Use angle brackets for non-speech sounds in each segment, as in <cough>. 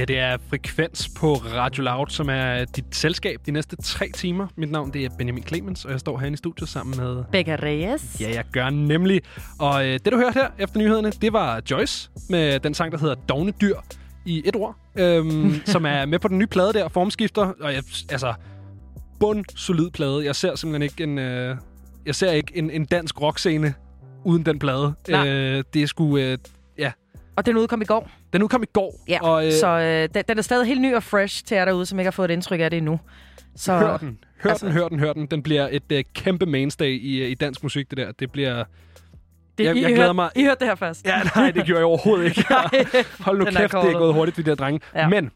her det er Frekvens på Radio Loud, som er dit selskab de næste tre timer. Mit navn det er Benjamin Clemens, og jeg står herinde i studiet sammen med... Becca Reyes. Ja, jeg gør nemlig. Og øh, det, du hørte her efter nyhederne, det var Joyce med den sang, der hedder Dogne Dyr i et ord, øhm, <laughs> som er med på den nye plade der, Formskifter. Og jeg, altså, bund solid plade. Jeg ser simpelthen ikke en, øh, jeg ser ikke en, en dansk rockscene uden den plade. Nej. Øh, det er sgu... Øh, Og den udkom i går. den udkom i går. Ja, og, øh, så øh, den, den er stadig helt ny og fresh til jer derude, som ikke har fået et indtryk af det endnu. Så, Hør den. Hør altså- den, hør den, hør den. Den bliver et uh, kæmpe mainstay i, uh, i dansk musik, det der. Det bliver... det, jeg- I, jeg glæder hørte, mig- I hørte det her først. Ja, nej, det gjorde jeg overhovedet ikke. <laughs> Hold nu Den er kæft, det er gået hurtigt, de der drenge. Ja. Men det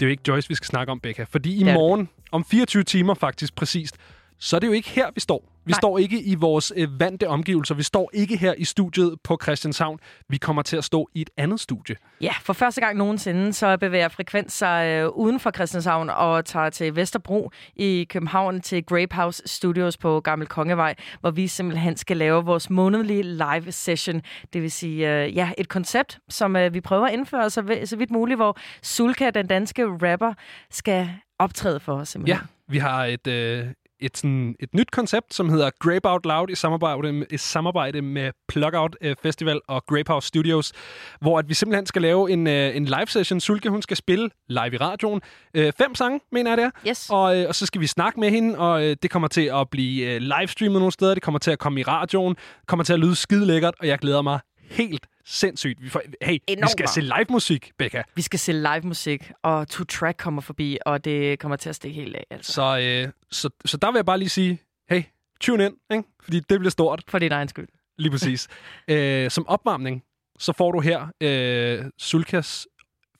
er jo ikke Joyce, vi skal snakke om, Becca. Fordi i morgen, om 24 timer faktisk præcist, så er det jo ikke her, vi står. Vi Nej. står ikke i vores øh, vante omgivelser. Vi står ikke her i studiet på Christianshavn. Vi kommer til at stå i et andet studie. Ja, for første gang nogensinde, så bevæger Frekvens sig øh, uden for Christianshavn og tager til Vesterbro i København til Grape House Studios på Gammel Kongevej, hvor vi simpelthen skal lave vores månedlige live session. Det vil sige, øh, ja, et koncept, som øh, vi prøver at indføre så, så vidt muligt, hvor Sulka, den danske rapper, skal optræde for os Ja, simpelthen. vi har et, øh, et, sådan, et nyt koncept, som hedder Grape Out Loud i samarbejde med, i samarbejde med Plugout øh, Festival og Grape House Studios, hvor at vi simpelthen skal lave en, øh, en live session. Sulke, hun skal spille live i radioen. Øh, fem sange, mener jeg det er. Yes. Og, øh, og så skal vi snakke med hende, og øh, det kommer til at blive øh, livestreamet nogle steder. Det kommer til at komme i radioen. Det kommer til at lyde skide lækkert, og jeg glæder mig helt sindssygt. Vi, får, hey, vi Enormt skal meget. se live musik, Becca. Vi skal se live musik, og Two Track kommer forbi, og det kommer til at stikke helt af. Altså. Så, øh, så, så der vil jeg bare lige sige, hey, tune ind, ikke? fordi det bliver stort. For din egen skyld. Lige præcis. <laughs> øh, som opvarmning, så får du her øh, Sulkas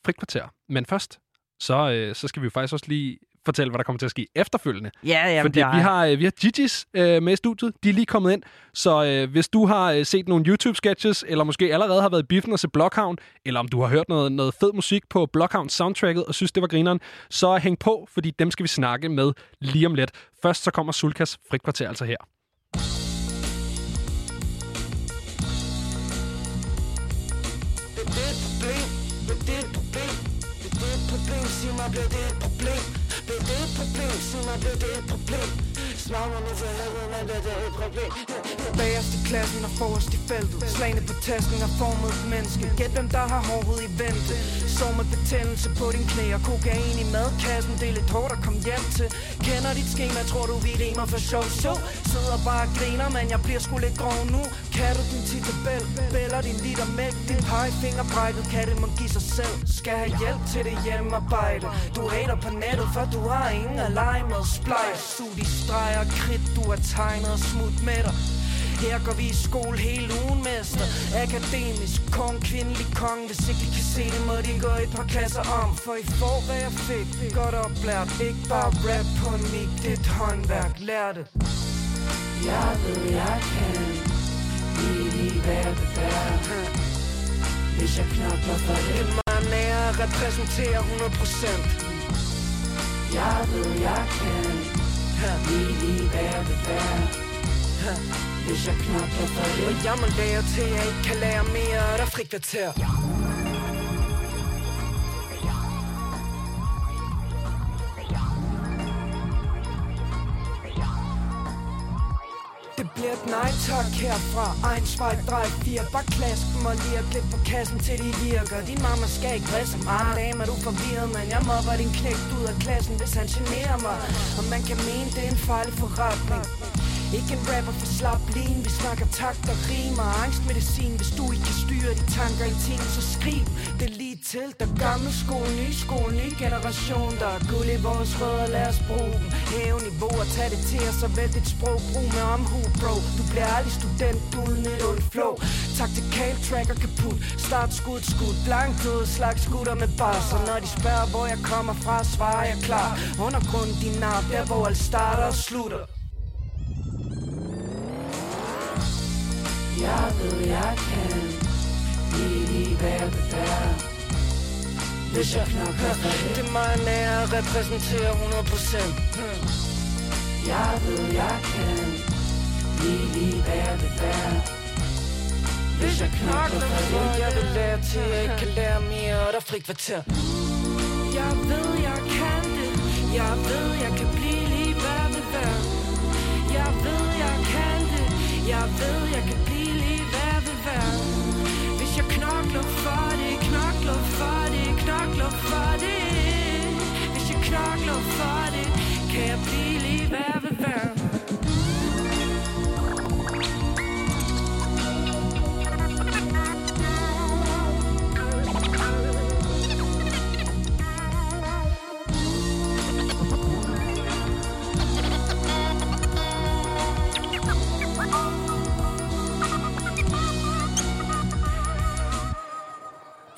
frikvarter. Men først, så, øh, så skal vi jo faktisk også lige fortælle, hvad der kommer til at ske efterfølgende. Ja, ja, Fordi vi har, øh, vi har Gigi's øh, med i studiet. De er lige kommet ind. Så øh, hvis du har øh, set nogle YouTube-sketches, eller måske allerede har været i biffen og set Blockhound, eller om du har hørt noget, noget fed musik på Blockhound soundtracket og synes, det var grineren, så hæng på, fordi dem skal vi snakke med lige om lidt. Først så kommer Sulkas frikvarter altså her. Det er problem, det er problem det er et problem, sig mig, bliver det et problem Bliver det et problem, sig mig, bliver det et problem Slag nu for helvede, men bliver det et problem. Bagerst i klassen og forrest i feltet. Slagene på tasken har formet et menneske. Gæt hvem der har hårdt i vente. Så med betændelse på din knæ og kokain i madkassen. Det er lidt hårdt at komme hjem til. Kender dit schema, tror du vi rimer for show show sidder bare og griner, men jeg bliver sgu lidt grov nu. Kan du din titabel, bæller din liter mælk? Din pegefinger brækket, kan det må give sig selv? Skal have hjælp til det hjemmearbejde. Du hater på nettet, for du har ingen at lege med. Splice, sug de streger, kridt du har tegnet og smut med dig. Her går vi i skole hele ugen, mester. Akademisk, kong, kvindelig kong. Hvis ikke de kan se det, må de gå et par klasser om. For I får, hvad jeg fik, godt oplært. Ikke bare rap på en mic, det er et håndværk, lær det. Jeg ved, jeg kan Lige hvad det er Hvis jeg knokler for det. Det er mig nær at repræsentere 100% Jeg ved, jeg kan Lige hvad det er hvis jeg knokler for det. Og jeg må lære til, at jeg ikke kan lære mere? Der er frikvarter? Det bliver et nej tak herfra Ein, zwei, drei, fire. Bare klask dem og lige lidt på kassen til de virker. Din mamma skal ikke dresse mig Dame er du forvirret, men jeg mobber din knægt ud af klassen Hvis han generer mig. Og man kan mene, det er en farlig forretning ikke en rapper for slap lin Vi snakker takt og rimer Angstmedicin. Hvis du ikke kan styre de tanker i ting Så skriv det lige til. Der gamle skole, ny skole, ny generation Der er guld i vores rødder, lad os bruge dem. Hæve niveau og tag det til os Og vælg dit sprog, brug med omhu, bro. Du bliver aldrig student uden et ondt flow. Taktikal tracker kaput. Start skud, skud, blank død Slags skutter med bars. Og når de spørger hvor jeg kommer fra Svarer jeg klar. Undergrunden din nar, Der hvor alt starter og slutter. Jeg ved, jeg kan Lige det er. Hvis jeg knokler for det Det er mig nær at repræsentere 100% Jeg ved, jeg kan Lige hvad det er. Hvis jeg knokler for det Jeg vil lære til, at jeg ikke kan lære mere Og der er frikvarter Jeg ved, jeg kan det. Jeg ved, jeg kan blive lige hvad det er. Jeg ved, jeg kan det. Jeg ved, jeg kan lige hvad Hvis jeg knokler for det Knokler for det Knokler for det. Hvis jeg knokler for det Kan jeg blive lige hvad ved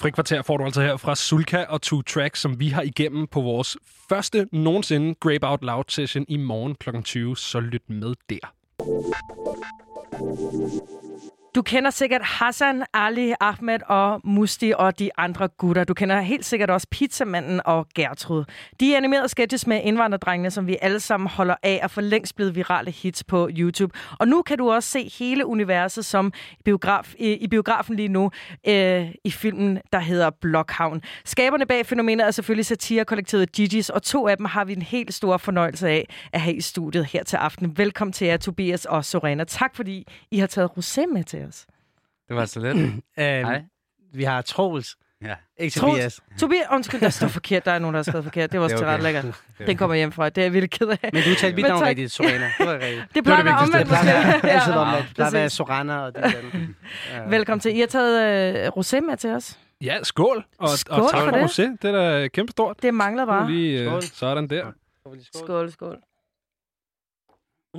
Frikvarter får du altså her fra Sulka og Two Track, som vi har igennem på vores første nogensinde Grape Out Loud session i morgen kl. 20. Så lyt med der. Du kender sikkert Hassan, Ali, Ahmed og Musti og de andre gutter. Du kender helt sikkert også Pizzamanden og Gertrud. De er animerede sketches med indvandrerdrengene, som vi alle sammen holder af og for længst blevet virale hits på YouTube. Og nu kan du også se hele universet som biograf, i, i biografen lige nu øh, i filmen, der hedder Blockhavn. Skaberne bag fænomenet er selvfølgelig satirekollektivet Gigi's, og to af dem har vi en helt stor fornøjelse af at have i studiet her til aften. Velkommen til jer, Tobias og Sorena. Tak fordi I har taget rosé med til os. Det var så lidt. <clears throat> Øhm, Hej. vi har Troels. Ja. Ikke Troels. Tobias. Tobias, undskyld, der står forkert. Der er nogen, der har skrevet forkert. Det var også Det til ret okay. lækkert. Den kommer hjem fra. Det er jeg virkelig ked af. Men du talte mit navn rigtigt, Sorena. Det var rigtigt. Det plejer at det være omvendt, Det plejer at måske. være altid omvendt. Det være Præcis. Sorana og det der. <laughs> Velkommen til. I har taget øh, rosé med til os. Ja, skål. Og, Skål og tak for det. rosé. Det er da kæmpe stort. Det mangler bare. Lige øh, Skål. sådan der. Skål, skål.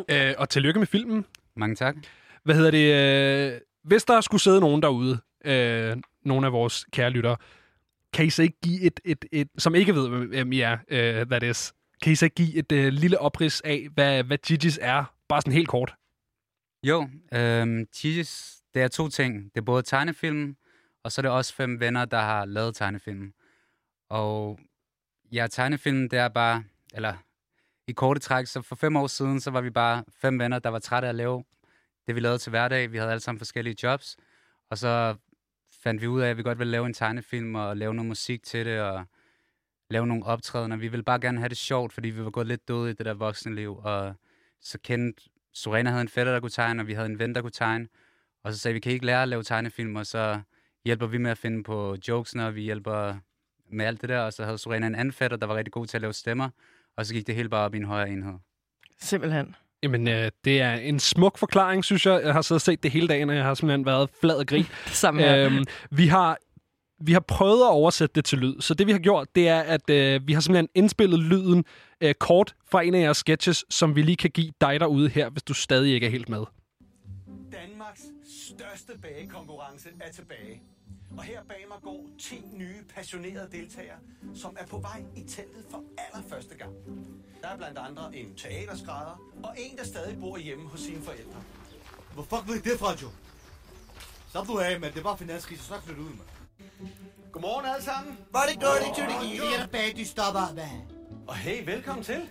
Øh, og tillykke med filmen. Mange tak. Hvad hedder det? Øh, hvis der skulle sidde nogen derude, øh, nogle af vores kære lyttere, kan I så ikke give et, et, et som ikke ved, hvem I er, øh, that is, kan I så ikke give et øh, lille oprids af, hvad, hvad Gigi's er? Bare sådan helt kort. Jo, øh, Gigi's, det er to ting. Det er både tegnefilm, og så er det også fem venner, der har lavet tegnefilm. Og ja, tegnefilm, det er bare, eller i korte træk, så for fem år siden, så var vi bare fem venner, der var trætte af at lave det, vi lavede til hverdag. Vi havde alle sammen forskellige jobs, og så fandt vi ud af, at vi godt ville lave en tegnefilm og lave noget musik til det, og lave nogle optrædener. Vi ville bare gerne have det sjovt, fordi vi var gået lidt døde i det der voksenliv, og så kendte Sorena havde en fætter, der kunne tegne, og vi havde en ven, der kunne tegne. Og så sagde vi, kan I ikke lære at lave tegnefilm, og så hjælper vi med at finde på jokesene, og vi hjælper med alt det der. Og så havde Sorena en anden fætter, der var rigtig god til at lave stemmer, og så gik det hele bare op i en højere enhed. Simpelthen. Jamen, øh, det er en smuk forklaring, synes jeg. Jeg har siddet og set det hele dagen, og jeg har simpelthen været flad og grin. <laughs> Samme her. øhm, vi har vi har prøvet at oversætte det til lyd, så det vi har gjort, det er, at øh, vi har simpelthen indspillet lyden øh, kort fra en af jeres sketches, som vi lige kan give dig derude her, hvis du stadig ikke er helt med. Danmarks største bagekonkurrence er tilbage. Og her bag mig går 10 nye passionerede deltagere, som er på vej i teltet for allerførste gang. Der er blandt andre en teaterskrædder og en, der stadig bor hjemme hos sine forældre. Hvor fuck ved I det fra, Joe? Slap du af, mand. Det var finanskrise. Så flyt ud, mand. Godmorgen alle sammen, Var det godt, det tog det er bag, du stopper, mand. og hey, velkommen til.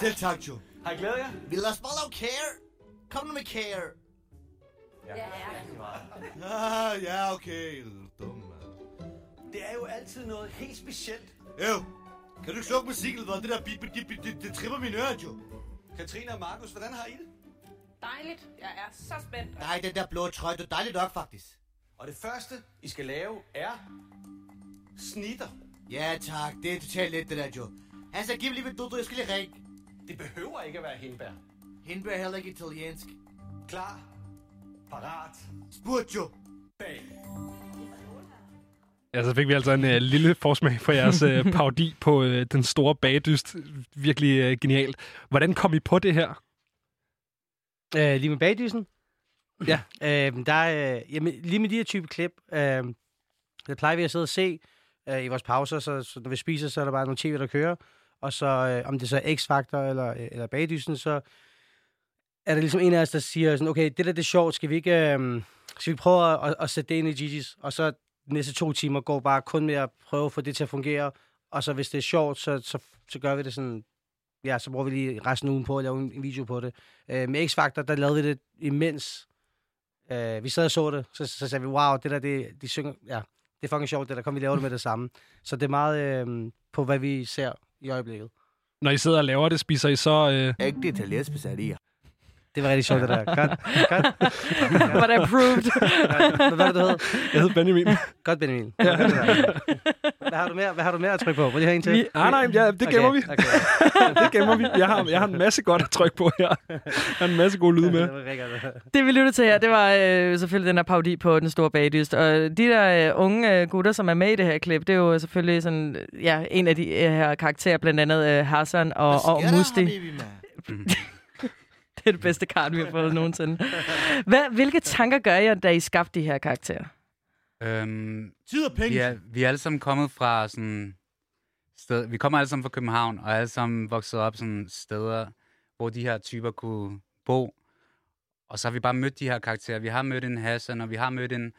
Selv tak, Joe. Har I glædet jer? Vil der spille lave care? Kom nu med care. Ja, ja. ja, okay. Dum, mand. Det er jo altid noget helt specielt. Jo. Kan du ikke slukke musikken, eller hvad? Det der bip, bip, bip, det, det tripper mine ører, Joe. Katrine og Markus, hvordan har I det? Dejligt. Jeg er så spændt. Nej, den der blå trøje, det er dejligt nok, faktisk. Og det første, I skal lave, er snitter. Ja, tak. Det er totalt lidt, det der. Han sagde, giv mig lige mit dudu, jeg skal lige ringe. Det behøver ikke at være hindbær. Hindbær er heller ikke italiensk. Klar, parat, Spurgt, Joe. bag. Ja, så fik vi altså en øh, lille forsmag for jeres øh, <laughs> parodi på øh, den store bagdyst. Virkelig øh, genialt. Hvordan kom I på det her? Øh, lige med bagdysen? <clears throat> Ja. Øh, der er, øh, jamen, lige med de her type klip, øh, der plejer vi at sidde og se øh, i vores pauser, så, så når vi spiser, så er der bare nogle tv, der kører. Og så, øh, om det så er X-Factor eller, øh, eller bagdysen, så er der ligesom en af os, der siger sådan, okay, det der det er sjovt, skal vi ikke, øh, skal vi prøve at, at, at sætte det ind i Gigi's? Og så de næste to timer går bare kun med at prøve at få det til at fungere. Og så hvis det er sjovt, så, så, så gør vi det sådan, ja, så bruger vi lige resten af ugen på at lave en, en video på det. Øh, med X-Factor, der lavede vi det imens. Øh, vi sad og så det, så, så sagde vi, wow, det der, det, de synger, ja, det er fucking sjovt, det der, kom vi lave det med det samme. Så det er meget øh, på, hvad vi ser i øjeblikket. Når I sidder og laver det, spiser I så... Øh... Ægte italiensk pizzeria. Det var rigtig sjovt, det der. Godt, godt. Var det approved? <laughs> Hvad var det, du hed? Jeg hedder Benjamin. Godt, Benjamin. Ja. Hvad har du mere, hvad har du mere at trykke på? Vil du have en til? Vi- Nej, nej, ja, det gemmer vi. Okay. <laughs> det gemmer vi. Jeg har, jeg har en masse godt at trykke på her. Jeg har en masse gode lyde med. Det vi lyttede til her, det var øh, selvfølgelig den her parodi på Den Store Bagdyst. Og de der øh, unge øh, gutter, som er med i det her klip, det er jo selvfølgelig sådan, ja, en af de øh, her karakterer, blandt andet øh, Hassan og, og Musti. <laughs> Det <laughs> er det bedste kart, vi har fået nogensinde. Hvad, hvilke tanker gør jeg, da I skabte de her karakterer? Øhm, Tid og penge. vi, er, vi er alle sammen kommet fra sådan sted, vi kommer alle sammen fra København, og er alle sammen vokset op sådan steder, hvor de her typer kunne bo. Og så har vi bare mødt de her karakterer. Vi har mødt en Hassan, og vi har mødt en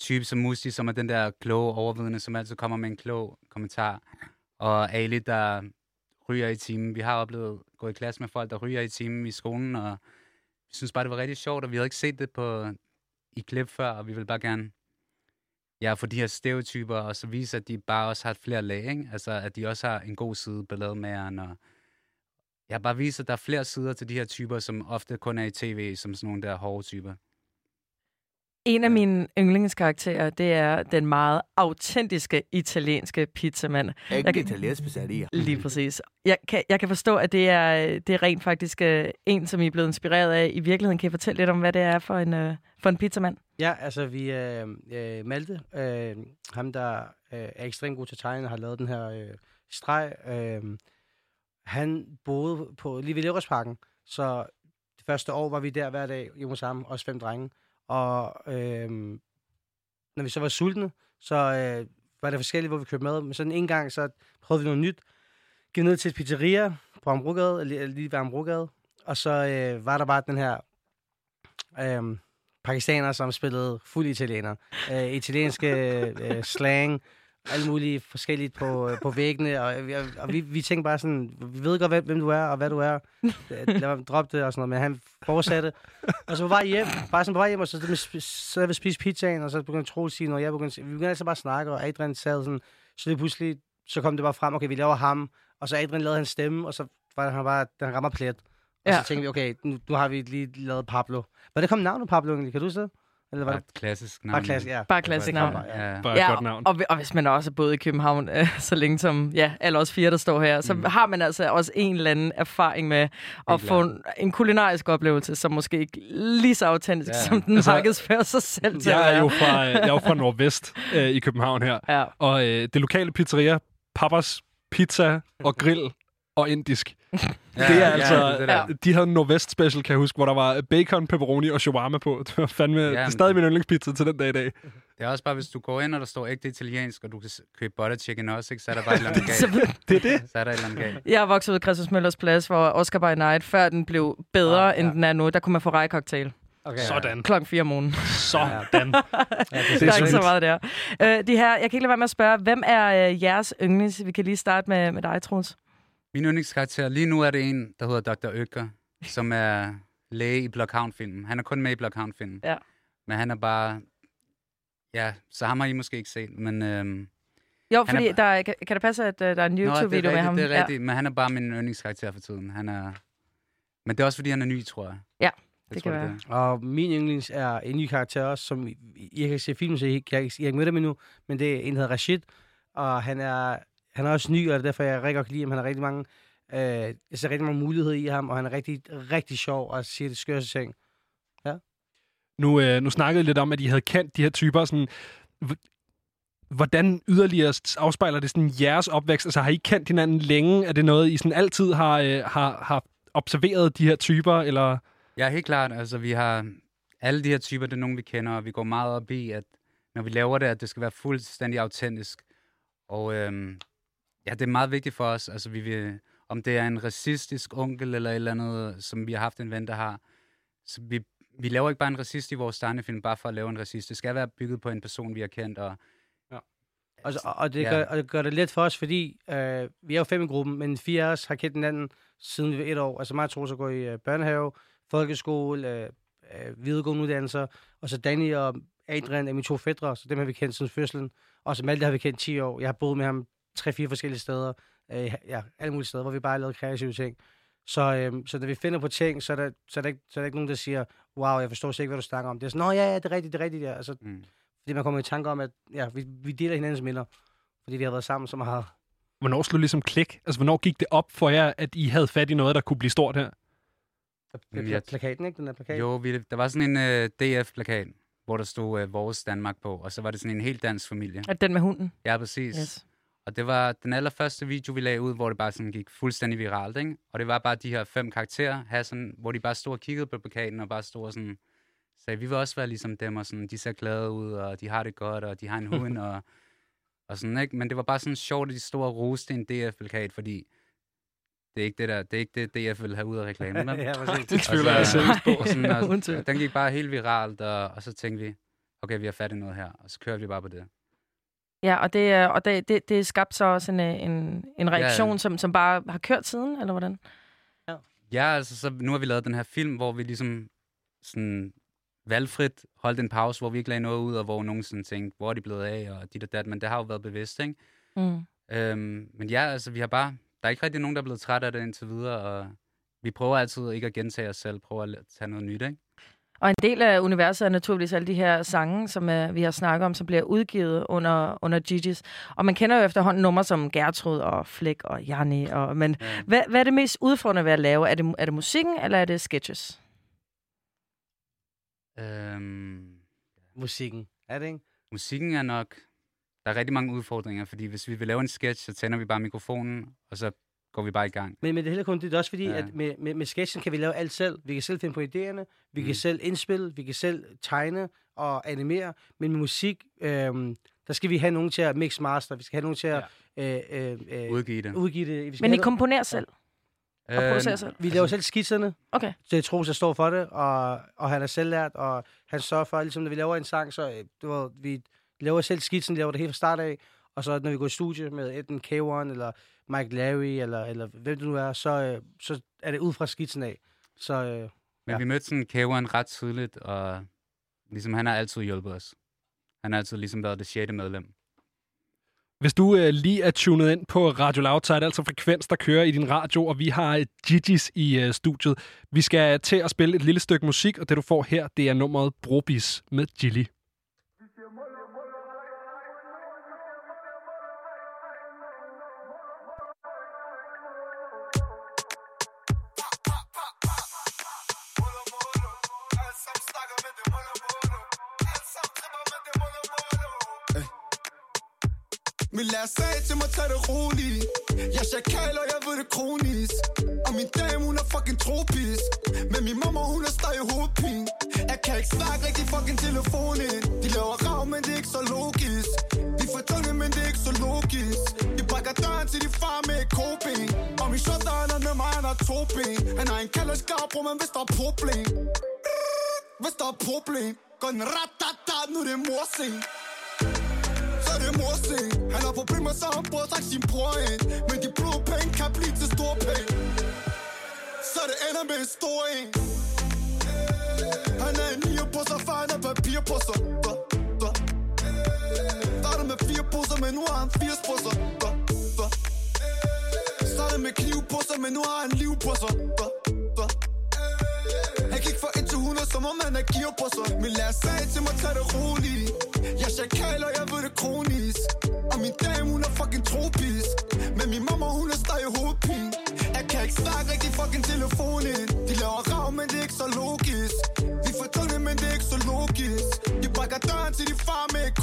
type som Musti, som er den der kloge overvidende, som altid kommer med en klog kommentar. Og Ali, der ryger i timen. Vi har oplevet at gå i klasse med folk, der ryger i timen i skolen, og vi synes bare, det var rigtig sjovt, og vi havde ikke set det på, i klip før, og vi vil bare gerne ja, få de her stereotyper, og så vise, at de bare også har et flere lag, ikke? Altså, at de også har en god side, ballademageren, og ja, bare vise, at der er flere sider til de her typer, som ofte kun er i tv, som sådan nogle der hårde typer. En af mine yndlingskarakterer, det er den meget autentiske italienske pizzamand. Jeg Ikke kan- italiensk pizzeria. Lige præcis. Jeg kan, jeg kan forstå, at det er, det er rent faktisk øh, en, som I er blevet inspireret af. I virkeligheden kan I fortælle lidt om, hvad det er for en, øh, for en pizzamand? Ja, altså vi øh, øh, Malte, øh, ham der øh, er ekstremt god til at tegne, har lavet den her øh, streg. Øh, han boede på lige ved Leversparken, så det første år var vi der hver dag, hos ham, også fem drenge. Og øh, når vi så var sultne, så øh, var det forskelligt, hvor vi købte mad. Men sådan en gang, så prøvede vi noget nyt. Gik ned til et pizzeria på Ambrogade, lige, øh, lige ved Ambrogade. Og så øh, var der bare den her øh, pakistaner, som spillede fuld italiener. Øh, italienske øh, slang, alle mulige forskelligt på, øh, på væggene, og, og, og vi, vi tænkte bare sådan, vi ved godt, hvem, du er, og hvad du er. Øh, Lad mig droppe det og sådan noget, men han fortsatte. Og så på vej hjem, bare sådan på vej hjem, og så, så, så havde vi spist pizzaen, og så begyndte Troels at sige noget, jeg begyndte, vi begyndte altså bare at snakke, og Adrian sad sådan, så lige pludselig, så kom det bare frem, okay, vi laver ham, og så Adrian lavede hans stemme, og så var han bare, den rammer plet. Og Ja. så tænkte vi, okay, nu, nu har vi lige lavet Pablo. Hvad det kom navnet Pablo egentlig? Kan du huske det? Eller var Bare det et klassisk navn. bare klasse? Ja. Bare klassisk navn. kommer, ja. Ja. Bare et godt navn. Og, og hvis man også er boet i København øh, så længe som ja, alle os fire, der står her, så mm. har man altså også en eller anden erfaring med at få en, en kulinarisk oplevelse, som måske ikke lige så autentisk, Ja. som den Altså, markedsfører sig selv til at Jeg er være. jo fra, jeg er jo fra Nordvest øh, i København her. Ja. Og øh, det lokale pizzeria, Papas Pizza og Grill og indisk. Ja, <laughs> det er ja, altså... det er det der. de havde en Nordvest special, kan jeg huske, hvor der var bacon, pepperoni og shawarma på. Det var fandme... Ja, det er stadig min yndlingspizza til den dag i dag. Det er også bare, hvis du går ind, og der står ægte italiensk, og du kan købe butter chicken også, ikke? så er der bare et eller andet <laughs> Så galt. Det er det. Så er der et eller andet galt. Jeg er vokset ud i Christus Møllers Plads, hvor Oscar by Night, før den blev bedre, Ah, ah, end ja. den er nu, der kunne man få rejcocktail Okay, Sådan. klokken 4 om morgenen. Sådan. Ja, <laughs> det der er ikke så meget der. Øh, de her, jeg kan ikke lade være med at spørge, hvem er øh, jeres yndlings? Vi kan lige starte med, med dig, Troels. Min yndlingskarakter, lige nu er det en, der hedder Dr. Økker, som er læge i Blockhound-filmen. Han er kun med i Blockhound-filmen. Ja. Men han er bare... Ja, så ham har I måske ikke set, men... Øhm... Jo, er fordi ba- der er, kan, kan der passe, at uh, der er en det er YouTube-video med ham? det er rigtigt, men han er bare min yndlingskarakter for tiden. Han er... Men det er også, fordi han er ny, tror jeg. Ja, Jeg det tror, kan er være. det. Og min yndlings er en ny karakter også, som I, I kan se filmen, så I, jeg, jeg, jeg ikke mødt ham endnu, men det er en, der hedder Rashid, og han er, han er også ny, og det er derfor, jeg rigtig godt kan lide ham. Han har rigtig mange, øh, jeg ser rigtig mange muligheder i ham, og han er rigtig, rigtig sjov og siger det skørste ting. Nu, øh, nu snakkede I lidt om, at I havde kendt de her typer. Sådan, hvordan yderligere afspejler det sådan jeres opvækst? Altså har I kendt hinanden længe? Er det noget, I sådan altid har, øh, har, har observeret de her typer? Eller Ja, helt klart. Altså, vi har... Alle de her typer, det er nogen, vi kender, og vi går meget op i, at når vi laver det, at det skal være fuldstændig autentisk. Og øhm, ja, det er meget vigtigt for os. Altså, vi vil, om det er en racistisk onkel eller et eller andet, som vi har haft en ven, der har. Så vi, vi laver ikke bare en racist i vores tegnefilm, bare for at lave en racist. Det skal være bygget på en person, vi har kendt. Og, Og, så- og, det Ja. gør, og det gør det let for os, fordi øh, vi er jo fem i gruppen, men fire af os har kendt hinanden siden vi var et år. Altså mig og Troels gået i øh, børnehave, folkeskole, øh, øh, videregående uddannelser, og så Danny og Adrian er mine to fædre, så dem har vi kendt siden fødslen. Og så Malte har vi kendt 10 år. Jeg har boet med ham tre-fire forskellige steder, øh, ja, alle mulige steder, hvor vi bare lavet kreative ting. Så, øh, så når vi finder på ting, så er, der, så, er der ikke, så er der ikke nogen, der siger, wow, jeg forstår slet ikke, hvad du snakker om. Det er sådan, nå ja, ja, det er rigtigt, det er rigtigt. Ja. Altså, mm. fordi man kommer i tanke om, at ja, vi, vi deler hinandens minder, fordi vi har været sammen så meget. hvornår slog ligesom klik? Altså hvornår gik det op for jer, at I havde fat i noget, der kunne blive stort her? Pla- jeg- plakaten, ikke? Den der plakat. Jo, vi, der var sådan en øh, DF-plakat, hvor der stod øh, Vores Danmark på, og så var det sådan en helt dansk familie. At den med hunden. Ja, præcis. Yes. Og det var den allerførste video, vi lagde ud, hvor det bare sådan gik fuldstændig viralt, ikke? Og det var bare de her fem karakterer, Hassan, hvor de bare stod og kiggede på plakaten, og bare stod og sådan, sagde, vi vil også være ligesom dem, og sådan, de ser glade ud, og de har det godt, og de har en hund, <laughs> og, og sådan, ikke? Men det var bare sådan sjovt, at de stod og roste en DF-plakat, fordi det er ikke det der, det er ikke det, DF vil have ud af reklamen, <laughs> ja, præcis. Det tvivler jeg Og seriøst på. og sådan, og, <laughs> tvivl. den gik bare helt viralt, og, og så tænkte vi, okay, vi har fat i noget her, og så kørte vi bare på det. Ja, og det, er- og det, det, det skabte så også en, øh, en, en reaktion, ja. som, som bare har kørt siden, eller hvordan? Ja, altså, så nu har vi lavet den her film, hvor vi ligesom sådan valgfrit holdt en pause, hvor vi ikke lagde noget ud, og hvor nogen sådan tænkte, hvor er de blevet af, og dit og dat, men det har jo været bevidst, ikke? Mm. Øhm, men ja, altså, vi har bare, der er ikke rigtig nogen, der er blevet træt af det indtil videre, og vi prøver altid ikke at gentage os selv, prøver at tage noget nyt, ikke? Og en del af universet er naturligvis alle de her sange, som uh, vi har snakket om, som bliver udgivet under, under Gigi's. Og man kender jo efterhånden numre som Gertrud og Flæk og Janni. Og, men Ja. hvad, hvad er det mest udfordrende ved at lave? Er det, er det musikken, eller er det sketches? Øhm, Musikken. Er det ikke? musikken er nok... Der er rigtig mange udfordringer, fordi hvis vi vil lave en sketch, så tænder vi bare mikrofonen, og så går vi bare i gang. Men, men det er heller kun det. Det er også fordi, ja. Ja. at med, med, med sketchen kan vi lave alt selv. Vi kan selv finde på idéerne, vi mm. kan selv indspille, vi kan selv tegne og animere. Men med musik, øhm, der skal vi have nogen til at mix master, vi skal have nogen til at øh, øh, øh, Udgive det. udgive det. Vi skal Men I komponerer selv og Øh, producerer selv? vi laver selv skitserne, Okay. så jeg tror, jeg står for det, og, og han er selvlært, og han sørger for, ligesom når vi laver en sang, så øh, du ved, vi laver selv skitsen, laver det helt fra start af, og så når vi går i studie med enten K1 eller Mike Larry, eller, eller hvem det nu er, så, øh, så er det ud fra skitsen af. Så øh, Men Ja. vi mødte sådan Kæveren ret tidligt, og ligesom han har altid hjulpet os. Han har altid ligesom været det sjette medlem. Hvis du øh, lige er tunet ind på Radio Loud, så er det altså frekvens, der kører i din radio, og vi har øh, Gigi's i øh, studiet. Vi skal til at spille et lille stykke musik, og det du får her, det er nummeret Brobis med Gilly. Jeg sagde til mig, tag det roligt. Jeg er chakal, og jeg ved det kronisk. Og min dame, hun er fucking tropisk. Men min mamma, hun er stadig hovedpine. Jeg kan ikke snakke rigtig fucking telefonen De laver rav, men det er ikke så logisk. De får tunge, men det er ikke så logisk. De brækker døren til de far med et koben Og min shot, der er med mig, han har to ben. Han har en kalderskab, bror, men hvis der er problem. Hvis der er problem Går den rat nu er det morsing morsing Han har problemer, så han burde trække sin bror ind. Men de blå penge kan blive til store penge. Så det ender med en stor en. Han er en nye på sig, for han er papir på sig Da, da. Startede med fire poser, men nu har han 80 på sig Da, da. Startede med kniv på sig, men nu har han liv på sig Da, da. Jeg gik fra 1 til 100, som om han er gear på sig Min lærer sagde til mig, tag det roligt Jeg er chakal, og jeg ved det kronisk Og min dame, hun er fucking tropisk Men min mamma, hun er stadig hovedpine Jeg kan ikke snakke rigtig fucking telefonen De laver rav, men det er ikke så logisk Vi får tunge, men det er ikke så logisk De brækker døren til de far med et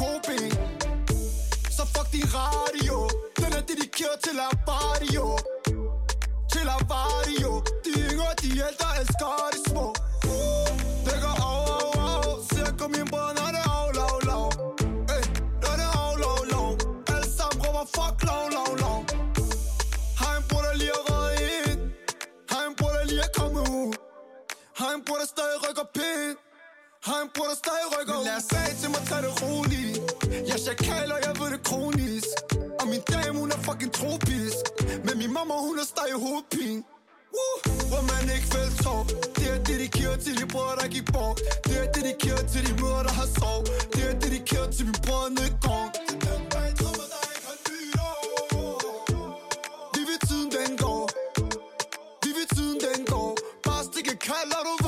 Så fuck din radio Den er dedikeret til Abadio til Avario De yngre, de ældre elsker de små Det går av, av, av Ser kom min bror, når det er av, lav, Ey, når det er av, lav, lav Alle sammen råber fuck, lav, lav, lav Har en bror, der lige er røget ind Har en bror, der lige er kommet ud Har en bror, der stadig rykker pænt har en bror, der stadig rykker Men lad os sagde til mig, tag det roligt Jeg chakaler, jeg ved det kronisk Og min dame, hun er fucking tropisk Men min mamma, hun er stadig hovedpine Woo! Hvor man ikke fældt tår Det er dedikeret til de brødre, der gik bort. Det er dedikeret til de mødre, der har sov. Det er dedikeret til min brødre, der ikke går. Vi ved tiden, den går. Vi ved tiden, den går. Bare stikke kald, du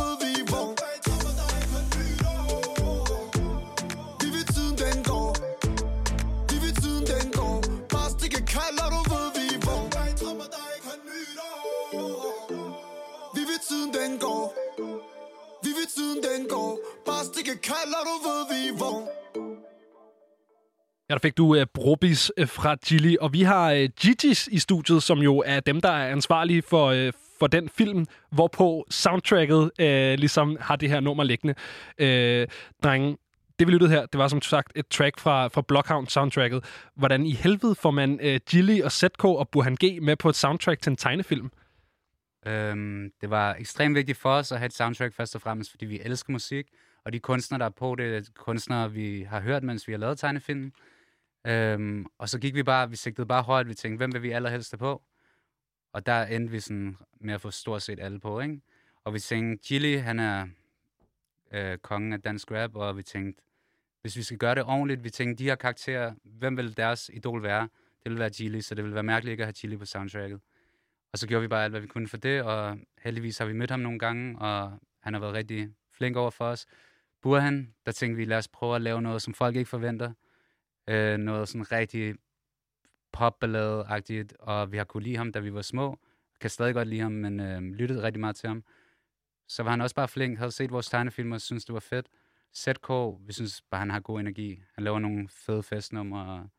Ja, der fik du uh, Brobis uh, fra Gilly, og vi har uh, Gigi's i studiet, som jo er dem, der er ansvarlige for, uh, for den film, hvorpå soundtracket uh, ligesom har det her nummer liggende. Uh, drenge, det vi lyttede her, det var som sagt et track fra, fra Blockhound soundtracket. Hvordan i helvede får man uh, Gilly og ZK og Burhan G med på et soundtrack til en tegnefilm? Øhm, det var ekstremt vigtigt for os at have et soundtrack først og fremmest, fordi vi elsker musik, og de kunstnere, der er på det, er kunstnere, vi har hørt, mens vi har lavet tegnefilmen. Øhm, og så gik vi bare, vi sigtede bare højt, vi tænkte, hvem vil vi allerhelst have på? Og der endte vi sådan med at få stort set alle på, ikke? Og vi tænkte, Chili, han er øh, kongen af dansk rap, og vi tænkte, hvis vi skal gøre det ordentligt, vi tænkte, de her karakterer, hvem vil deres idol være? Det vil være Chili, så det vil være mærkeligt ikke at have Chili på soundtracket. Og så gjorde vi bare alt, hvad vi kunne for det, og heldigvis har vi mødt ham nogle gange, og han har været rigtig flink over for os. Burhan, der tænkte vi, lad os prøve at lave noget, som folk ikke forventer. Øh, noget sådan rigtig popballade-agtigt, og vi har kunne lide ham, da vi var små. Kan stadig godt lide ham, men øh, lyttede rigtig meget til ham. Så var han også bare flink, havde set vores tegnefilm og synes det var fedt. ZK, vi synes bare, han har god energi. Han laver nogle fede festnumre, og,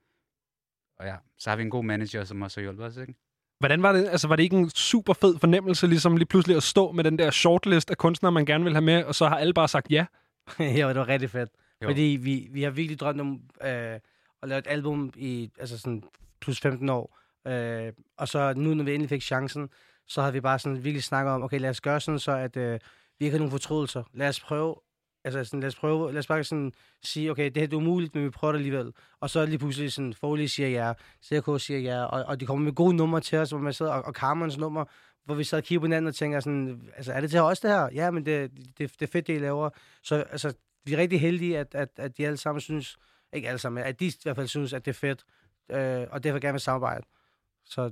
og ja, så har vi en god manager, som også har hjulpet os, ikke? Hvordan var det? Altså, var det ikke en super fed fornemmelse, ligesom lige pludselig at stå med den der shortlist af kunstnere, man gerne vil have med, og så har alle bare sagt ja? <laughs> ja, det var rigtig fedt. Jo. Fordi vi, vi har virkelig drømt om øh, og lavet et album i altså sådan plus 15 år. Øh, og så nu, når vi endelig fik chancen, så havde vi bare sådan virkelig snakket om, okay, lad os gøre sådan, så at øh, vi ikke har nogen fortrydelser. Lad os prøve, altså sådan, lad os prøve, lad os bare sådan sige, okay, det her det er umuligt, men vi prøver det alligevel. Og så lige pludselig sådan, Foley siger ja, CK siger ja, og, og de kommer med gode numre til os, hvor man sidder, og, og Carmens nummer, hvor vi sad og kigger på hinanden og tænker sådan, altså er det til os det her? Ja, men det, det, det er fedt, det I laver. Så altså, vi er rigtig heldige, at, at, at de alle sammen synes, ikke alle sammen, at de i hvert fald synes, at det er fedt, øh, og derfor gerne vil samarbejde. Så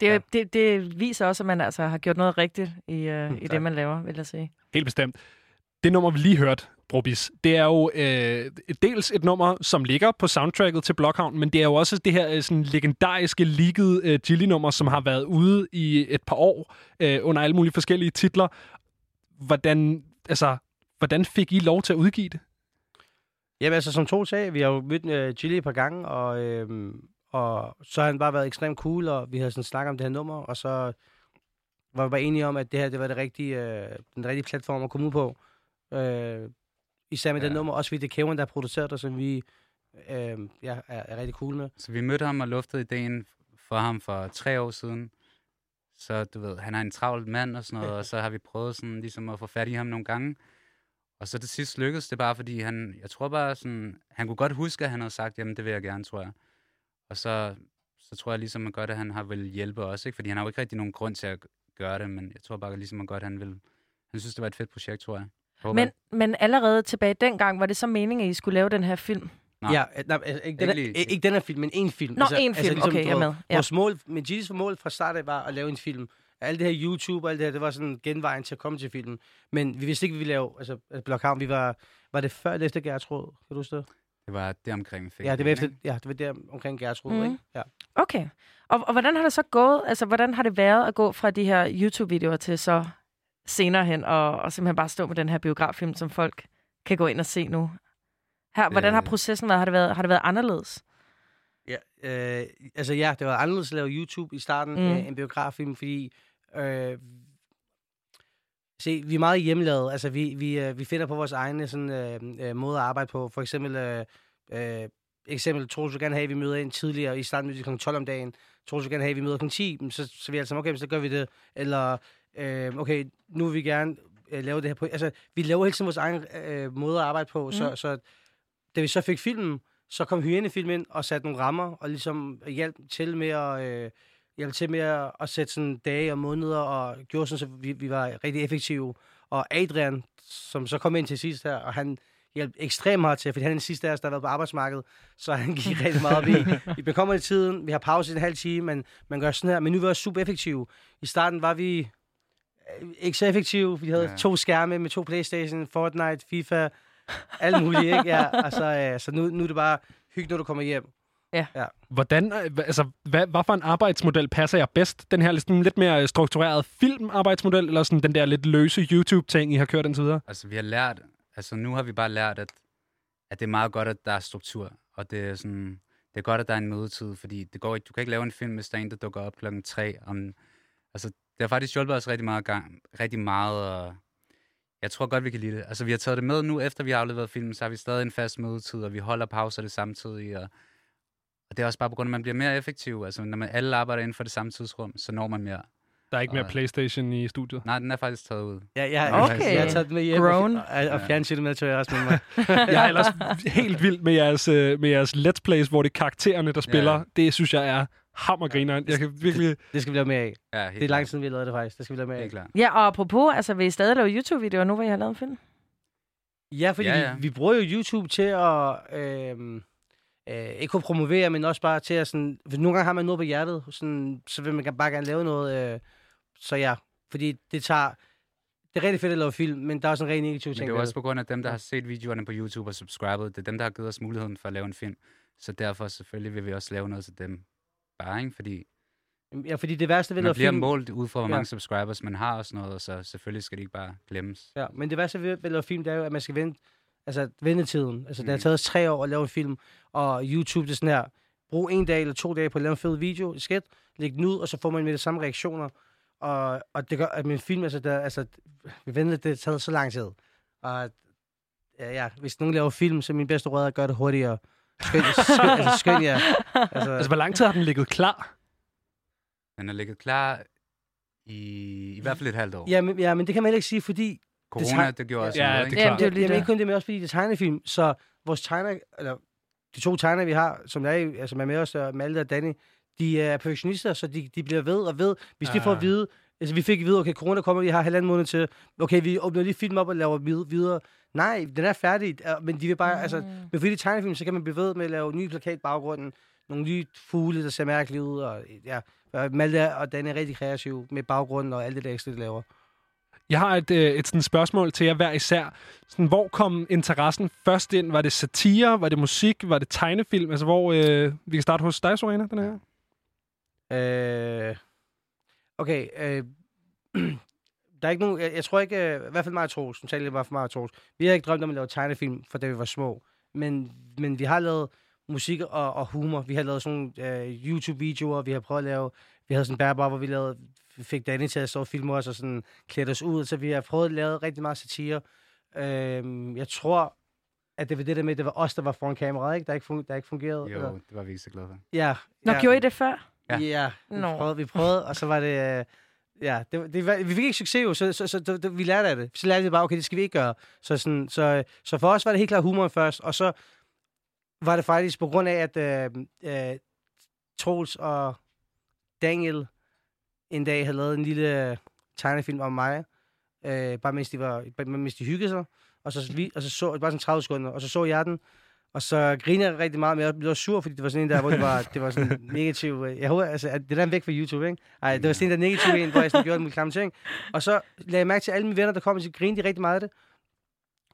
Det, Ja. det, det viser også, at man altså har gjort noget rigtigt i, uh, i tak. det, man laver, vil jeg sige. Helt bestemt. Det nummer, vi lige hørte, Brobis, det er jo øh, dels et nummer, som ligger på soundtracket til Blockhavn, men det er jo også det her øh, sådan legendariske, leakede øh, Gilly-nummer, som har været ude i et par år øh, under alle mulige forskellige titler. Hvordan, altså, hvordan fik I lov til at udgive det? Jamen altså, som to sagde, vi har jo mødt uh, Gilly et par gange, og, øhm, og så har han bare været ekstremt cool, og vi havde sådan snakket om det her nummer, og så var vi bare enige om, at det her det var det rigtige, øh, den rigtige platform at komme ud på. Øh, især med ja. Det nummer, også fordi det er Kevin, der har produceret det, som vi øh, ja, er, er rigtig cool med. Så vi mødte ham og luftede ideen for ham for tre år siden. Så du ved, han er en travlt mand og sådan noget, <laughs> og så har vi prøvet sådan ligesom at få fat i ham nogle gange. Og så til sidst lykkedes det bare, fordi han, jeg tror bare sådan, han kunne godt huske, at han havde sagt, jamen det vil jeg gerne, tror jeg. Og så, så tror jeg ligesom at godt, at han har vil hjælpe os, ikke? Fordi han har jo ikke rigtig nogen grund til at gøre det, men jeg tror bare ligesom at godt, at han vil, han synes, det var et fedt projekt, tror jeg. Håber Men, men allerede tilbage dengang, var det så meningen, at I skulle lave den her film? Nej. Ja, øh, nej, altså, ikke, den her, lige- ikke, den her film, men en film. Nå, en film. Okay, jeg er du ved, med. Ja. Vores mål, med Gilles mål fra start af var at lave en film. Alt det her YouTube og alt det her, det var sådan genvejen til at komme til filmen. Men vi vidste ikke, vi ville lave altså, altså Blockhavn. Vi var, var det før eller efter Gertrud? Kan du huske det? Det var det omkring fik Ja, det var, efter, ikke? ja, det var der omkring Gertrud, Mhm. ikke? Ja. Okay. Og, og hvordan har det så gået? Altså, hvordan har det været at gå fra de her YouTube-videoer til så senere hen, og, og simpelthen bare stå med den her biograffilm, som folk kan gå ind og se nu? Her, hvordan har Øh. processen været? Har det været, har det været anderledes? Ja, øh, altså ja, det var anderledes at lave YouTube i starten Mm. mm. end biograffilm, fordi øh, se, vi er meget hjemmelavet. Altså, vi, vi, øh, vi finder på vores egne sådan, øh, øh, måde at arbejde på. For eksempel, øh, øh, eksempel, tror du gerne have, at vi møder ind tidligere. I starten mødte kl. 12 om dagen. Tror du gerne have, at vi møder kl. 10. Men Så, så er vi altså, okay, så gør vi det. Eller, øh, okay, nu vil vi gerne øh, lave det her på. Altså, vi laver hele tiden vores egen øh, måde at arbejde på. Mm. Så, så da vi så fik filmen, så kom Hyænefilm ind og satte nogle rammer, og ligesom hjalp til med at, øh, hjalp til med at, at sætte sådan dage og måneder, og gjorde sådan, så vi, vi var rigtig effektive. Og Adrian, som så kom ind til sidst her, og han hjalp ekstremt meget til, fordi han er den sidste af os, der har været på arbejdsmarkedet, så han gik <laughs> rigtig meget op i. Vi kommer i tiden, vi har pause i en halv time, men man gør sådan her, men nu er vi også super effektive. I starten var vi øh, ikke så effektive. Vi havde Ja. ja. to skærme med to Playstation, Fortnite, FIFA, alt muligt, ikke? Ja, og så, øh, så nu, nu er det bare hygge, når du kommer hjem. Hvordan, øh, altså, hvad, hvad for en arbejdsmodel passer jer bedst? Den her sådan lidt mere struktureret filmarbejdsmodel, eller sådan den der lidt løse YouTube-ting, I har kørt indtil videre? Altså, vi har lært, altså nu har vi bare lært, at, at det er meget godt, at der er struktur, og det er sådan, det er godt, at der er en mødetid, fordi det går ikke, du kan ikke lave en film, hvis der er en, der dukker op klokken tre. Om, altså, det har faktisk hjulpet os rigtig meget, gang, rigtig meget, og jeg tror godt, vi kan lide det. Altså, vi har taget det med nu, efter vi har afleveret filmen, så har vi stadig en fast mødetid, og vi holder pauser det samtidig, og, og det er også bare på grund af, at man bliver mere effektiv. Altså, når man alle arbejder inden for det samme tidsrum, så når man mere. Der er ikke mere Og- Playstation i studiet. Nej, den er faktisk taget ud. Ja, jeg, Okay. jeg, jeg har taget det med hjem Grown. og, og, fjernsynet med, tror jeg også med mig. <laughs> <laughs> Jeg er ellers helt vild med jeres, øh, med jeres let's plays, hvor det er karaktererne, der spiller. Ja. Det synes jeg er hammergrineren. Jeg kan virkelig... Det skal vi lave mere af. Ja, helt Det er lang tid, vi har lavet det faktisk. Det skal vi lave mere af. Klart. Ja, og apropos, altså vil I stadig lave YouTube-videoer nu, hvor I har lavet en film? Ja, fordi ja. ja. Vi, vi bruger jo YouTube til at... Øh, øh, ikke kun promovere, men også bare til at sådan... Nogle gange har man noget på hjertet, sådan, så vil man bare gerne lave noget. Øh, så ja, fordi det tager... det er rigtig fedt at lave film, men der er også en rigtig negativ Men ting. det er også på grund af dem, der har set videoerne på YouTube og subscribet. Det er dem, der har givet os muligheden for at lave en film. Så derfor selvfølgelig vil vi også lave noget til dem. Bare, ikke? Fordi Ja, fordi det værste ved at man lave bliver film... målt ud fra, hvor Ja. mange subscribers man har og sådan noget, og så selvfølgelig skal de ikke bare glemmes. Ja, men det værste ved at lave film, det er jo, at man skal vente, altså ventetiden. Altså, det har Mm. taget os tre år at lave en film, og YouTube, det er sådan her, brug en dag eller to dage på at lave en fed video, skæt, læg den ud, og så får man med de samme reaktioner. Og, og det gør, at min film, altså, der, altså, vi venter, det har taget så lang tid. Og ja, ja, hvis nogen laver film, så er min bedste råd er at gøre det hurtigere. Skøn, skøn, altså, skøn jer. Altså, Altså, hvor lang tid har den ligget klar? Den er ligget klar i, i hvert fald et halvt år. ja, men, ja, men det kan man heller ikke sige, fordi Corona, tager- det gjorde også Ja, noget, det ikke? er Jamen, det er lige Jamen, det. ikke kun det, men også fordi det er tegnefilm. Så vores tegner, eller de to tegner, vi har, som er, altså, er med os, og Malte og Danny, de er perfektionister, så de, de bliver ved og ved. Hvis de får Ah. at vide, altså vi fik at vide, okay, corona kommer, vi har halvanden måned til, okay, vi åbner lige film op og laver vid- videre. Nej, den er færdig, men de vil bare, altså, men fordi det er tegnefilm, så kan man blive ved med at lave nye plakat baggrunden, nogle nye fugle, der ser mærkeligt ud, og ja, og Malte og Danny er rigtig kreative med baggrunden og alt det der ekstra, de laver. Jeg har et, øh, et sådan spørgsmål til jer hver især. Sådan, hvor kom interessen først ind? Var det satire? Var det musik? Var det tegnefilm? Altså, hvor... Øh, vi kan starte hos dig, Sorena, den her. Øh, okay, øh, <clears throat> der er ikke nogen, jeg, jeg tror ikke, øh, i hvert fald mig og Troels, nu taler jeg bare for mig og Troels, vi har ikke drømt om at lave tegnefilm, for da vi var små, men, men vi har lavet musik og, og humor, vi har lavet sådan øh, YouTube-videoer, vi har prøvet at lave, vi havde sådan en bærbar, hvor vi lavede, fik Danny til at stå og filme os og sådan klæde os ud, så vi har prøvet at lave rigtig meget satire. Øh, jeg tror, at det var det der med, at det var os, der var foran kameraet, ikke? Der ikke, fun- der ikke fungerede. Jo, eller? det var vi ikke så glade for. Ja. Nå, ja. gjorde I det før? Ja. Ja, vi, Nå. prøvede, vi prøvede, og så var det... øh, Ja, det, det, var- vi fik ikke succes jo, så, så, så det, det, vi lærte af det. Så lærte vi bare, okay, det skal vi ikke gøre. Så, sådan, så, så for os var det helt klart humoren først, og så var det faktisk på grund af, at øh, øh, Troels og Daniel en dag havde lavet en lille tegnefilm om mig, øh, bare mens de, var, bare mens de hyggede sig, og så, vi, og så så, bare sådan 30 sekunder, og så så jeg den, og så griner jeg rigtig meget, men jeg blev sur, fordi det var sådan en der, hvor det var, det var sådan <laughs> negativ. øh, Jeg håber, altså, at det der er væk fra YouTube, ikke? Ej, det var sådan en der negativ en, hvor jeg sådan gjorde en klamme ting. Og så lagde jeg mærke til alle mine venner, der kom, og så grinede de rigtig meget af det.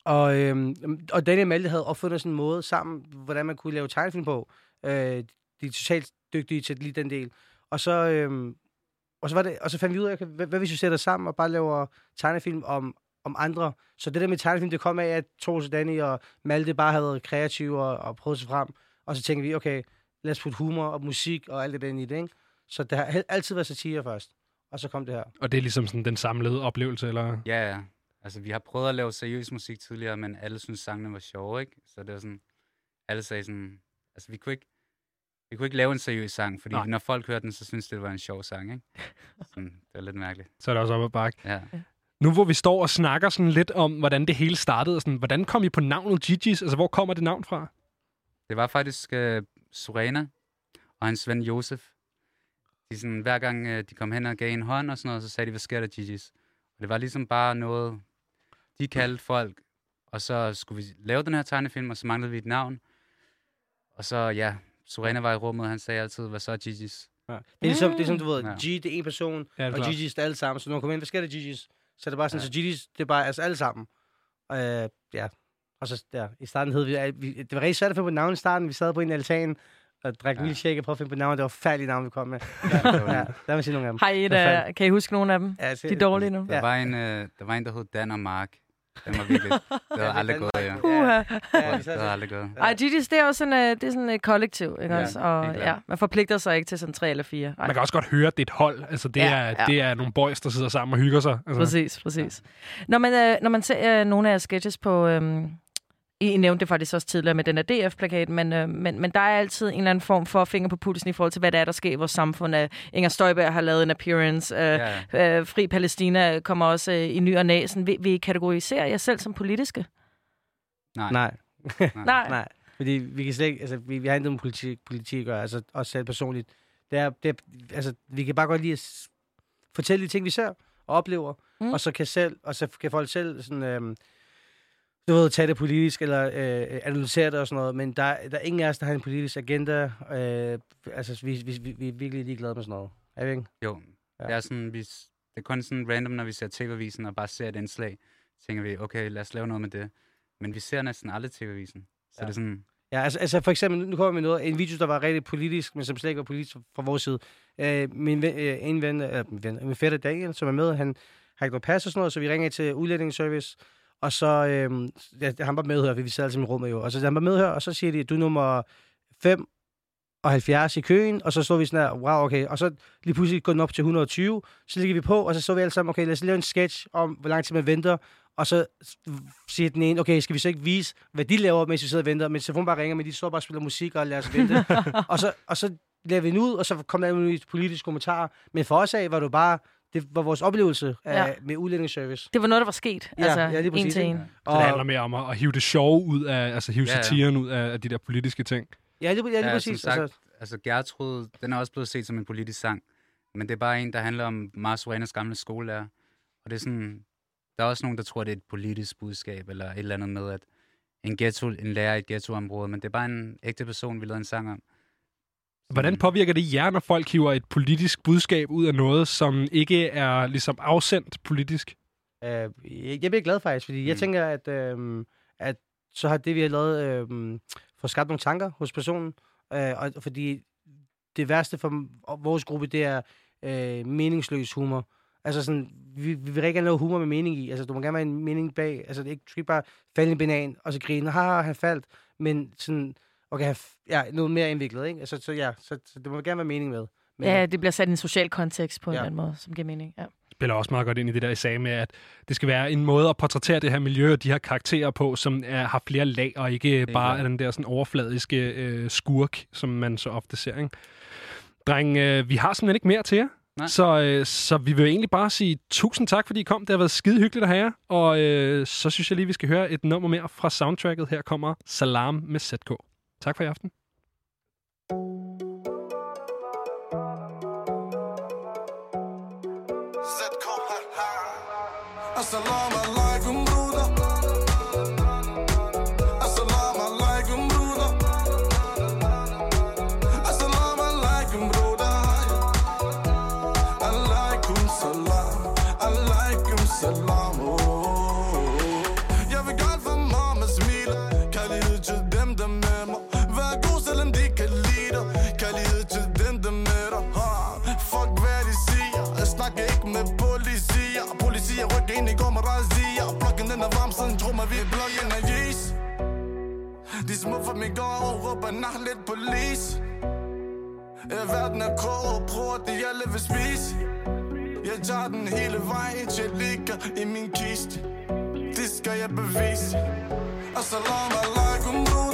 Og, øhm, og Daniel og Malte havde opfundet sådan en måde sammen, hvordan man kunne lave tegnefilm på. Øh, de er totalt dygtige til lige den del. Og så, øhm, og så, var det, og så fandt vi ud af, okay, hvad, hvad hvis vi sætter os sammen og bare laver tegnefilm om, om andre. Så det der med tegnefilm, det kom af, at Troels og Danny og Malte bare havde været kreative og, og prøvet sig frem. Og så tænkte vi, okay, lad os putte humor og musik og alt det der ind i det, ikke? Så det har altid været satire først. Og så kom det her. Og det er ligesom sådan den samlede oplevelse, eller... Ja, ja. Altså, vi har prøvet at lave seriøs musik tidligere, men alle synes sangene var sjove, ikke? Så det var sådan... Alle sagde sådan... Altså, vi kunne ikke... Vi kunne ikke lave en seriøs sang, fordi Nej. Når folk hørte den, så synes de, det var en sjov sang, ikke? <laughs> Sådan, det var lidt mærkeligt. Så er det også op ad bakke. Ja. Nu hvor vi står og snakker sådan lidt om, hvordan det hele startede, og sådan, hvordan kom I på navnet Gigi's? Altså, hvor kommer det navn fra? Det var faktisk uh, Surena og hans ven Josef. De sådan, hver gang uh, de kom hen og gav en hånd og sådan noget, så sagde de, hvad sker der, Gigi's? Og det var ligesom bare noget, de kaldte folk, og så skulle vi lave den her tegnefilm, og så manglede vi et navn. Og så, ja, Surena var i rummet, og han sagde altid, hvad så Gigi's? Ja. Det er ligesom, det er som du ved, Ja. G, det er en person, Ja, det er og. Gigi's det er alle sammen. Så når man kommer ind, hvad sker der, Gigi's? Så er det bare sådan, Ja. så Gigi's, det er bare altså alle sammen. Øh, ja. Og så, ja, i starten hed vi, vi, det var rigtig svært at finde på navn i starten. Vi sad på en altan og drak ja. Milkshake og prøvede at finde på navn. Det var færdige navn, vi kom med. <laughs> Ja, ja, der vil sige nogle af dem. Har I et, uh, kan I huske nogle af dem? Ja, se- De er dårlige nu. Der, Ja. var en, øh, der var en, der hed Dan og Mark. Den var virkelig... Det havde <laughs> Ja, aldrig gået, ja. Uha. Ja, Det havde aldrig gået. Ej, Gigi's, det er også sådan, uh, det er sådan et kollektiv, ikke Ja, også? Og ja, man forpligter sig ikke til sådan tre eller fire. Ej. Man kan også godt høre, at det er et hold. Altså, det, Ja, er, ja. det er nogle boys, der sidder sammen og hygger sig. Altså. Præcis, præcis. Når man, øh, når man ser øh, nogle af sketches på... Øh, I nævnte det faktisk også tidligere med den her DF-plakat, men, øh, men, men der er altid en eller anden form for finger på pulsen i forhold til, hvad der er, der sker i vores samfund. Øh, Inger Støjberg har lavet en appearance. Øh, Ja. øh, Fri Palæstina kommer også øh, i ny og næ. Sådan, vil, vil I kategorisere jer selv som politiske? Nej. Nej. <laughs> Nej. Nej. Fordi vi kan slet ikke, altså, vi, vi har intet med politik, politik at gøre, altså også selv personligt. Det er, det er, altså, vi kan bare godt lide at s- fortælle de ting, vi ser og oplever, Mm. mm. og så kan selv, og så kan folk selv sådan, øhm, du ved, tage det politisk, eller øh, analysere det og sådan noget, men der, der er ingen af os, der har en politisk agenda. Øh, altså, vi, vi, vi, er virkelig ligeglade med sådan noget. Er vi ikke? Jo, Ja. det er sådan, vi, det er kun sådan random, når vi ser TV-avisen og bare ser et indslag. Tænker vi, okay, lad os lave noget med det. Men vi ser næsten aldrig TV-avisen. Så Ja. det er sådan, Ja, altså, altså for eksempel, nu kommer vi med noget, en video, der var rigtig politisk, men som slet ikke var politisk fra vores side. Øh, min ven, øh, en ven, øh, min, ven, min fætter Daniel, som er med, han har ikke noget pas og sådan noget, så vi ringer til udlændingsservice, og så, øh, ja, han var med for vi sad altid i rummet jo, og så han var med her, og så siger de, du er nummer 5 og 70 i køen, og så stod vi sådan her, wow, okay, og så lige pludselig går den op til 120, så ligger vi på, og så så vi alle sammen, okay, lad os lave en sketch om, hvor lang tid man venter, og så siger den ene, okay, skal vi så ikke vise, hvad de laver, mens vi sidder og venter, men telefonen bare ringer, men de står bare og spiller musik og lader os vente. <laughs> og, så, og så lavede vi den ud, og så kom der nogle politiske kommentarer, men for os af var det jo bare, det var vores oplevelse af, Ja. med udlændingsservice. Det var noget, der var sket. Ja, altså, ja, lige en præcis, til ikke? en. Så det handler mere om at, at hive det sjove ud af, altså hive Ja, ja. satiren ud af, af de der politiske ting. Ja, lige, ja, lige Ja, præcis. som sagt, altså, altså Gertrud, den er også blevet set som en politisk sang. Men det er bare en, der handler om Mars Suanas gamle skolelærer. Og det er sådan, der er også nogen, der tror, det er et politisk budskab, eller et eller andet med, at en, ghetto, en lærer i et ghettoområde, men det er bare en ægte person, vi lavede en sang om. Hvordan påvirker det jer, når folk hiver et politisk budskab ud af noget, som ikke er ligesom afsendt politisk? øh, jeg, jeg bliver glad faktisk, fordi mm. jeg Mm. tænker, at, øh, at så har det, vi har lavet, øh, fået skabt nogle tanker hos personen, øh, og fordi det værste for vores gruppe, det er øh, meningsløs humor. Altså sådan, vi, vi vil rigtig gerne lave humor med mening i. Altså, du må gerne være en mening bag. Altså, det er ikke, du skal ikke bare falde i en banan, og så grine, haha, han faldt. Men sådan, okay, have, f- ja, noget mere indviklet, ikke? Altså, så ja, så, så det må gerne være mening med. Men, Ja, det bliver sat i en social kontekst på en Ja. eller anden måde, som giver mening. Ja. spiller også meget godt ind i det der, I sagde med, at det skal være en måde at portrættere det her miljø og de her karakterer på, som er, har flere lag, og ikke bare er den der sådan overfladiske øh, skurk, som man så ofte ser. Ikke? Dreng, øh, vi har simpelthen ikke mere til jer. Nej. Så, øh, så vi vil egentlig bare sige tusind tak, fordi I kom. Det har været skide hyggeligt at have jer. Og øh, så synes jeg lige, vi skal høre et nummer mere fra soundtracket. Her kommer Salam med ZK. Tak for i aften. Assalamu alaikum, bruder. Mig, vidt blokken af is. De små for mig går og råber nah lidt police. Ja, verden er krog og bruger det, alle vil spise. Jeg tager den hele vejen til jeg ligger i min kiste. Det skal jeg bevise. Assalamu alaikum, bruder.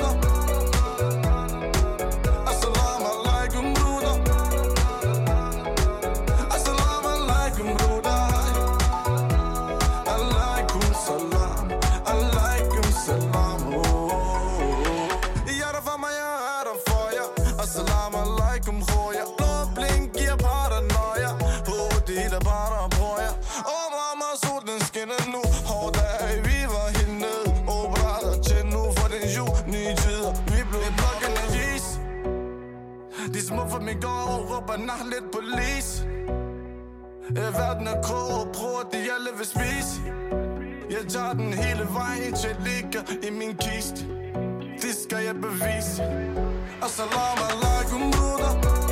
For min gård og råber nah lidt police. Ja, øh, verden er krog og bruger de alle vil spise. Jeg tager den hele vejen til jeg ligger i min kiste. Det skal jeg bevise. Assalamu alaikum, bruder.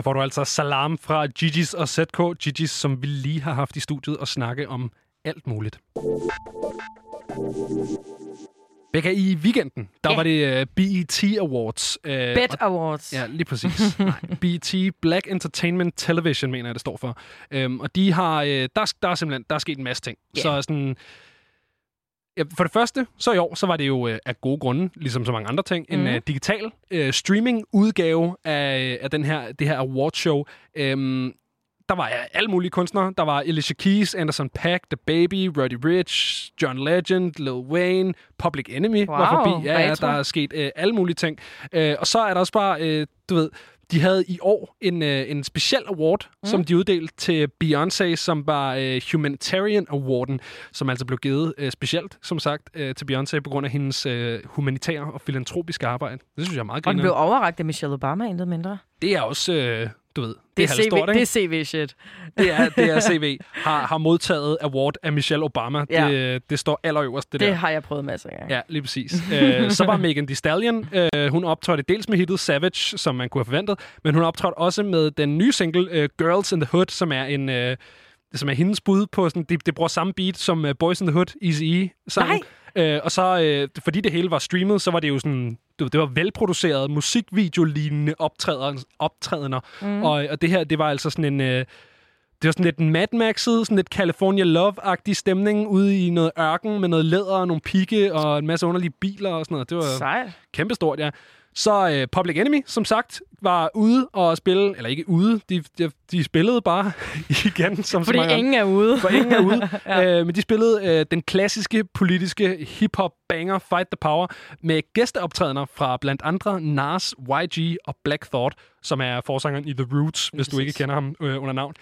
Her får du altså salam fra Gigi's og ZK. Gigi's, som vi lige har haft i studiet og snakke om alt muligt. Becca, i weekenden, der Ja. var det uh, BET Awards. Uh, Bet Awards. Ja, lige præcis. <laughs> BET, Black Entertainment Television, mener jeg, det står for. Um, og de har, uh, der, der er simpelthen der er sket en masse ting. Ja. Så sådan... For det første, så i år, så var det jo uh, af gode grunde, ligesom så mange andre ting, mm. en Mhm. uh, digital uh, streaming-udgave af, af den her, det her awardshow. Um, der var alle mulige kunstnere. Der var Alicia Keys, Anderson Paak, The Baby, Roddy Rich, John Legend, Lil Wayne, Public Enemy var Wow, forbi. Ja, ja, der er sket øh, alle mulige ting. Øh, og så er der også bare, øh, du ved, de havde i år en, øh, en speciel award, mm. som de uddelte til Beyoncé, som var øh, Humanitarian Awarden, som altså blev givet øh, specielt, som sagt, øh, til Beyoncé på grund af hendes øh, humanitære og filantropiske arbejde. Det synes jeg er meget Og den blev overragt af Michelle Obama, intet mindre. Det er også, øh, du ved, det, Det er, CV, halvstort, ikke? det er CV-shit. Det er, det er CV. <laughs> Har, har modtaget award af Michelle Obama. Ja. Det, det står allerøverst, det, Det der. har jeg prøvet masser af gange. Ja, lige præcis. øh, så var Megan Thee Stallion. Øh, hun optrådte dels med hittet Savage, som man kunne have forventet, men hun optrådte også med den nye single øh, Girls in the Hood, som er en... Øh, som er hendes bud på sådan, det, det bruger samme beat som uh, Boys in the Hood, Easy E sangen. Øh, og så, øh, fordi det hele var streamet, så var det jo sådan, det, det var velproduceret musikvideo-lignende optræder, optrædener. Mm. Og, og det her, det var altså sådan en... Øh, det var sådan lidt Mad Max'et, sådan lidt California Love-agtig stemning ude i noget ørken med noget læder og nogle pigge og en masse underlige biler og sådan noget. Det var Sejt. kæmpestort, ja. Så øh, Public Enemy, som sagt, var ude og spille, eller ikke ude, de, de, de spillede bare <laughs> igen, som så Fordi mange ingen er ude. for ingen er ude. <laughs> ja. øh, men de spillede øh, den klassiske politiske hip-hop banger Fight the Power med gæsteoptrædener fra blandt andre Nas, YG og Black Thought, som er forsangeren i The Roots, hvis du ikke kender ham øh, under navn.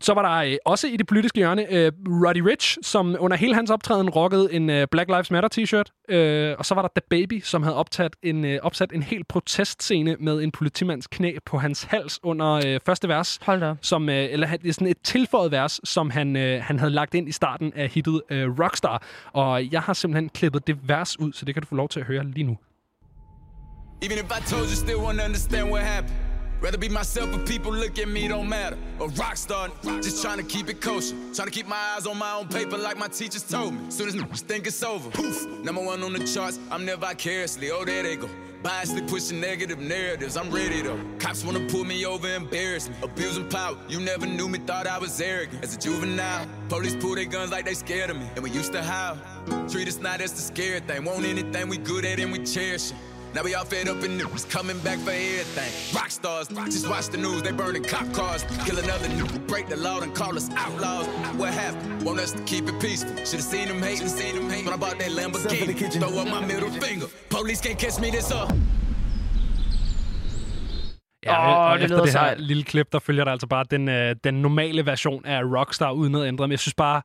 Så var der øh, også i det politiske hjørne øh, Roddy Rich, som under hele hans optræden rockede en øh, Black Lives Matter t-shirt. Øh, og så var der The Baby, som havde optaget en, øh, opsat en helt protestscene med en politimands knæ på hans hals under øh, første vers Hold da som, øh, eller han- det er sådan et tilføjet vers, som han, øh, han havde lagt ind i starten af hittet øh, Rockstar. Og jeg har simpelthen klippet det vers ud, så det kan du få lov til at høre lige nu. Even if I told you, still understand what happened. Rather be myself, but people look at me, don't matter. A rock star, just trying to keep it kosher. Trying to keep my eyes on my own paper, like my teachers told me. Soon as niggas think it's over, poof, number one on the charts. I'm never vicariously, oh there they go. Biasly pushing negative narratives, I'm ready though. Cops wanna pull me over, embarrass me. Abusing power, you never knew me, thought I was arrogant. As a juvenile, police pull their guns like they scared of me. And we used to howl. Treat us not as the scary thing. Want anything we good at and we cherish it. Now we all fed up and news coming back for everything. Rock stars, just watch the news, they burning cop cars. Kill another nigga, break the law and call us outlaws. What happened? Want us to keep it peaceful. Should've seen them hate, should've seen them hate. When I bought that Lamborghini, throw up my middle finger. Police can't catch me this up. Ja, Åh, og det efter det her sejt. lille klip, der følger der altså bare den, øh, den normale version af Rockstar uden noget ændret. Men jeg synes bare,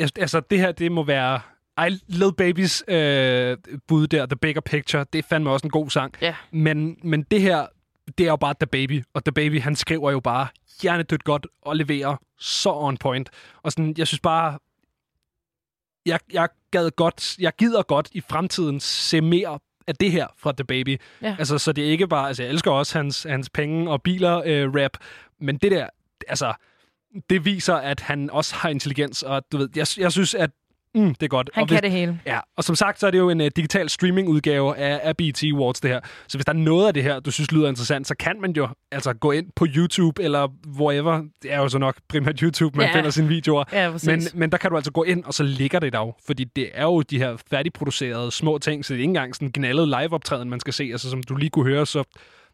altså det her, det må være... Ej, Lil Babys øh, bud der, The Bigger Picture, det er fandme også en god sang. Ja. Men, men det her, det er jo bare The Baby. Og The Baby, han skriver jo bare hjernedødt godt og leverer så on point. Og sådan, jeg synes bare, jeg, jeg gad godt, jeg gider godt i fremtiden se mere af det her fra The Baby. Ja. Altså, så det er ikke bare, altså jeg elsker også hans, hans penge og biler øh, rap, men det der, altså, det viser, at han også har intelligens, og du ved, jeg, jeg synes, at mm, det er godt. Han og kan det hele. Ja, og som sagt, så er det jo en uh, digital streaming-udgave af, af BET Awards, det her. Så hvis der er noget af det her, du synes lyder interessant, så kan man jo altså gå ind på YouTube eller wherever. Det er jo så nok primært YouTube, man Ja. finder sine videoer. Ja, præcis. men, men der kan du altså gå ind, og så ligger det der jo. Fordi det er jo de her færdigproducerede små ting, så det er ikke engang sådan en knaldet live-optræden, man skal se. Altså som du lige kunne høre, så,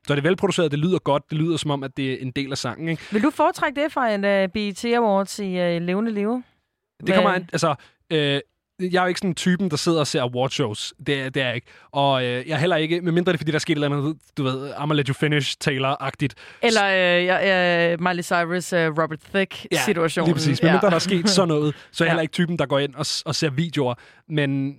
så er det velproduceret, det lyder godt, det lyder som om, at det er en del af sangen. Ikke? Vil du foretrække det fra en uh, BET Awards i uh, Levende Live? Det kommer an, altså, øh, jeg er jo ikke sådan en typen, der sidder og ser awardshows. Det, er- det er jeg ikke. Og øh, jeg er heller ikke, medmindre det er, fordi der er sket et eller andet, du ved, I'm let you finish, Taylor-agtigt. Eller ja, uh, Miley Cyrus, uh, Robert Thicke-situationen. lige præcis. Medmindre Ja. der er sket sådan <laughs> noget, så er jeg Ja. heller ikke typen, der går ind og, og ser videoer. Men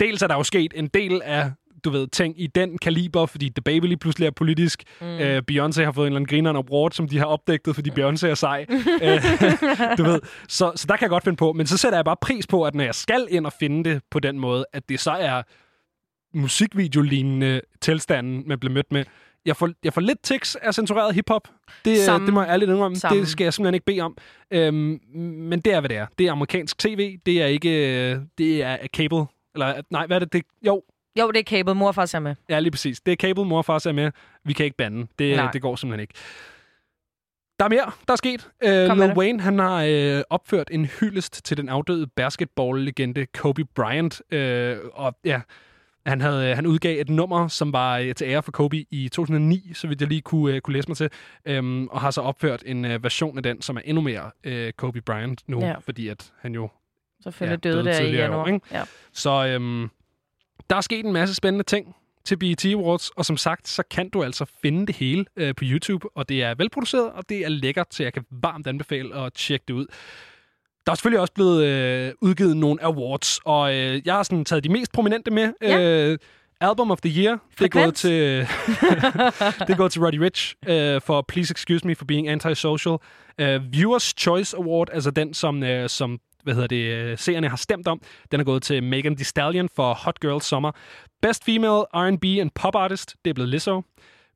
dels er der jo sket en del af du ved, ting i den kaliber, fordi The Baby lige pludselig er politisk. Mm. Øh, Beyoncé har fået en eller anden grineren award, som de har opdægtet, fordi Beyoncé er sej. <laughs> Øh, <laughs> du ved, så, så der kan jeg godt finde på. Men så sætter jeg bare pris på, at når jeg skal ind og finde det på den måde, at det så er musikvideolignende tilstanden, man bliver mødt med. Jeg får, jeg får lidt tics af censureret hiphop. Det, øh, Samme. det må jeg ærligt indrømme. Samme. Det skal jeg simpelthen ikke bede om. Øhm, men det er, hvad det er. Det er amerikansk tv. Det er ikke... øh, Det er cable. Eller nej, hvad er det? det jo, Jo, det er Cable. Mor og far ser med. Ja, lige præcis. Det er cable, mor og far er med. Vi kan ikke bande. Det, Nej. det går simpelthen ikke. Der er mere, der er sket. Uh, Lil. Wayne han har uh, opført en hyldest til den afdøde basketball-legende Kobe Bryant. Uh, og ja, han, havde, han udgav et nummer, som var uh, til ære for Kobe i 2009, så vidt jeg lige kunne, uh, kunne læse mig til. Um, og har så opført en uh, version af den, som er endnu mere uh, Kobe Bryant nu, Ja. fordi at han jo Selvfølgelig Ja, døde døde der i i år, januar. ikke? ja. så øhm, der er sket en masse spændende ting til BET Awards, og som sagt, så kan du altså finde det hele øh, på YouTube, og det er velproduceret, og det er lækkert, så jeg kan varmt anbefale at tjekke det ud. Der er selvfølgelig også blevet øh, udgivet nogle awards, og øh, jeg har sådan taget de mest prominente med. Ja. Øh, Album of the Year, det er gået Frekvens. til, <laughs> det gået til Roddy Rich øh, for Please Excuse Me for Being Antisocial. Uh, Viewers Choice Award, altså den, som, øh, som hvad hedder det, øh, seerne har stemt om, den er gået til Megan Thee Stallion for Hot Girl Summer. Best Female R&B and Pop Artist, det er blevet Lizzo.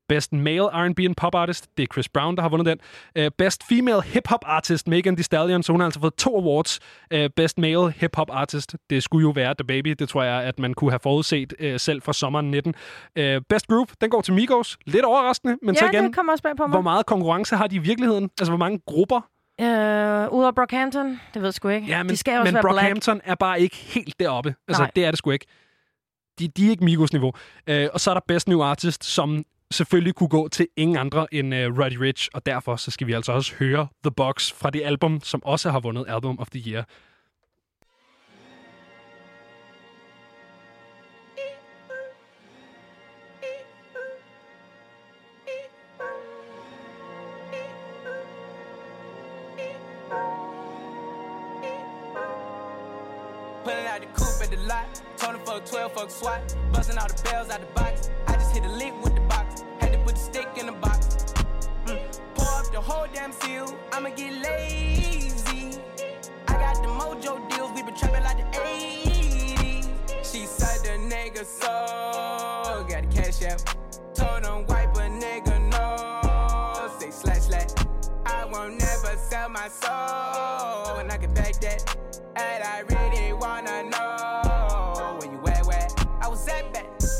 Best Male R&B and Pop Artist, det er Chris Brown, der har vundet den. Uh, Best Female Hip Hop Artist, Megan Thee Stallion, så hun har altså fået to awards. Uh, Best Male Hip Hop Artist, det skulle jo være The Baby, det tror jeg, at man kunne have forudset uh, selv fra sommeren 19. Uh, Best Group, den går til Migos. Lidt overraskende, men så ja, igen, det kommer også bag på mig. hvor meget konkurrence har de i virkeligheden? Altså, hvor mange grupper? Øh, Udover Brockhampton, det ved jeg sgu ikke. Ja, men, de skal også men være black. Brockhampton er bare ikke helt deroppe. Altså, Nej. det er det sgu ikke. De, de er ikke Migos-niveau. Øh, og så er der Best New Artist, som selvfølgelig kunne gå til ingen andre end uh, Roddy Rich, og derfor så skal vi altså også høre The Box fra det album, som også har vundet Album of the Year. Told him fuck 12, fuck SWAT. Busting all the bells out the box. I just hit a lick with the box. Had to put the stick in the box. Mm. Pour up the whole damn seal. I'ma get lazy. I got the mojo deals. We been trapping like the 80s. She said the nigga so. Got the cash out. Told him wipe a nigga no. Say slash slash. I won't never sell my soul. And I can back that. And I really wanna know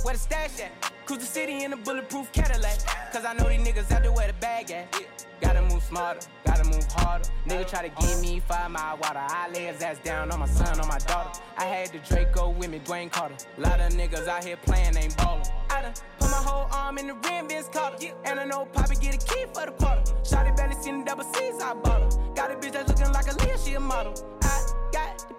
where the stash at. Cruise the city in a bulletproof Cadillac. Cause I know these niggas out there where the bag at. Gotta move smarter, gotta move harder. Nigga try to give me five mile water. I lay his ass down on my son, on my daughter. I had the Draco with me, Dwayne Carter. Lot of niggas out here playing, ain't ballin'. I done put my whole arm in the rim, Vince Carter. And I know Poppy get a key for the quarter. Shotty barely seen the double C's, I bought her. Got a bitch that's looking like a Leah, she a model. I got the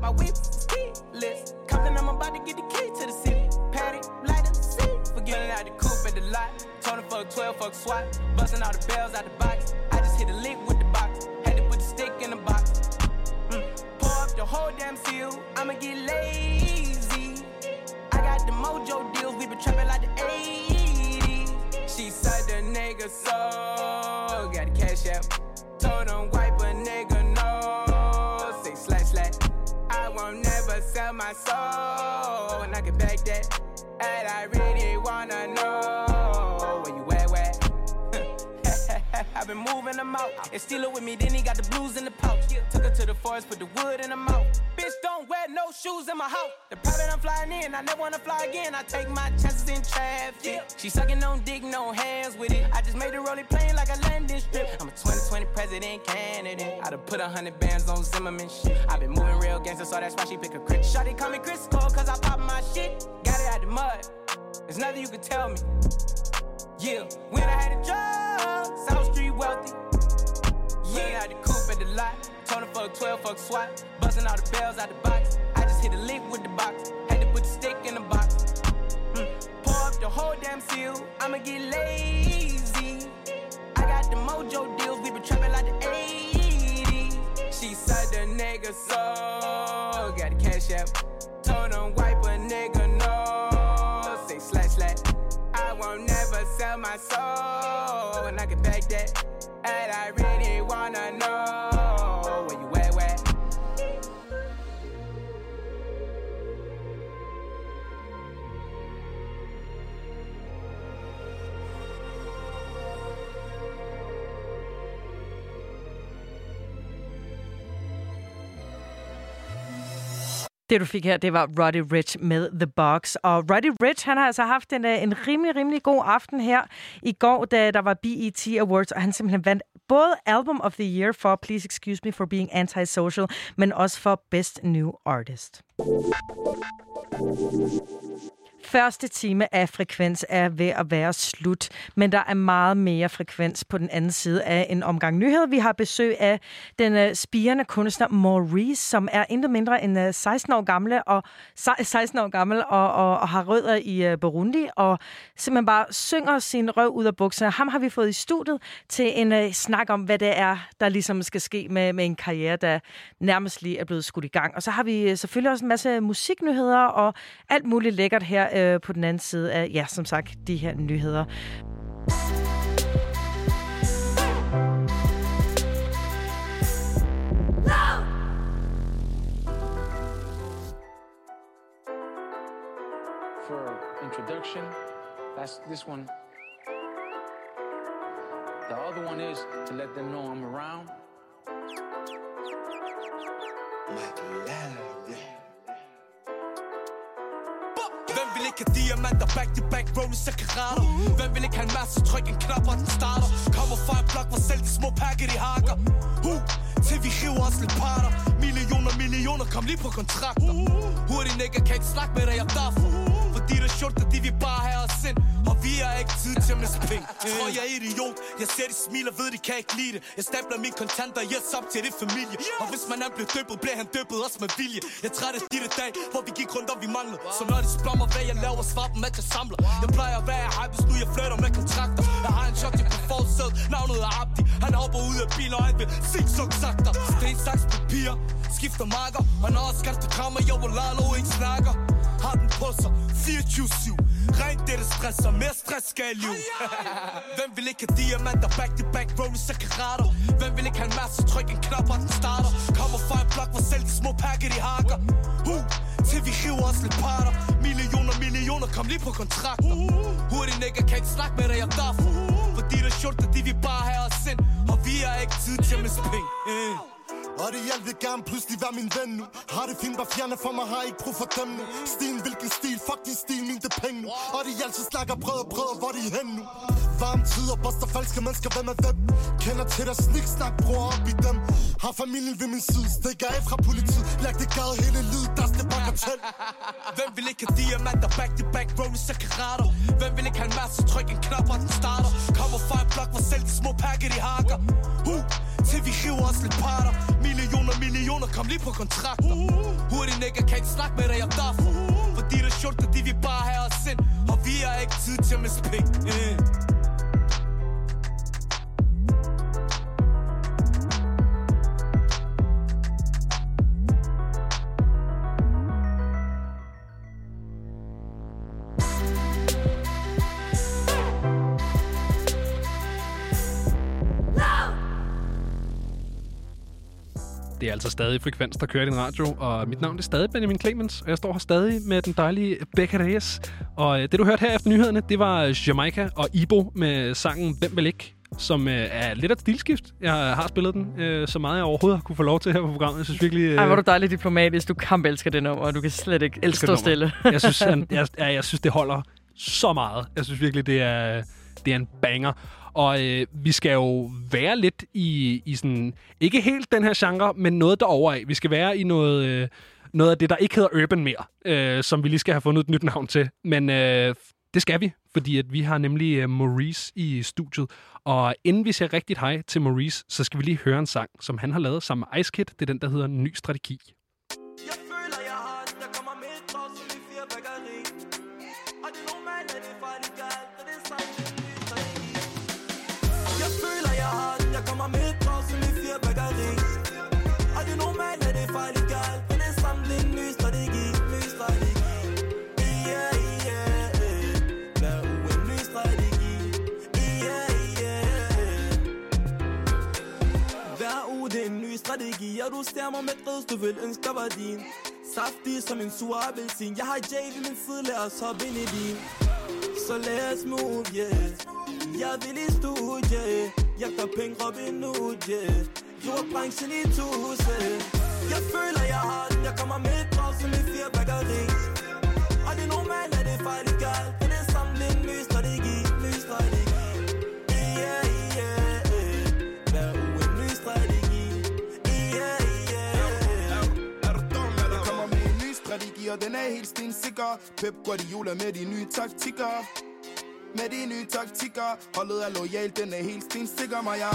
my whip keyless. Compton, I'm about to get the key to the city. Patty, light up, see. Forgetting out the coupe at the lot. Told him fuck 12, fuck SWAT. Busting all the bells out the box. I just hit a lick with the box. Had to put the stick in the box. Mm. Pour up the whole damn seal. I'ma get lazy. I got the mojo deals. We been trapping like the 80s. She said the nigga so. Got the cash out. Told him wipe soul. And I can back that. And I really been moving them out. And steal it with me, then he got the blues in the pouch. Took her to the forest, put the wood in the mouth. Bitch, don't wear no shoes in my house. The private I'm flying in, I never wanna fly again. I take my chances in traffic. She sucking on dick, no hands with it. I just made the rolling plane like a landing strip. I'm a 2020 president candidate. I done put a hundred bands on Zimmerman shit. i been moving real gangster, so that's why she pick a crit. Shawty call me Chris Cole, cause I pop my shit. Got it out the mud. There's nothing you can tell me. Yeah, when I had a job, wealthy. Yeah, had the coupe at the lot. Told him fuck 12, fuck SWAT. Busting all the bells out the box. I just hit a lick with the box. Had to put the stick in the box. Mm. Pour up the whole damn seal. I'ma get lazy. I got the mojo deals. We been trapping like the 80s. She said the nigga so. Got the cash out. My soul. And I can back that. And I really wanna know where you Det, du fik her, det var Roddy Rich med The Box. Og Roddy Rich, han har altså haft en, øh, en rimelig, rimelig god aften her i går, da der var BET Awards, og han simpelthen vandt både Album of the Year for Please Excuse Me for Being Antisocial, men også for Best New Artist. Første time af frekvens er ved at være slut, men der er meget mere frekvens på den anden side af en omgang nyheder. Vi har besøg af den øh, spirende kunstner Maurice, som er intet mindre end øh, 16 år gammel og 16 år gammel og, og, og har rødder i øh, Burundi og simpelthen bare synger sin røv ud af bukserne. Ham har vi fået i studiet til en uh, snak om, hvad det er, der ligesom skal ske med, med en karriere, der nærmest lige er blevet skudt i gang. Og så har vi selvfølgelig også en masse musiknyheder og alt muligt lækkert her uh, på den anden side af, ja, som sagt, de her nyheder. For introduction, that's this one. The other one is to let them know I'm around vil ikke have diamanter. Back to back, rolling så karater Hvem vil ikke have en masse tryk, en knap og den starter. Kommer fra en blok, hvor selv de små pakker de hakker. Huh, til vi river os lidt parter. Millioner, millioner, kom lige på kontrakter. Hurtig nigga, kan ikke snakke med dig, jeg er derfor der skjorter, de vil bare have os ind. Og vi har ikke tid til miste penge. Tror jeg er idiot, jeg ser de smiler, ved de kan ikke lide det. Jeg stabler mine kontanter, yes op til det familie. Og hvis man er blevet døbet, bliver han døbet også med vilje. Jeg træt af de der dag, hvor vi gik rundt og vi manglede Så når de spørger hvad jeg laver, svar dem, at jeg samler. Jeg plejer at være hype, nu jeg flytter med kontrakter. Jeg har en shot på forsæd, navnet er Abdi. Han hopper ud af bilen, og han vil zigzag sagter Sten, saks, papir, skifter marker. Og når jeg skal til krammer, jeg vil Lalo ikke snakker Har den på sig, 24-7 Rent det, der stresser, mere stress skal jeg liv Hvem vil ikke have diamanter, back to back, rolling så karater Hvem vil ikke have en masse tryk, en knap og den starter? Kommer fra en blok, hvor selv de små pakker de hakker. Hu, til vi river os lidt parter. Millioner, millioner, kom lige på kontrakter. Hurtig nigga, kan ikke snakke med dig, jeg er Fordi der skjorter, de vil bare have os ind. Og vi har ikke tid til at miste penge. Eh. Og det hjælp vil gerne pludselig være min ven nu. Har det fint, bare fjerne for mig, har ikke brug for dem nu. Stilen, hvilken stil, fuck din stil, min det penge nu. Og det hjælp, så snakker brød og brød, hvor de hen nu? Varme tider, boster falske mennesker, hvem er dem? Kender til dig, snik, snak, bror op i dem. Har familien ved min side, stikker af fra politiet. Læg det gade hele lyd, der det bare kartel Hvem vil ikke have diamanter, back to back, rolling så karater Hvem vil ikke have en masse tryk, en knap og den starter? Kommer fra en blok, hvor selv de små pakker de hakker. Hu, til vi hiver os lidt parter. Millioner, millioner, kom lige på kontrakter. Hurtig nigga, kan ikke snakke med dig, jeg er Fordi der skjorter, de vil bare have os ind. Og vi har ikke tid til at miste yeah. Det er altså stadig Frekvens, der kører i din radio, og mit navn er stadig Benjamin Clemens, og jeg står her stadig med den dejlige Becca Reyes. Og øh, det, du hørte her efter nyhederne, det var Jamaica og Ibo med sangen Hvem vil ikke? som øh, er lidt af et stilskift. Jeg har spillet den øh, så meget, jeg overhovedet har kunne få lov til her på programmet. Jeg synes virkelig... Øh, Ej, hvor du dejligt diplomatisk. Du kan elske det nummer, og du kan slet ikke elsker stå stille. jeg, synes, <laughs> han, jeg, jeg, jeg synes, det holder så meget. Jeg synes virkelig, det er, det er en banger. Og øh, vi skal jo være lidt i, i sådan... Ikke helt den her genre, men noget derovre af. Vi skal være i noget... Øh, noget af det, der ikke hedder Urban mere, øh, som vi lige skal have fundet et nyt navn til. Men øh, det skal vi, fordi at vi har nemlig øh, Maurice i studiet. Og inden vi siger rigtigt hej til Maurice, så skal vi lige høre en sang, som han har lavet sammen med Ice Kid. Det er den, der hedder Ny Strategi. Strategi du stærmer mig med rød, du vil ønske dig var din Saftig som en sur appelsin. Jeg har Jay ved min side, lad os hoppe ind i din. Så lad os move, yeah. Jeg vil i studie. Jeg tager penge op endnu, yeah. Driver branchen i tusind Jeg føler, jeg har den jeg kommer med et drag som i fire bakkeri Og det er normalt, at det er fejl galt. Strategi, og den er helt stensikker Pep Guardiola med de nye taktikker. Med de nye taktikker. Holdet er lojal, den er helt stensikker, mig ja.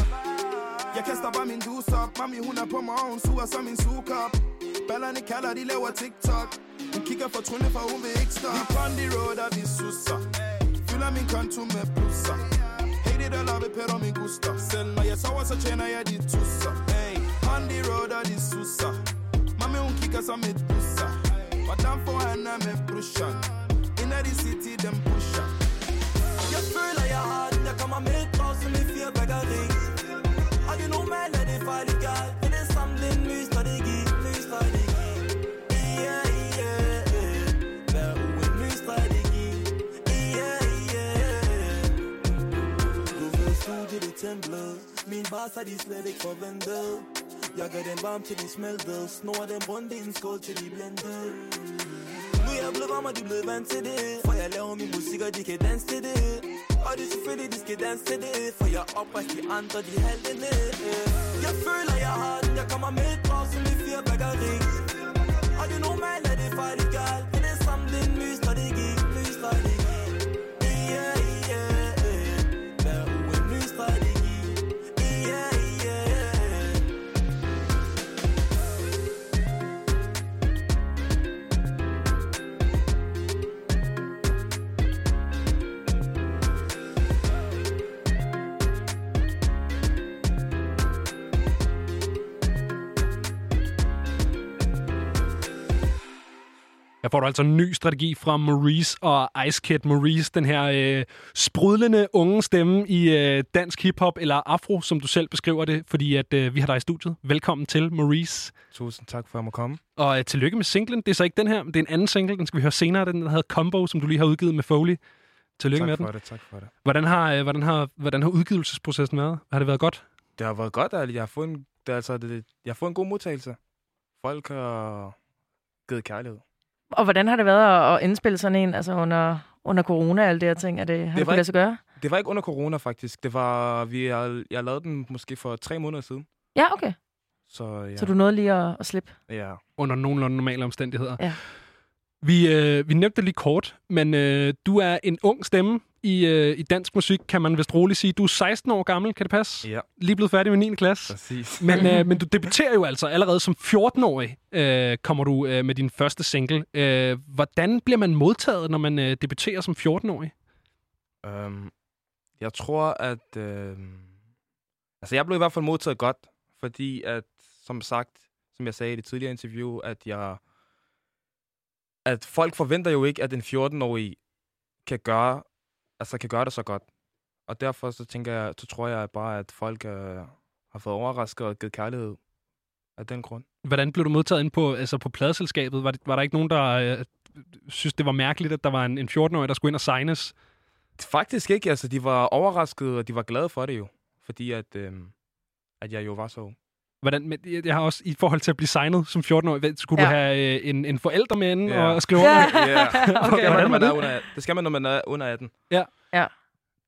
Jeg kaster bare min dus op. Mami, hun er på mig, og hun suger som en sugekop. Ballerne kalder, de laver TikTok. Hun kigger for trynde, for hun vil ikke stoppe. Vi er on road, og vi susser. Fylder min konto med plusser Hate it or love it, pero min guster. Selv når jeg sover, så tjener jeg de tusser. Hey, On the road, og de susser. Mami, hun kigger som et busser. Hvordan får han er med brushan Ind af de city, dem pusher Jeg føler, jeg har den Jeg kommer med et drag som i fire bakkeri Og det er normalt, at det er fejl galt Det er det samme, det er en ny strategi Ny strategi Yeah, yeah, yeah Hver uge en ny strategi Yeah, yeah Du ved studiet i templet min bars er de slet ikke forventet Jeg gør den varm til de smelter Snor den rundt i en skål til de blender nu er jeg blevet varm, og de blevet vant til det. For jeg laver min musik, og de kan danse til det. Og det er selvfølgelig, de skal danse til det. For jeg oprejst de andre, de halte ned. Jeg føler, jeg har den. Jeg kommer med et drag som i fire bakkeri Og det er normalt, at det er fejl galt Her får du altså en ny strategi fra Maurice og Ice Kid. Maurice, den her øh, sprudlende unge stemme i øh, dansk hiphop, eller afro, som du selv beskriver det, fordi at øh, vi har dig i studiet. Velkommen til, Maurice. Tusind tak for at jeg må komme. Og øh, tillykke med singlen. Det er så ikke den her, men det er en anden single. Den skal vi høre senere. Den der hedder Combo, som du lige har udgivet med Foley. Tillykke tak med for den. det, tak for det. Hvordan har, øh, hvordan, har, hvordan har udgivelsesprocessen været? Har det været godt? Det har været godt, at jeg har fået en, det, altså, det, jeg har fået en god modtagelse. Folk har givet kærlighed. Og hvordan har det været at- at indspille sådan en altså under, under corona og alle de her ting? Er det, har det, det lade sig gøre? Det var ikke under corona, faktisk. Det var, vi har, jeg lavede den måske for tre måneder siden. Ja, okay. Så, ja. Så du nåede lige at, at slippe? Ja. Under nogenlunde normale omstændigheder. Ja. Vi, øh, vi nævnte det lige kort, men øh, du er en ung stemme i, øh, i dansk musik, kan man vist roligt sige. Du er 16 år gammel, kan det passe? Ja. Lige blevet færdig med 9. klasse. Præcis. Men, øh, <laughs> men du debuterer jo altså allerede som 14-årig, øh, kommer du øh, med din første single. Øh, hvordan bliver man modtaget, når man øh, debuterer som 14-årig? Um, jeg tror, at... Øh, altså, jeg blev i hvert fald modtaget godt, fordi at, som sagt, som jeg sagde i det tidligere interview, at jeg... At folk forventer jo ikke, at en 14-årig kan gøre, altså kan gøre det så godt. Og derfor så tænker jeg, så tror jeg bare, at folk øh, har fået overrasket og givet kærlighed af den grund. Hvordan blev du modtaget ind på, altså på pladeselskabet? Var, det, var der ikke nogen, der øh, synes, det var mærkeligt, at der var en, en 14-årig, der skulle ind og signes? Faktisk ikke. Altså, de var overraskede, og de var glade for det jo. Fordi at, øh, at jeg jo var så. Hvordan, men jeg jeg har også i forhold til at blive signet som 14-årig, hvad- skulle ja. Du have øh, en, en forælder med inde Ja. og skrive under? Ja, okay, <laughs> okay, hvordan man er det? under, det skal man, når man er under 18. Ja. Ja.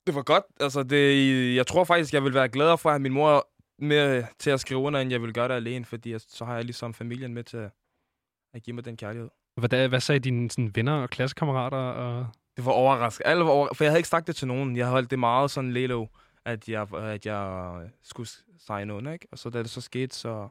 Det var godt. Altså, det, jeg tror faktisk, jeg vil være gladere for at have min mor med til at skrive under, end jeg vil gøre det alene, fordi at, så har jeg ligesom familien med til at, at give mig den kærlighed. Hvad, hvad sagde dine sådan, venner og klassekammerater? Og... Det var overraskende. Alle var over... For jeg havde ikke sagt det til nogen. Jeg holdt det meget sådan lelo, at jeg, at jeg skulle signe under, ikke? Og så da det så skete, så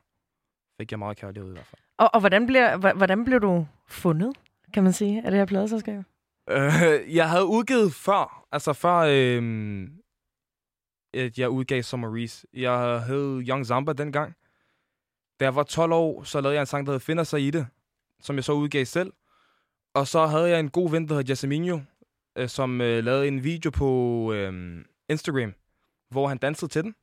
fik jeg meget kærlighed i hvert fald. Og, og hvordan, bliver, hvordan blev du fundet, kan man sige, af det her pladeselskab? Øh, jeg havde udgivet før, altså før øh, at jeg udgav som Maurice. Jeg hed Young Zamba dengang. Da jeg var 12 år, så lavede jeg en sang, der hed Finder sig i det, som jeg så udgav selv. Og så havde jeg en god ven, der hed Jasemino, øh, som øh, lavede en video på øh, Instagram, hvor han dansede til den.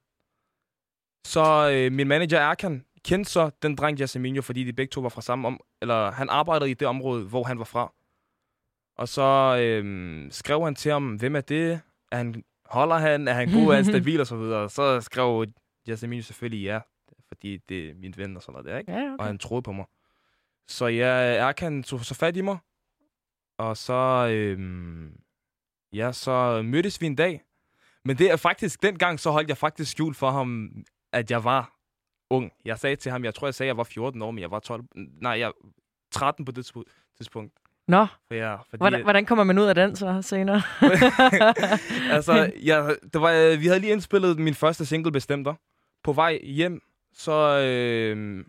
Så øh, min manager Erkan kendte så den dreng Jasemino, fordi de begge to var fra samme om... Eller han arbejdede i det område, hvor han var fra. Og så øhm, skrev han til ham, hvem er det? Er han, holder han? Er han god? Er han <laughs> stabil? Og så videre. Så skrev Jasmin selvfølgelig ja, fordi det er min ven og sådan noget der, ikke? Ja, okay. Og han troede på mig. Så ja, Erkan tog så fat i mig. Og så, øhm, ja, så mødtes vi en dag. Men det er faktisk, dengang så holdt jeg faktisk skjult for ham, at jeg var ung. Jeg sagde til ham, jeg tror, jeg sagde, at jeg var 14 år, men jeg var 12. Nej, jeg 13 på det tidspunkt-. Nå, For ja, fordi, hvordan, hvordan kommer man ud af den så senere? <laughs> altså, ja, det var, øh, vi havde lige indspillet min første single, Bestemter. På vej hjem, så øh,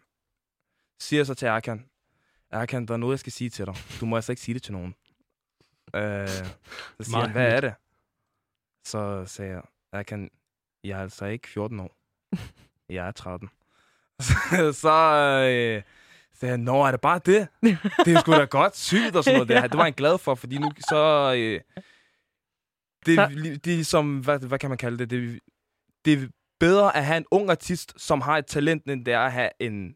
siger jeg så til Erkan, Erkan, der er noget, jeg skal sige til dig. Du må altså ikke sige det til nogen. Øh, så siger Meget han, hvad er det? Så sagde jeg, Erkan, jeg er altså ikke 14 år. <laughs> Jeg er 13. så øh, sagde han, nå, er det bare det? Det er sgu da godt sygt og sådan noget. <laughs> Der. Det var han glad for, fordi nu så... Øh, det, Så- det, er som, hvad, hvad kan man kalde det? det? Det er bedre at have en ung artist, som har et talent, end det er at have en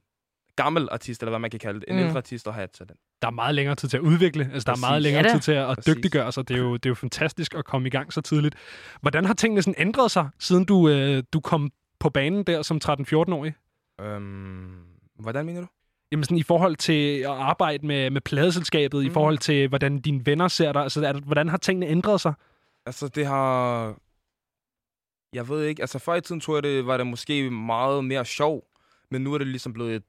gammel artist, eller hvad man kan kalde det. En Mm. ældre artist, der har et talent. Der er meget længere tid til at udvikle. Altså, der er Præcis. meget længere Ja, tid til at, at Præcis. dygtiggøre sig. Det er, jo, det er jo fantastisk at komme i gang så tidligt. Hvordan har tingene sådan ændret sig, siden du, øh, du kom på banen der som 13-14-årig? Øhm, hvordan mener du? Jamen sådan i forhold til at arbejde med, med pladeselskabet, mm. i forhold til, hvordan dine venner ser dig. Altså, er, hvordan har tingene ændret sig? Altså, det har... Jeg ved ikke. Altså, før i tiden tror jeg, det var det måske meget mere sjov. Men nu er det ligesom blevet et,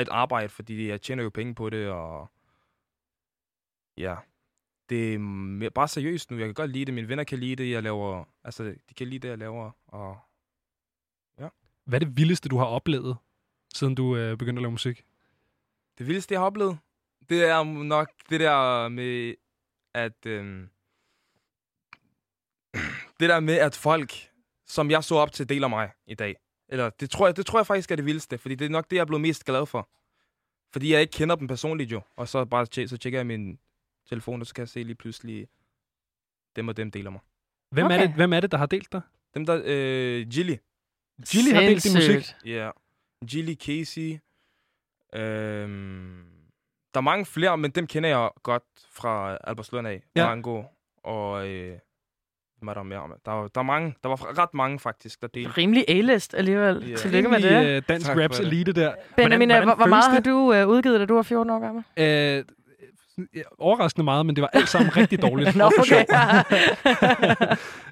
et arbejde, fordi jeg tjener jo penge på det, og... Ja. Det er bare seriøst nu. Jeg kan godt lide det. Mine venner kan lide det, jeg laver... Altså, de kan lide det, jeg laver, og... Ja. Hvad er det vildeste, du har oplevet, siden du øh, begyndte at lave musik? Det vildeste, jeg har oplevet, det er nok det der med, at... Øhm, <clears throat> det der med, at folk, som jeg så op til, deler mig i dag. Eller det tror, jeg, det tror jeg faktisk er det vildeste, fordi det er nok det, jeg er blevet mest glad for. Fordi jeg ikke kender dem personligt jo. Og så bare tje- så tjekker jeg min telefon, og så kan jeg se lige pludselig, dem og dem deler mig. Hvem, okay. er, det, hvem er det, der har delt dig? Dem der, øh, Gilly. Gilly har delt din musik? Ja. Gilly, Casey. Øhm, der er mange flere, men dem kender jeg godt fra Albertslund af. Ja. Rango og... Øh, hvad er der mere? Der, der, er mange, der var ret mange faktisk, der delte. Rimelig A-list alligevel. Ja. Tillykke med det. øh, dansk Tak raps det. elite der. Benjamin, hvordan, hvor, hvor meget føles har du øh, udgivet, da du var 14 år gammel? Øh, ja, overraskende meget, men det var alt sammen rigtig dårligt. <laughs> Nå, okay.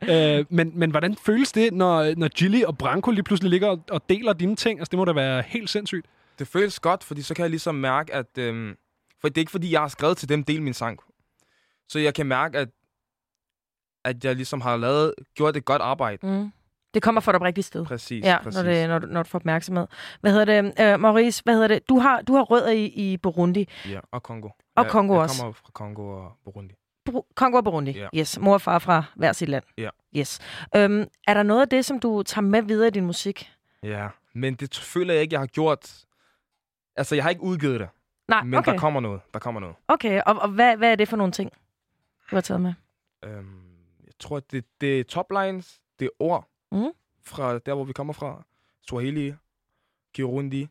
<laughs> øh, men, men hvordan føles det, når, når Gilly og Branko lige pludselig ligger og, og deler dine ting? Altså, det må da være helt sindssygt. Det føles godt, fordi så kan jeg ligesom mærke, at... Øhm, for det er ikke, fordi jeg har skrevet til dem, del min sang. Så jeg kan mærke, at, at jeg ligesom har lavet, gjort et godt arbejde. Mm. Det kommer fra et oprigtigt sted. Præcis, ja, præcis. Når, det, når, du, når du får opmærksomhed. Hvad hedder det? Uh, Maurice, hvad hedder det? Du har, du har rødder i, i Burundi. Ja, og Kongo. Og jeg, Kongo jeg også. kommer fra Kongo og Burundi. Bru- Kongo og Burundi. Ja. Yes. Mor og far fra hver sit land. Ja. Yes. Øhm, er der noget af det, som du tager med videre i din musik? Ja, men det føler jeg ikke, jeg har gjort... Altså, jeg har ikke udgivet det. Nej, men okay. der kommer noget. Der kommer noget. Okay, og, og hvad, hvad er det for nogle ting, du har taget med? Øhm, jeg tror, det, det er toplines, det er ord mm. fra der, hvor vi kommer fra. Swahili, Kirundi.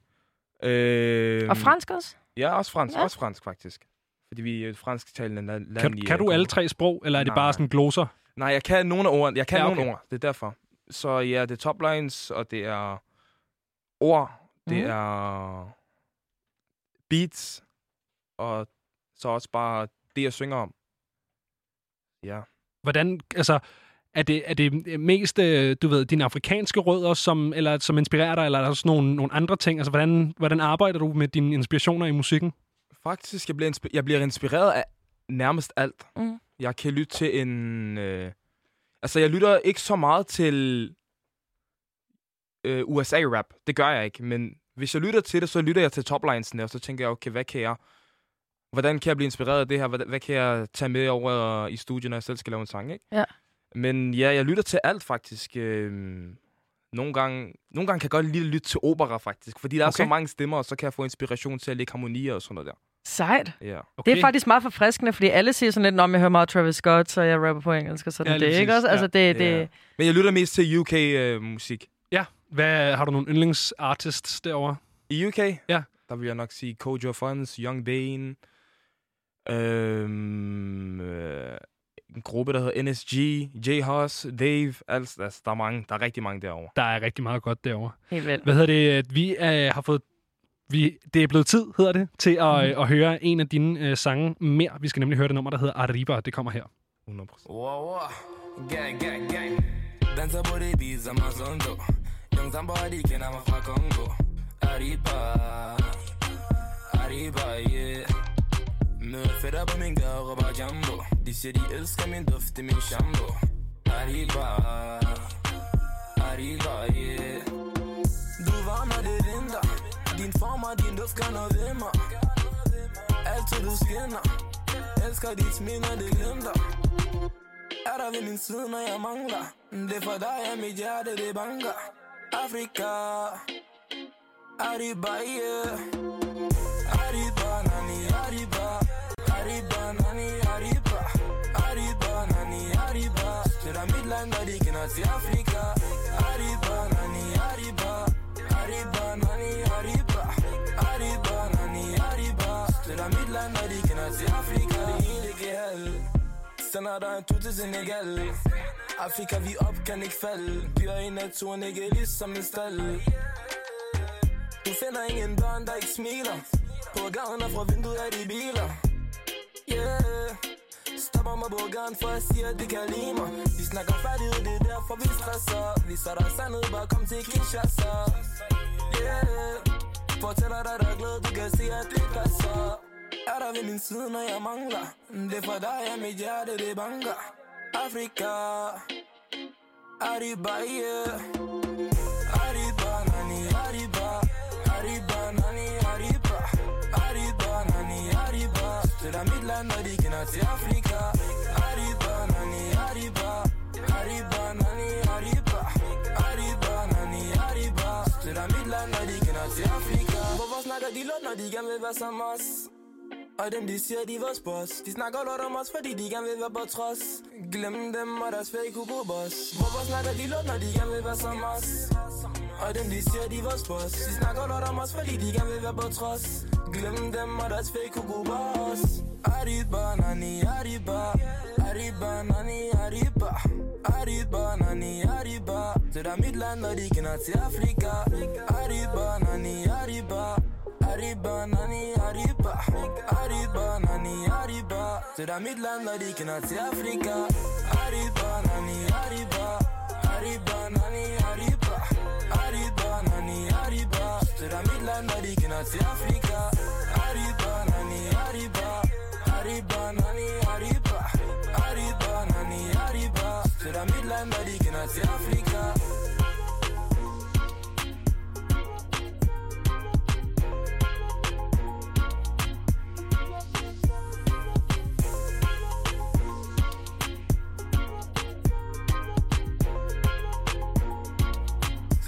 Øhm, Og fransk også? Ja, også fransk. Ja. Også fransk, faktisk. Fordi vi er et fransktalende land. land Kan, kan øh, du Kongo. alle tre sprog, eller er det Nej. bare sådan gloser? Nej, jeg kan nogle af ordene. Jeg kan Ja, okay. nogle ord. Det er derfor. Så ja, det er toplines, og det er ord. Det Mhm. er beats. Og så også bare det, jeg synger om. Ja. Hvordan, altså, er det, er det mest, øh, du ved, dine afrikanske rødder, som, eller, som inspirerer dig, eller er der sådan nogle, nogle andre ting? Altså, hvordan, hvordan arbejder du med dine inspirationer i musikken? Faktisk, jeg bliver, inspi- jeg bliver inspireret af nærmest alt. Mm. Jeg kan lytte til en... Øh, altså, jeg lytter ikke så meget til øh, USA-rap. Det gør jeg ikke. Men hvis jeg lytter til det, så lytter jeg til toplinesene, og så tænker jeg, okay, hvad kan jeg... Hvordan kan jeg blive inspireret af det her? Hvad, hvad kan jeg tage med over i studiet, når jeg selv skal lave en sang, ikke? Ja. Men ja, jeg lytter til alt, faktisk. Øh, nogle, gange, nogle gange kan jeg godt lide at lytte til opera, faktisk. Fordi der okay. er så mange stemmer, og så kan jeg få inspiration til at lægge harmonier og sådan noget der. Sejt. Ja. Okay. Det er faktisk meget forfriskende, fordi alle siger sådan lidt, om jeg hører meget Travis Scott, så jeg rapper på engelsk og sådan Ja, det, ikke præcis. også? Altså, Ja. det, det, Ja. Men jeg lytter mest til UK-musik. Ja. Hvad, har du nogle yndlingsartists derovre? I UK? Ja. Der vil jeg nok sige Kojo Funds, Young Bane, øhm, øh, en gruppe, der hedder NSG, J. Hoss, Dave, altså, altså, der er mange, der er rigtig mange derovre. Der er rigtig meget godt derovre. Helt vildt. Hvad hedder det? Vi øh, har fået vi, det er blevet tid, hedder det, til at, mm. at høre en af dine øh, sange mere. Vi skal nemlig høre det nummer, der hedder Arriba. Det kommer her. 100%. Wow, wow. Gang, gang, gang. Danser på det beat som de kender mig fra Kongo. Arriba. Arriba, yeah. Fætter på min råber Jumbo. De siger, de elsker min. Arriba. Arriba, yeah. Du. Din form og din duft gør noget ved mig. Altid du skinner. Dit smil, når det glimter. Er min side, når jeg Det er for dig, at mit hjerte Arriba, yeah Arriba, land, og Afrika Arriba, nani, arriba Arriba, nani, arriba Arriba, nani, arriba Det er mit land, og de kender til Afrika. Det er ikke held en tur til Senegal Afrika vi op, kan ikke falde Dyr i naturen, ikke ligesom en stald Du finder ingen børn, der ikke smiler På gaden og fra vinduet er de biler Yeah. Stopper mig på gaden, for jeg siger, at de kan lide mig De snakker færdighed, det er derfor vi stresser Vi så der sandet, bare kom til Kinshasa Yeah. Fortæller dig, der er glæde, du kan se, at det passer er der ved min side, når jeg mangler Det er for dig, at mit hjerte det banker Afrika Arriba, yeah de lort, de gerne vil være som os? Og dem de siger de er vores boss. De snakker lort om os fordi de gerne vil være på trods. Glem dem og deres fake Hugo Boss. Hvorfor snakker de lort når de gerne vil være som os. Og dem de siger de er vores boss. De snakker lort om os fordi de gerne vil være på trods. Glem dem og deres fake Hugo Boss. Arriba nani arriba Arriba nani arriba Arriba nani arriba Det er mit land når de kender til Afrika. Arriba nani arriba Arriba, nani, arriba Arriba, nani, arriba Det er mit land, og de kender til Afrika Arriba, nani, arriba Arriba, nani, arriba Arriba, nani, arriba Det er mit land, og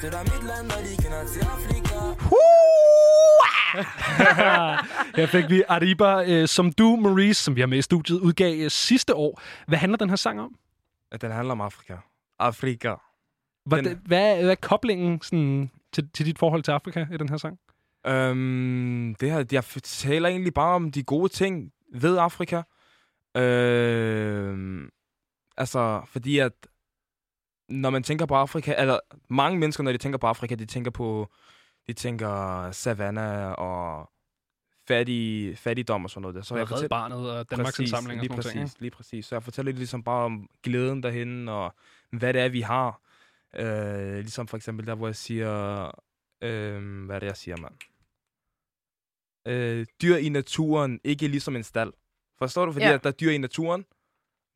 Det er mit land, og de kender til Afrika <laughs> Her fik vi Arriba, øh, som du, Maurice, som vi har med i studiet, udgav øh, sidste år. Hvad handler den her sang om? At den handler om Afrika. Afrika. Hvad, Den- hvad, hvad er koblingen sådan, til, til dit forhold til Afrika i den her sang? Øhm, det her, jeg fortæller egentlig bare om de gode ting ved Afrika. Øhm, altså, fordi at når man tænker på Afrika, eller mange mennesker, når de tænker på Afrika, de tænker på, de tænker savanna og fattig, fattigdom og sådan noget. Der. Så Og jeg fortæller- Barnet og Danmarks Præcis, Indsamling og lige sådan nogle ting, præcis, Lige præcis. Så jeg fortæller ligesom bare om glæden derhen og hvad det er, vi har. Øh, ligesom for eksempel der, hvor jeg siger... Øh, hvad er det, jeg siger, mand? Øh, dyr i naturen, ikke ligesom en stald. Forstår du? Fordi ja. at der er dyr i naturen,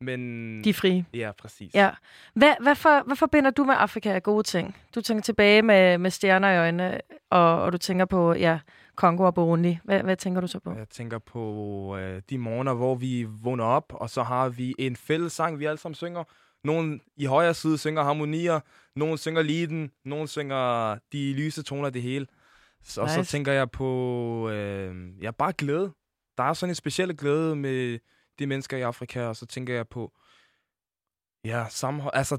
men... De er frie. Ja, præcis. Ja. Hvad, hvad, for, hvad forbinder du med Afrika af gode ting? Du tænker tilbage med, med stjerner i øjnene, og, og du tænker på ja, Kongo og Burundi. Hvad, hvad tænker du så på? Jeg tænker på øh, de morgener, hvor vi vågner op, og så har vi en fælles sang, vi alle sammen synger. Nogen i højre side synger harmonier, nogen synger liden, nogen synger de lyse toner, det hele. Så, og så Nice. tænker jeg på, øh, ja, bare glæde. Der er sådan en speciel glæde med de mennesker i Afrika, og så tænker jeg på, ja, sammenhold, altså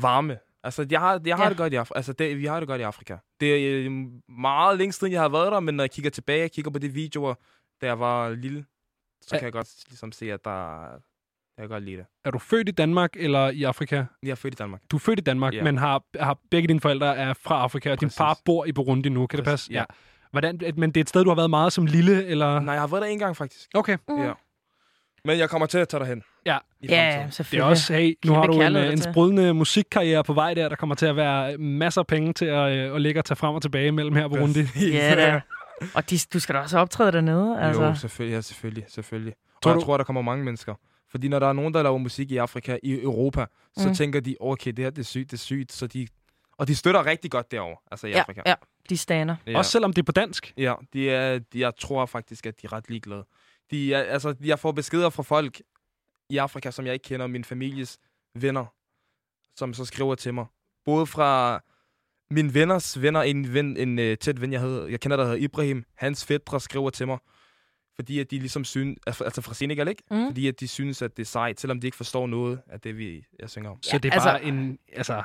varme. Altså, jeg har, jeg har Ja. ja. det godt i Afrika. Altså, det, vi har det godt i Afrika. Det er øh, meget længe siden, jeg har været der, men når jeg kigger tilbage, jeg kigger på de videoer, da jeg var lille, så Ja. kan jeg godt ligesom se, at der jeg kan godt lide det. Er du født i Danmark eller i Afrika? Jeg er født i Danmark. Du er født i Danmark, Ja. men har, har begge dine forældre er fra Afrika, og din Præcis. far bor i Burundi nu. Kan det Præcis, passe? ja. Hvordan, men det er et sted, du har været meget som lille, eller? Nej, jeg har været der en gang, faktisk. Okay. Mm. Ja. Men jeg kommer til at tage dig hen. Ja. Ja, fremtiden. Det er selvfølgelig. også, hey, nu har du en, øh, en dertil. sprudlende musikkarriere på vej der. Der kommer til at være masser af penge til at, øh, at ligge og tage frem og tilbage mellem her på Burundi. <laughs> Ja, da. Og de, du skal da også optræde dernede. Altså. Jo, selvfølgelig, ja, selvfølgelig, selvfølgelig. Og Tror jeg du- tror, der kommer mange mennesker. Fordi når der er nogen, der laver musik i Afrika, i Europa, så Mm. tænker de, okay, det her det er sygt, det er sygt. Så de, og de støtter rigtig godt derovre, altså i ja, Afrika. ja, de stander. Ja. Også selvom det er på dansk. Ja, de er, de, jeg tror faktisk, at de er ret ligeglade. De altså, jeg får beskeder fra folk i Afrika, som jeg ikke kender, min families venner, som så skriver til mig. Både fra min venners venner, en, ven, en uh, tæt ven, jeg, havde, jeg kender, der hedder Ibrahim, hans fædre skriver til mig, fordi at de ligesom synes, altså altså fra Senegal, ikke? Mm. Fordi at de synes, at det er sejt, selvom de ikke forstår noget af det, vi, jeg synger om. Så det er altså- bare en altså,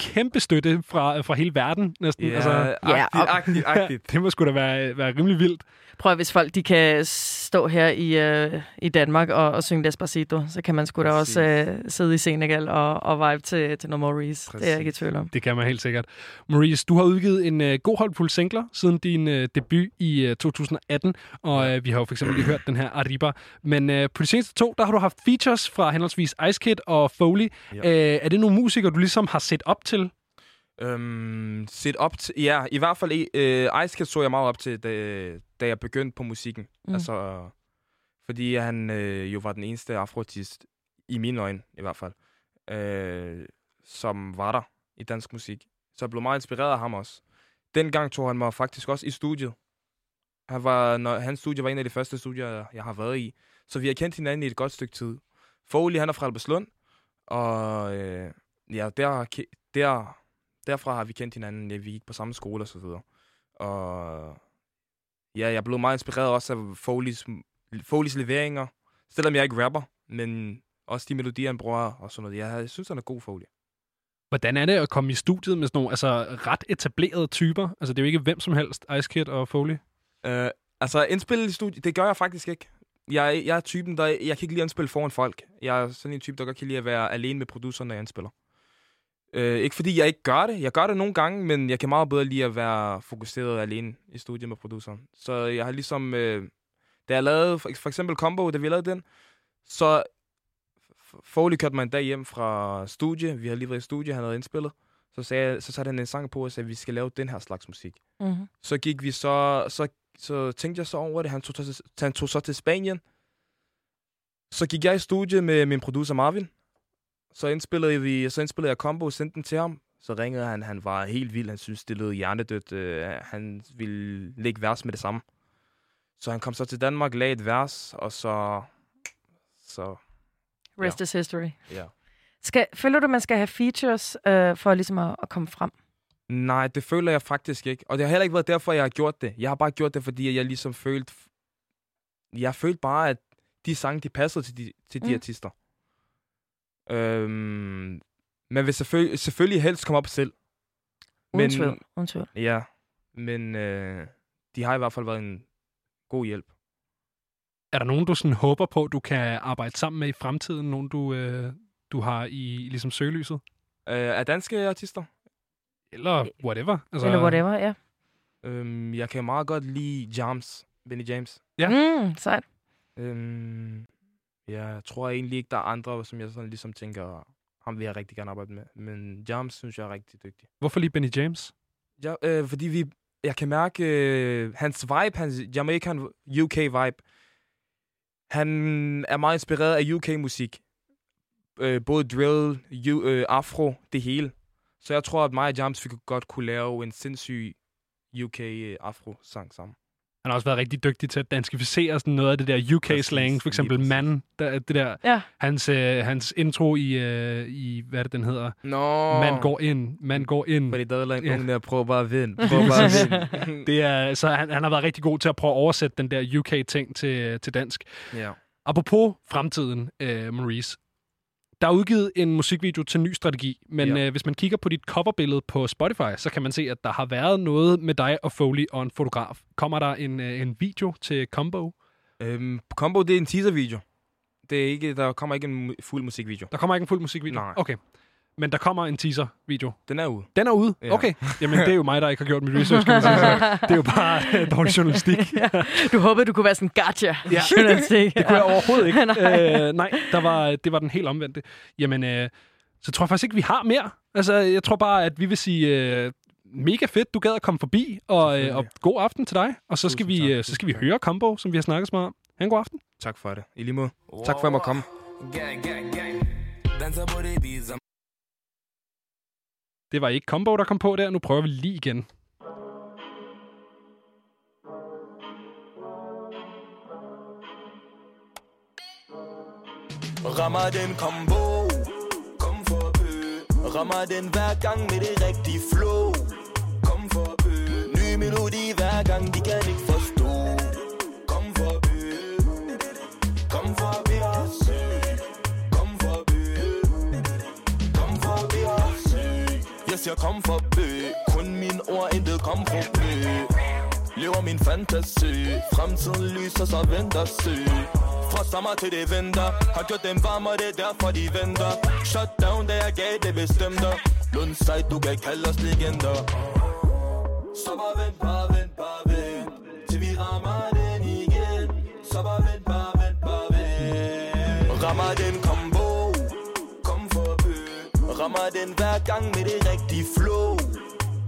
kæmpe støtte fra, fra hele verden næsten. Ja, altså, Ja, agtigt, og- agtigt, <laughs> agtigt. det må sgu da være, være rimelig vildt. Prøv at, hvis folk de kan stå her i, øh, i Danmark og, og synge Despacito, så kan man sgu da også øh, sidde i Senegal og, og vibe til, til noget Maurice. Det er jeg ikke i tvivl om. Det kan man helt sikkert. Maurice, du har udgivet en uh, god håndfuld singler siden din uh, debut i uh, 2018, og uh, vi har jo for eksempel lige hørt den her Arriba. Men uh, på de seneste to, der har du haft features fra henholdsvis Ice Kid og Foley. Ja. Uh, er det nogle musikere, du ligesom har set op til? Øhm, set op til, ja, i hvert fald øh, Ice Kid så jeg meget op til, da, da jeg begyndte på musikken. Mm. Altså, fordi han øh, jo var den eneste afroartist, i mine øjne i hvert fald, øh, som var der i dansk musik. Så jeg blev meget inspireret af ham også. Dengang tog han mig faktisk også i studiet. Han var, når, hans studie var en af de første studier, jeg har været i. Så vi har kendt hinanden i et godt stykke tid. Foley, han er fra Albertslund, og øh, ja, der, der derfra har vi kendt hinanden. Ja, vi gik på samme skole og så videre. Og ja, jeg blev meget inspireret også af Foleys, Foleys leveringer. Selvom jeg ikke rapper, men også de melodier, han bruger og sådan noget. Jeg synes, han er god Foley. Hvordan er det at komme i studiet med sådan nogle altså, ret etablerede typer? Altså, det er jo ikke hvem som helst, Ice Kid og Foley. Uh, altså, indspille i studiet, det gør jeg faktisk ikke. Jeg, jeg er typen, der... Jeg kan ikke lide at indspille foran folk. Jeg er sådan en type, der godt kan lide at være alene med produceren, når jeg indspiller. Uh, ikke fordi jeg ikke gør det. Jeg gør det nogle gange, men jeg kan meget bedre lide at være fokuseret alene i studiet med produceren. Så jeg har ligesom... Uh, da jeg lavede for, for eksempel Combo, da vi lavede den, så Foley kørte mig en dag hjem fra studie. Vi havde lige været i studie, han havde indspillet. Så, sagde, så satte han en sang på og sagde, at vi skal lave den her slags musik. Mm-hmm. Så gik vi så, så, så tænkte jeg så over det. Han tog, til, han tog så til Spanien. Så gik jeg i studie med min producer Marvin. Så indspillede, vi, så indspillede jeg combo og sendte den til ham. Så ringede han. Han var helt vild. Han syntes, det lød hjernedødt. Uh, han ville lægge vers med det samme. Så han kom så til Danmark, lagde et vers, og så... Så Rest is history. ja. Skal, føler du, man skal have features øh, for ligesom at, at komme frem? Nej, det føler jeg faktisk ikke. Og det har heller ikke været derfor, jeg har gjort det. Jeg har bare gjort det, fordi jeg ligesom følte... Jeg følte bare, at de sange, de passede til de, til de Mm. artister. Øhm, men vil selvfølgelig, selvfølgelig helst komme op selv. Uden tvivl, uden tvivl. Ja, men øh, de har i hvert fald været en god hjælp. Er der nogen, du sådan håber på, du kan arbejde sammen med i fremtiden? Nogen, du, øh, du har i ligesom søgelyset? Øh, er danske artister? Eller whatever. Altså, Eller whatever, ja. Øhm, jeg kan meget godt lide James, Benny James. Ja. Mm, sejt. Øhm, ja, jeg tror egentlig ikke, der er andre, som jeg sådan ligesom tænker, ham vil jeg rigtig gerne arbejde med. Men James synes jeg er rigtig dygtig. Hvorfor lige Benny James? Ja, øh, fordi vi, jeg kan mærke øh, hans vibe, hans Jamaican UK vibe. Han er meget inspireret af UK-musik. Øh, både drill, U, øh, afro, det hele. Så jeg tror, at mig og James vi kunne godt kunne lave en sindssyg UK øh, sammen. Han har også været rigtig dygtig til at danskificere sådan noget af det der UK-slang. For eksempel Man, der, det der, ja. hans, øh, hans intro i, øh, i, hvad er det, den hedder? Nå. Man går ind, man går ind. Fordi der er en ung der prøver bare at vinde. Prøv Prøver bare at vinde. det er, så han, han har været rigtig god til at prøve at oversætte den der UK-ting til, til dansk. Ja. Apropos fremtiden, øh, Maurice. Der er udgivet en musikvideo til ny strategi, men ja. øh, hvis man kigger på dit coverbillede på Spotify, så kan man se, at der har været noget med dig og Foley og en fotograf. Kommer der en, øh, en video til Combo? Øhm, Combo, det er en teaser-video. Det er ikke, der kommer ikke en mu- fuld musikvideo. Der kommer ikke en fuld musikvideo? Nej. Okay. Men der kommer en teaser-video. Den er ude. Den er ude? Ja. Okay. Jamen, det er jo mig, der ikke har gjort mit research, kan man sige. Så <laughs> Det er jo bare øh, dårlig journalistik. Du håbede, du kunne være sådan gotcha. Ja. <laughs> journalistik. det kunne jeg overhovedet ikke. <laughs> Nej. øh, nej, der var, det var den helt omvendte. Jamen, øh, så tror jeg faktisk ikke, vi har mere. Altså, jeg tror bare, at vi vil sige... Øh, mega fedt, du gad at komme forbi, og, øh, og god aften til dig. Og så skal, vi, øh, så skal vi høre Combo, som vi har snakket så meget om. Ha' en god aften. Tak for det. I lige måde. Tak for, at jeg måtte komme. Gang, gang, gang. Danser på det beat, det var ikke Combo, der kom på der. Nu prøver vi lige igen. Rammer den combo. Kom for bø Rammer den hver gang med det rigtige flow. Kom for bø Ny melodi hver gang, de kan ikke Jeg kom forbi Kun min ord, intet kom forbi. Lever min fantasi Fremtiden lyser, så venter søg fra sommer til det vinter Har gjort dem varme, og det er derfor de venter. Shut down, da jeg gav det bestemte Lund sej, du kan kalde os legender. Så bare vent, bare vent, bare Rammer den hver gang med det rigtige flow.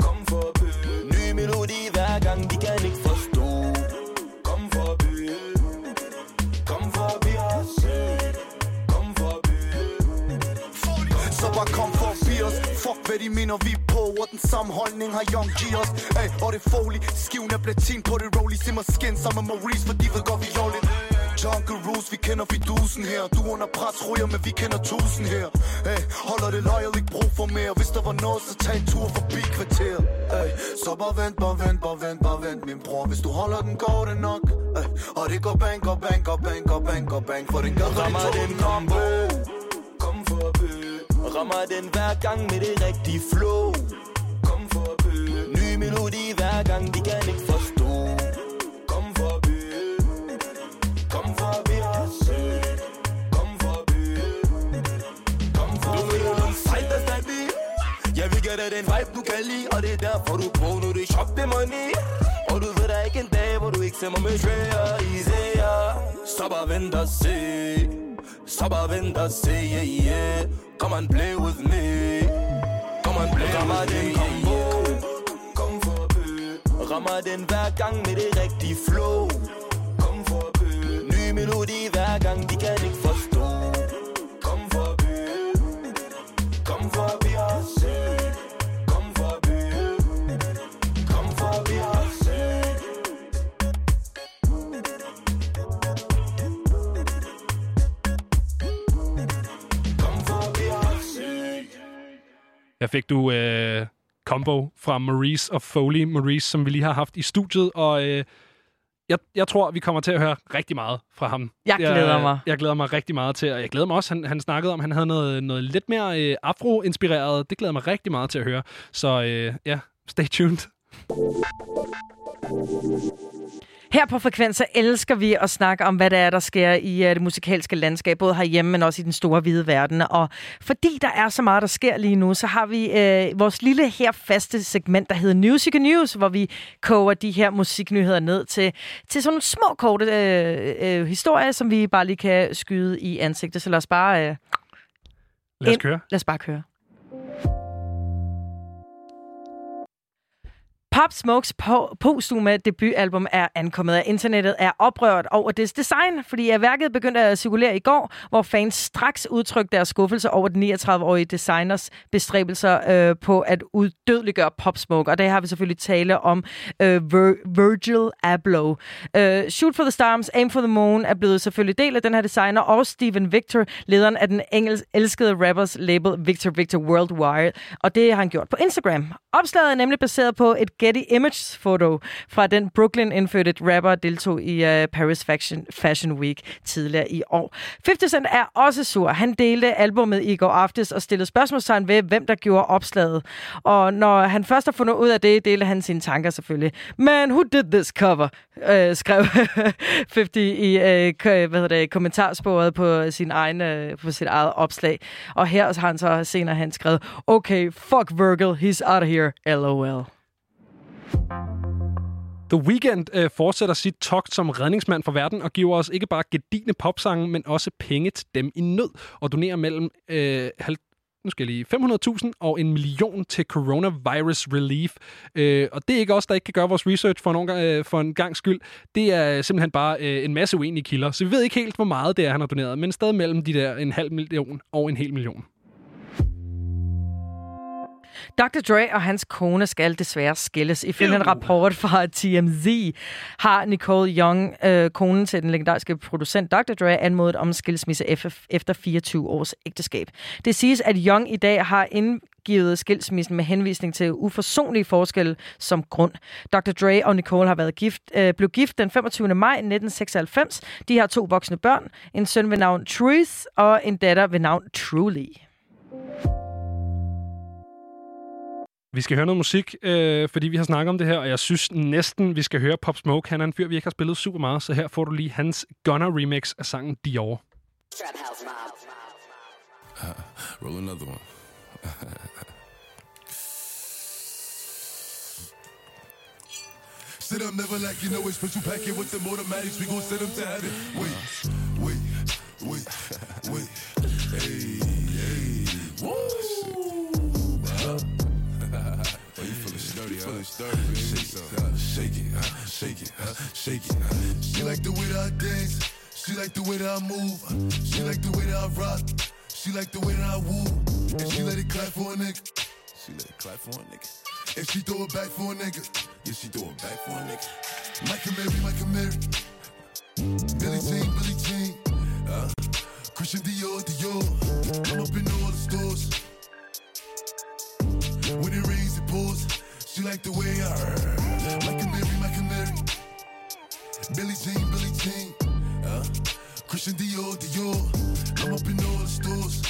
Kom for bø Ny melodi hver gang, de kan ikke forstå. Kom for bø Kom forbi os Kom for forbi Så bare kom for forbi os. Fuck hvad de mener vi på. Og den samme holdning har Young G os Ay, og det er Foley. Skiven er platin på det rollie Simmer skin sammen med Maurice For de ved godt vi lovligt. Jungle rules, vi kender fidusen her. Du under pres ryger, men vi kender tusind her. Ay, Holder det loyal, ikke brug for mere. Hvis der var noget, så tag en tur forbi kvarteret. Ay, Så bare vent, bare vent, bare vent, bare vent Min bror, hvis du holder den, går det nok. Ay, Og det går bang, går bang, går bang, går bang, går bang. For den gør Rammer den combo Kom forbi Rammer den hver gang med det rigtige flow. Kom forbi Ny melodi hver gang, de kan ikke forstå Give dig den vibe, du kan lide Og det er derfor, du nu det shop det money. Og du ved der er ikke en dag, hvor du ikke ser mig med og Isaiah Så bare vent og se. Så bare vent og se, yeah, yeah. Come and play with me. Come and play Rammer with me. combo. Kom for bø. Rammer den hver gang med det rigtige flow. Kom for bø. Ny melodi hver gang, de kan ikke forstå fik du øh, combo fra Maurice og Foley. Maurice, som vi lige har haft i studiet. Og øh, jeg, jeg tror, vi kommer til at høre rigtig meget fra ham. Jeg glæder mig. Jeg glæder mig rigtig meget til, og jeg glæder mig også, han, han snakkede om, han havde noget, noget lidt mere øh, afro-inspireret. Det glæder mig rigtig meget til at høre. Så øh, ja, stay tuned. Her på Frekvenser elsker vi at snakke om, hvad der er, der sker i uh, det musikalske landskab, både herhjemme, men også i den store hvide verden. Og fordi der er så meget, der sker lige nu, så har vi uh, vores lille her faste segment, der hedder Music News, hvor vi koger de her musiknyheder ned til, til sådan nogle små, korte uh, uh, historier, som vi bare lige kan skyde i ansigtet. Så lad os bare... Uh, Lad os køre. Lad os bare køre. Pop Smokes po- postume debutalbum er ankommet og internettet, er oprørt over dets design, fordi at værket begyndte at cirkulere i går, hvor fans straks udtrykte deres skuffelse over den 39-årige designers bestræbelser øh, på at uddødeliggøre Pop Smoke. Og det har vi selvfølgelig tale om øh, Vir- Virgil Abloh. Øh, Shoot for the Stars, Aim for the Moon er blevet selvfølgelig del af den her designer, og Steven Victor, lederen af den engelsk elskede rappers label Victor Victor Worldwide. Og det har han gjort på Instagram. Opslaget er nemlig baseret på et Getty Images-foto fra den Brooklyn-indfødte rapper deltog i uh, Paris Fashion, Fashion Week tidligere i år. 50 Cent er også sur. Han delte albumet i går aftes og stillede spørgsmålstegn ved, hvem der gjorde opslaget. Og når han først har fundet ud af det, delte han sine tanker selvfølgelig. Man, who did this cover? Uh, skrev <laughs> 50 i uh, hvad hedder det, kommentarsporet på sin egen, uh, på sit eget opslag. Og her har han så senere han skrevet, okay, fuck Virgil, he's out of here, lol. The Weeknd øh, fortsætter sit togt som redningsmand for verden og giver os ikke bare gedigende popsange, men også penge til dem i nød og donerer mellem øh, halv, nu skal jeg lige, 500.000 og en million til coronavirus relief. Øh, og det er ikke os, der ikke kan gøre vores research for en, øh, for en gang skyld. Det er simpelthen bare øh, en masse uenige kilder. Så vi ved ikke helt, hvor meget det er, han har doneret, men stadig mellem de der en halv million og en hel million. Dr. Dre og hans kone skal desværre skilles. Ifølge en rapport fra TMZ har Nicole Young, øh, konen til den legendariske producent Dr. Dre, anmodet om skilsmisse efter 24 års ægteskab. Det siges, at Young i dag har indgivet skilsmissen med henvisning til uforsonlige forskelle som grund. Dr. Dre og Nicole har været gift, øh, blev gift den 25. maj 1996. De har to voksne børn, en søn ved navn Truth og en datter ved navn Truly. Vi skal høre noget musik, øh, fordi vi har snakket om det her, og jeg synes næsten, vi skal høre Pop Smoke. Han er en fyr, vi ikke har spillet super meget, så her får du lige hans Gunner remix af sangen Dior. Trap House Uh, roll another one. Sit up, never like you know it's special packet with the automatics. We gon' send them to heaven. Wait, wait, wait, wait. Hey. Feeling sturdy, baby. Shake it, uh, shake it, uh, shake it, uh, shake it. Uh. She like the way that I dance. She like the way that I move. She like the way that I rock. She like the way that I woo. And she let it clap for a nigga. She let it clap for a nigga. And she throw it back for a nigga. Yeah, she throw it back for a nigga. Michael Mary, Michael Mary. Billie Jean, Billie Jean. Uh, Christian Dior, She like the way I heard. Michael Mary, Michael Mary. Billie Jean, Billie Jean. Uh, Christian Dior, Dior. I'm up in all the stores.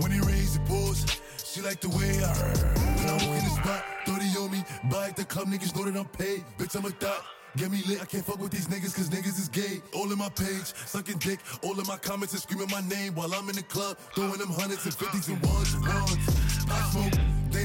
When it rains, it pours. She like the way I heard. When I walk in the spot, 30 on me. Buy at the club, niggas know that I'm paid. Bitch, I'm a thot. Get me lit, I can't fuck with these niggas cause niggas is gay. All in my page, sucking dick. All in my comments and screaming my name while I'm in the club. Throwing them hundreds and fifties and ones and ones. I smoke.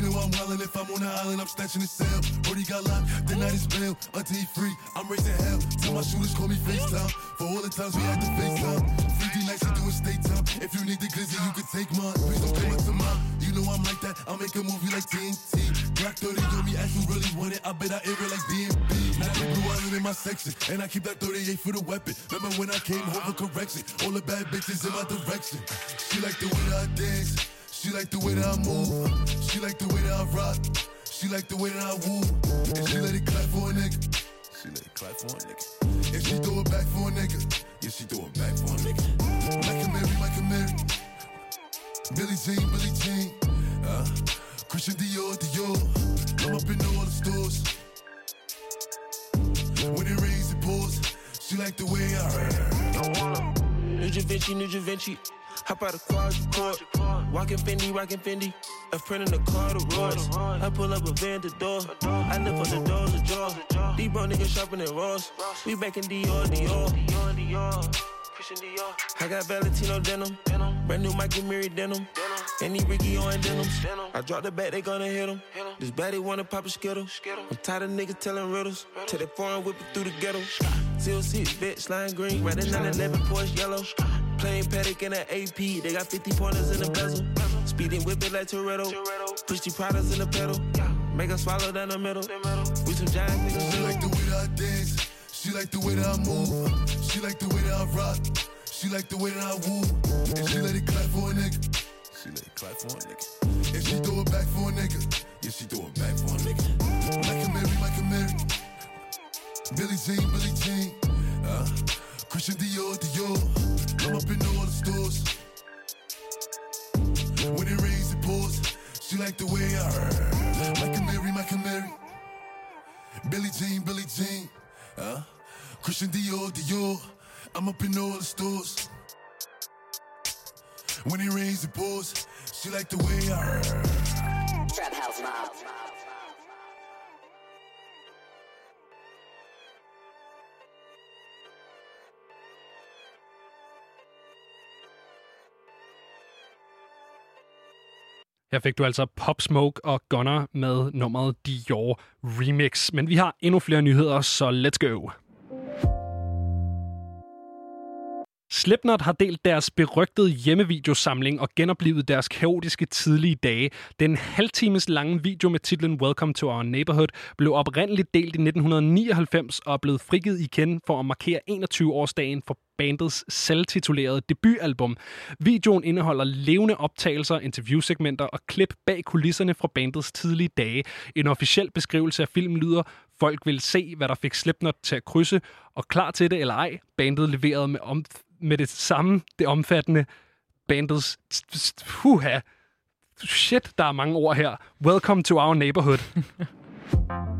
They know I'm wildin' if I'm on the island, I'm snatching the cell. Brody got locked, the night is bail. Until he free, I'm raising hell. Tell my shooters call me FaceTime. For all the times we had to FaceTime. 3D nights, I doing state time. If you need the glizzy, you can take mine. Please don't come up to mine. You know I'm like that, I'll make a movie like TNT. Black 30 on me, ask who really want it. I bet I air it like DMB. Now they blue island in my section, and I keep that 38 for the weapon. Remember when I came home for correction? All the bad bitches in my direction. She like the way I dance. She like the way that I move. She like the way that I rock. She like the way that I woo. And she let it clap for a nigga. She let it clap for a nigga. And she throw it back for a nigga. Yeah, she throw it back for a nigga. Michael Mary, Michael Mary. Billie Jean, Billie Jean. Uh, Christian Dior, Dior. I'm up in all the stores. When it rains, it pours. She like the way I. New Vinci, New Vinci. Hop out of quadruple. Walking Fendi, rocking Fendi. A friend in the car, the Royce. I pull up a van to door. I live on the doors, of jaw. These bro niggas shopping at Ross. We back in Dior, Dior. I got Valentino denim. Brand new Michael Mary denim. Any Ricky on denims. I drop the bat, they gonna hit him. This baddie wanna pop a skittle. I'm tired of niggas telling riddles. Till they foreign whip it through the ghetto. Seal six, bitch, slime green. Riding 911, Porsche yellow. Playing Paddock in an AP. They got 50 pointers in the bezel. Speeding whip it like Toretto. Push the products in the pedal. Make us swallow down the middle. We some giant niggas. She like the way that I dance. She like the way that I move. She like the way that I rock. She like the way that I woo. And she let it clap for a nigga. She let it clap for a nigga. And she throw it back for a nigga. Yeah, she throw it back for a nigga. Michael Mary, Michael Mary. Billie Jean, Billie Jean. Uh, Christian Dior, Dior. I'm up in all the stores. When it rains, it pours. She like the way I heard. Mary, can marry. Billie Jean, Billie Jean. Uh, Christian Dior, Dior. I'm up in all the stores. When it rains, it pours. She like the way I. Trap House Mob. Her fik du altså Pop Smoke og Gunner med nummeret Dior Remix. Men vi har endnu flere nyheder, så let's go. Slipknot har delt deres berygtede hjemmevideosamling og genoplevet deres kaotiske tidlige dage. Den halvtimes lange video med titlen Welcome to Our Neighborhood blev oprindeligt delt i 1999 og er blevet frigivet igen for at markere 21-årsdagen for bandets selvtitulerede debutalbum. Videoen indeholder levende optagelser, interviewsegmenter og klip bag kulisserne fra bandets tidlige dage. En officiel beskrivelse af filmen lyder, folk vil se, hvad der fik Slipknot til at krydse, og klar til det eller ej, bandet leverede med, om, med det samme, det omfattende bandets... Huha! Shit, der er mange ord her. Welcome to our neighborhood. <laughs>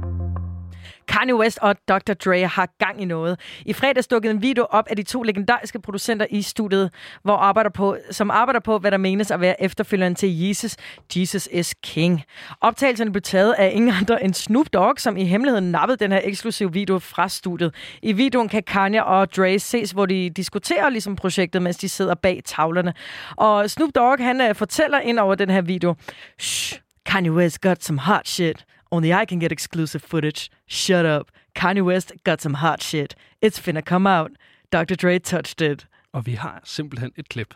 Kanye West og Dr. Dre har gang i noget. I fredags dukkede en video op af de to legendariske producenter i studiet, hvor arbejder på, som arbejder på, hvad der menes at være efterfølgeren til Jesus, Jesus is King. Optagelserne blev taget af ingen andre end Snoop Dogg, som i hemmeligheden nappede den her eksklusive video fra studiet. I videoen kan Kanye og Dre ses, hvor de diskuterer ligesom projektet, mens de sidder bag tavlerne. Og Snoop Dogg, han øh, fortæller ind over den her video, Shh, Kanye West got some hot shit. Only I can get exclusive footage. Shut up. Kanye West got some hot shit. It's finna come out. Dr. Dre touched it. Og vi har simpelthen et klip.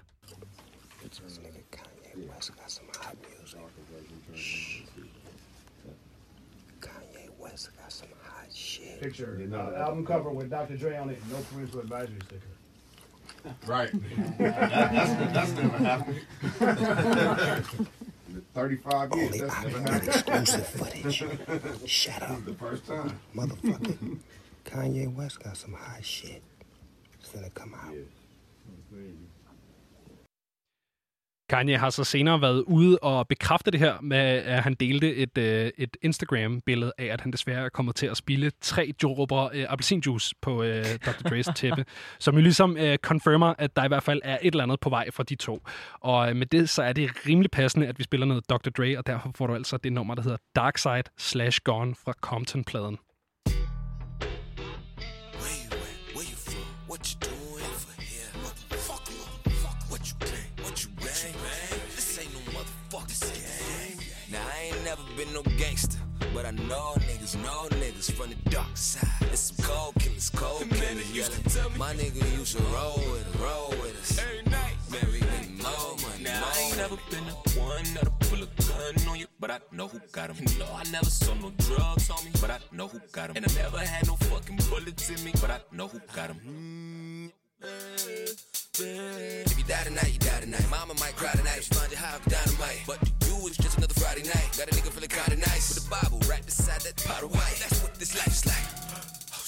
Picture, uh, album cover with Dr. Dre on it, no parental advisory sticker. Right. <laughs> that's, that's never happened. <laughs> 35 years, Only that's I never can get happened. exclusive footage. <laughs> Shut up. The first time. Motherfucker. <laughs> Kanye West got some hot shit. It's gonna come out. Kanye har så senere været ude og bekræfte det her med, at han delte et, øh, et Instagram-billede af, at han desværre er kommet til at spille tre dråber øh, appelsinjuice på øh, Dr. Dre's <laughs> tæppe, som jo ligesom øh, confirmer, at der i hvert fald er et eller andet på vej fra de to. Og øh, med det, så er det rimelig passende, at vi spiller noget Dr. Dre, og derfor får du altså det nummer, der hedder Dark Side slash Gone fra Compton-pladen. Been no gangster, but I know niggas know niggas from the dark side. It's some cold killers, cold killers. Used to tell me my nigga used to roll with us, roll with us. Every night, we get more money. Now I ain't never been the one that'll pull a gun on you, but I know who got 'em. No, I never saw no drugs on me, but I know who got 'em. And I never had no fucking bullets in me, but I know who got 'em. If you die tonight, you die tonight. Mama might cry tonight, respond to how dynamite. But it's just another Friday night. Got a nigga feeling kinda nice with a Bible right beside that pot of white. That's what this life's like. Oh,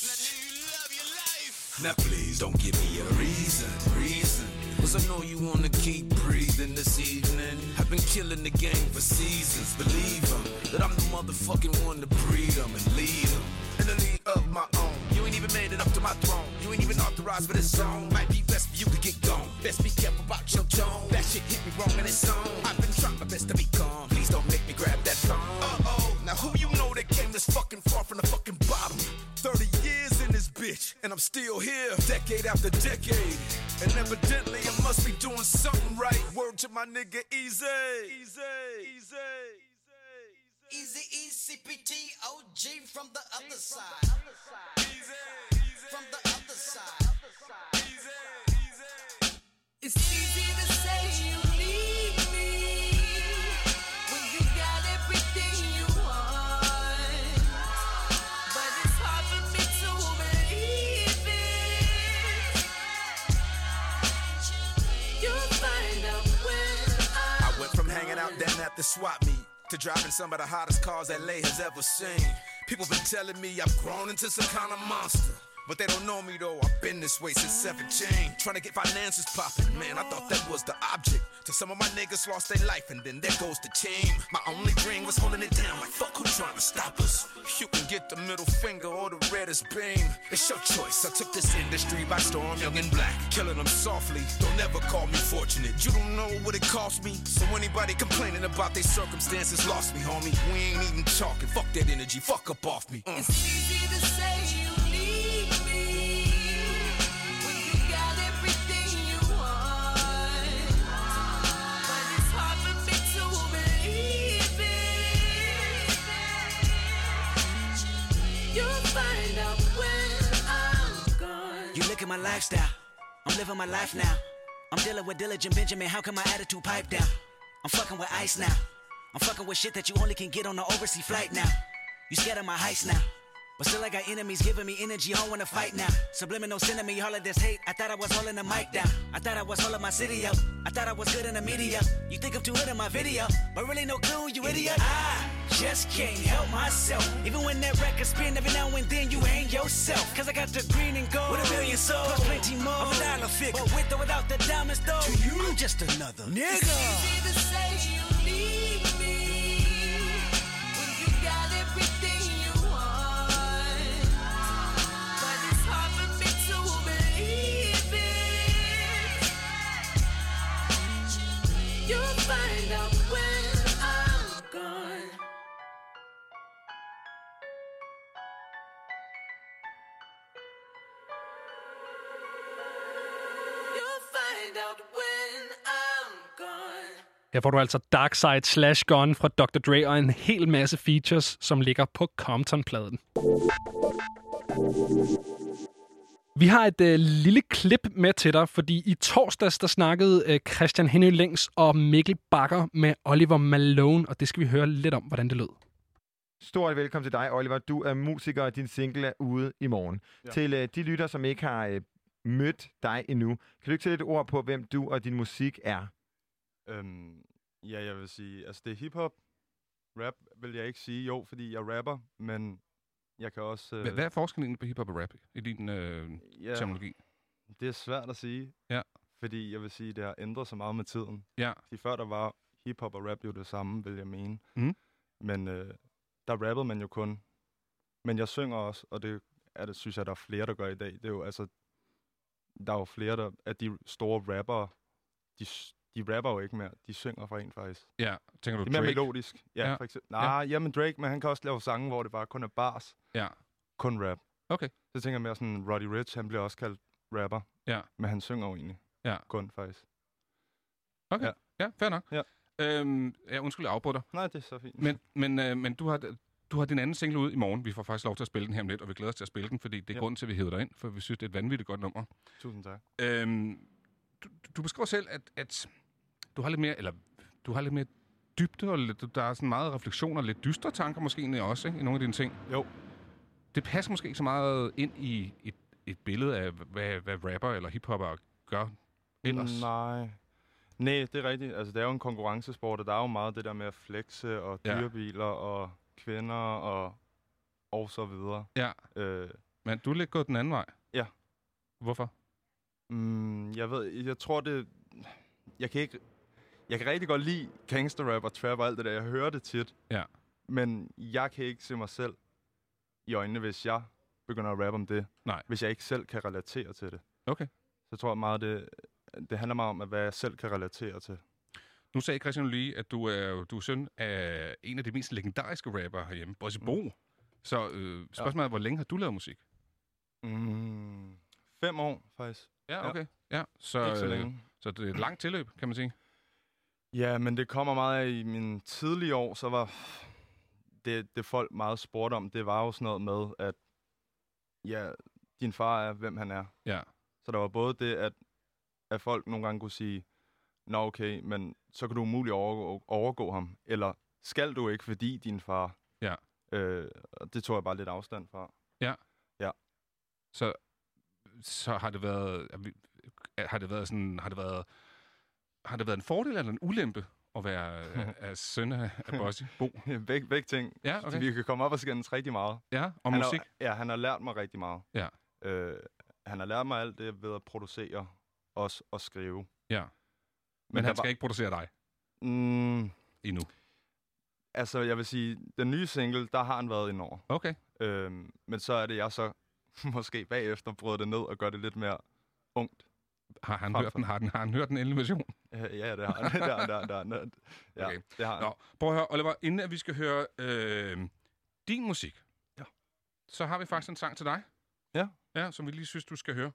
now please don't give me a reason, reason. Cause I know you wanna keep breathing this evening. I've been killing the game for seasons, Believe believe 'em, That I'm the motherfucking one to breed 'em and lead lead 'em In the league of my own. Ain't even made it up to my throne. You ain't even authorized for this song. Might be best for you to get gone. Best be careful about your tone. That shit hit me wrong and it's on. I've been trying my best to be calm. Please don't make me grab that phone. Uh oh. Now who you know that came this fucking far from the fucking bottom? 30 years in this bitch, and I'm still here, decade after decade. And evidently I must be doing something right. Word to my nigga Easy. Easy. Easy. Easy E CPT OG from the other side. From the other side. It's easy to say you need me when you got everything you want. But it's hard for me to believe it. You'll find out when I I went from hanging out down at the swap meet to driving some of the hottest cars LA has ever seen. People been telling me I've grown into some kind of monster. But they don't know me though, I've been this way since 17. Trying to get finances popping, man, I thought that was the object. Till some of my niggas lost their life, and then there goes the team. My only dream was holding it down, like fuck who trying to stop us. You can get the middle finger or the reddest beam. It's your choice. I took this industry by storm, young and black. Killing them softly, don't ever call me fortunate. You don't know what it cost me. So anybody complaining about their circumstances lost me, homie. We ain't even talking. Fuck that energy, fuck up off me. Uh. It's easy to say my lifestyle. I'm living my life now. I'm dealing with diligent Benjamin. How come my attitude pipe down? I'm fucking with ice now. I'm fucking with shit that you only can get on an overseas flight now. You scared of my heights now. But still, I got enemies giving me energy. I don't wanna fight now. Subliminal sending me all of this hate. I thought I was holding the mic down. I thought I was holding my city up. I thought I was good in the media. You think I'm too good in my video, but really no clue, you idiot. I just can't help myself. Even when that record spin, every now and then you hang yourself. Cause I got the green and gold. With a million souls. Plus plenty more. Of a dollar figure. But with or without the diamonds, though. To you, I'm just another nigga. It's easy to say you need me Her får du altså Dark Side Slash Gone fra Dr. Dre og en hel masse features, som ligger på Compton-pladen. Vi har et øh, lille klip med til dig, fordi i torsdags der snakkede øh, Christian Henny Længs og Mikkel Bakker med Oliver Malone, og det skal vi høre lidt om, hvordan det lød. Stort velkommen til dig, Oliver. Du er musiker, og din single er ude i morgen. Ja. Til øh, de lytter, som ikke har øh, mødt dig endnu, kan du ikke sætte et ord på, hvem du og din musik er? Øhm, ja, jeg vil sige, altså det er hiphop. Rap vil jeg ikke sige, jo, fordi jeg rapper, men jeg kan også... øh, Hvad, er forskellen på hiphop og rap i din øh, Ja. terminologi? Det er svært at sige. Ja. Fordi jeg vil sige, det har ændret sig meget med tiden. Ja. Fordi før der var hiphop og rap jo det samme, vil jeg mene. Mhm. Men øh, der rappede man jo kun. Men jeg synger også, og det er det, synes jeg, der er flere, der gør i dag. Det er jo altså, der er jo flere der, af de store rappere, de, de rapper jo ikke mere. De synger for en faktisk. Ja, tænker du Det er mere Drake? melodisk. Ja, Ja. for eksempel. Nej, Ja. ja. jamen Drake, men han kan også lave sange, hvor det bare kun er bars. Ja. Kun rap. Okay. Så tænker jeg mere sådan, Roddy Rich, han bliver også kaldt rapper. Ja. Men han synger jo egentlig. Ja. Kun faktisk. Okay, ja, ja fair nok. Ja. Øhm, ja, undskyld, jeg afbryder. Nej, det er så fint. Men, men, øh, men du, har, du har din anden single ud i morgen. Vi får faktisk lov til at spille den her om lidt, og vi glæder os til at spille den, fordi det er Ja. grunden til, at vi hæver dig ind, for vi synes, det er et vanvittigt godt nummer. Tusind tak. Øhm, du, du beskriver selv, at, at du har lidt mere, eller du har lidt mere dybde, og lidt, der er sådan meget refleksion og lidt dystre tanker måske egentlig også, ikke, i nogle af dine ting. Jo. Det passer måske ikke så meget ind i et, et billede af, hvad, hvad rapper eller hiphopper gør ellers. Nej. Nej, det er rigtigt. Altså, det er jo en konkurrencesport, og der er jo meget det der med at flexe, og Ja. dyrebiler, og kvinder, og, og så videre. Ja. Øh, Men du er lidt gået den anden vej. Ja. Hvorfor? Mm, jeg ved, jeg tror det... Jeg kan ikke... Jeg kan rigtig godt lide gangsterrap og trap og alt det der. Jeg hører det tit. Ja. Men jeg kan ikke se mig selv i øjnene, hvis jeg begynder at rappe om det. Nej. Hvis jeg ikke selv kan relatere til det. Okay. Så tror jeg meget, det, det handler meget om, at hvad jeg selv kan relatere til. Nu sagde Christian lige, at du er, du er søn af en af de mest legendariske rapper herhjemme, Bossy Bo. Så øh, spørgsmålet er, hvor længe har du lavet musik? Mm, fem år, faktisk. Ja, okay. Ja, så, Ikke så øh, længe. så det er et langt tilløb, kan man sige. Ja, men det kommer meget af i mine tidlige år, så var det, det folk meget spurgte om, det var jo sådan noget med, at ja, din far er, hvem han er. Ja. Så der var både det, at, at folk nogle gange kunne sige, nå okay, men så kan du umuligt overgå, overgå ham. Eller skal du ikke, fordi din far. Ja. Øh, og det tog jeg bare lidt afstand fra. Ja. Ja. Så, så har det været, har det været sådan, har det været, har det været en fordel eller en ulempe at være <laughs> af søn af, af Bossy Bo? begge, begge ting. Ja, okay. Vi kan komme op og skændes rigtig meget. Ja, om han musik? Har, ja, han har lært mig rigtig meget. Ja. Øh, han har lært mig alt det ved at producere os og skrive. Ja. Men, han der skal var- ikke producere dig Mm, endnu. altså, jeg vil sige, den nye single, der har han været indover. Okay. Øhm, men så er det, jeg så <laughs> måske bagefter brød det ned og gør det lidt mere ungt. Har han, Frem hørt den, har, den, har han hørt den endelige version? <laughs> Ja, ja, <laughs> det har han. det har han, det har det. Ja, Okay. det har han. Nå, prøv at høre, Oliver, inden at vi skal høre øh, din musik, ja. så har vi faktisk en sang til dig. Ja. Ja, som vi lige synes, du skal høre.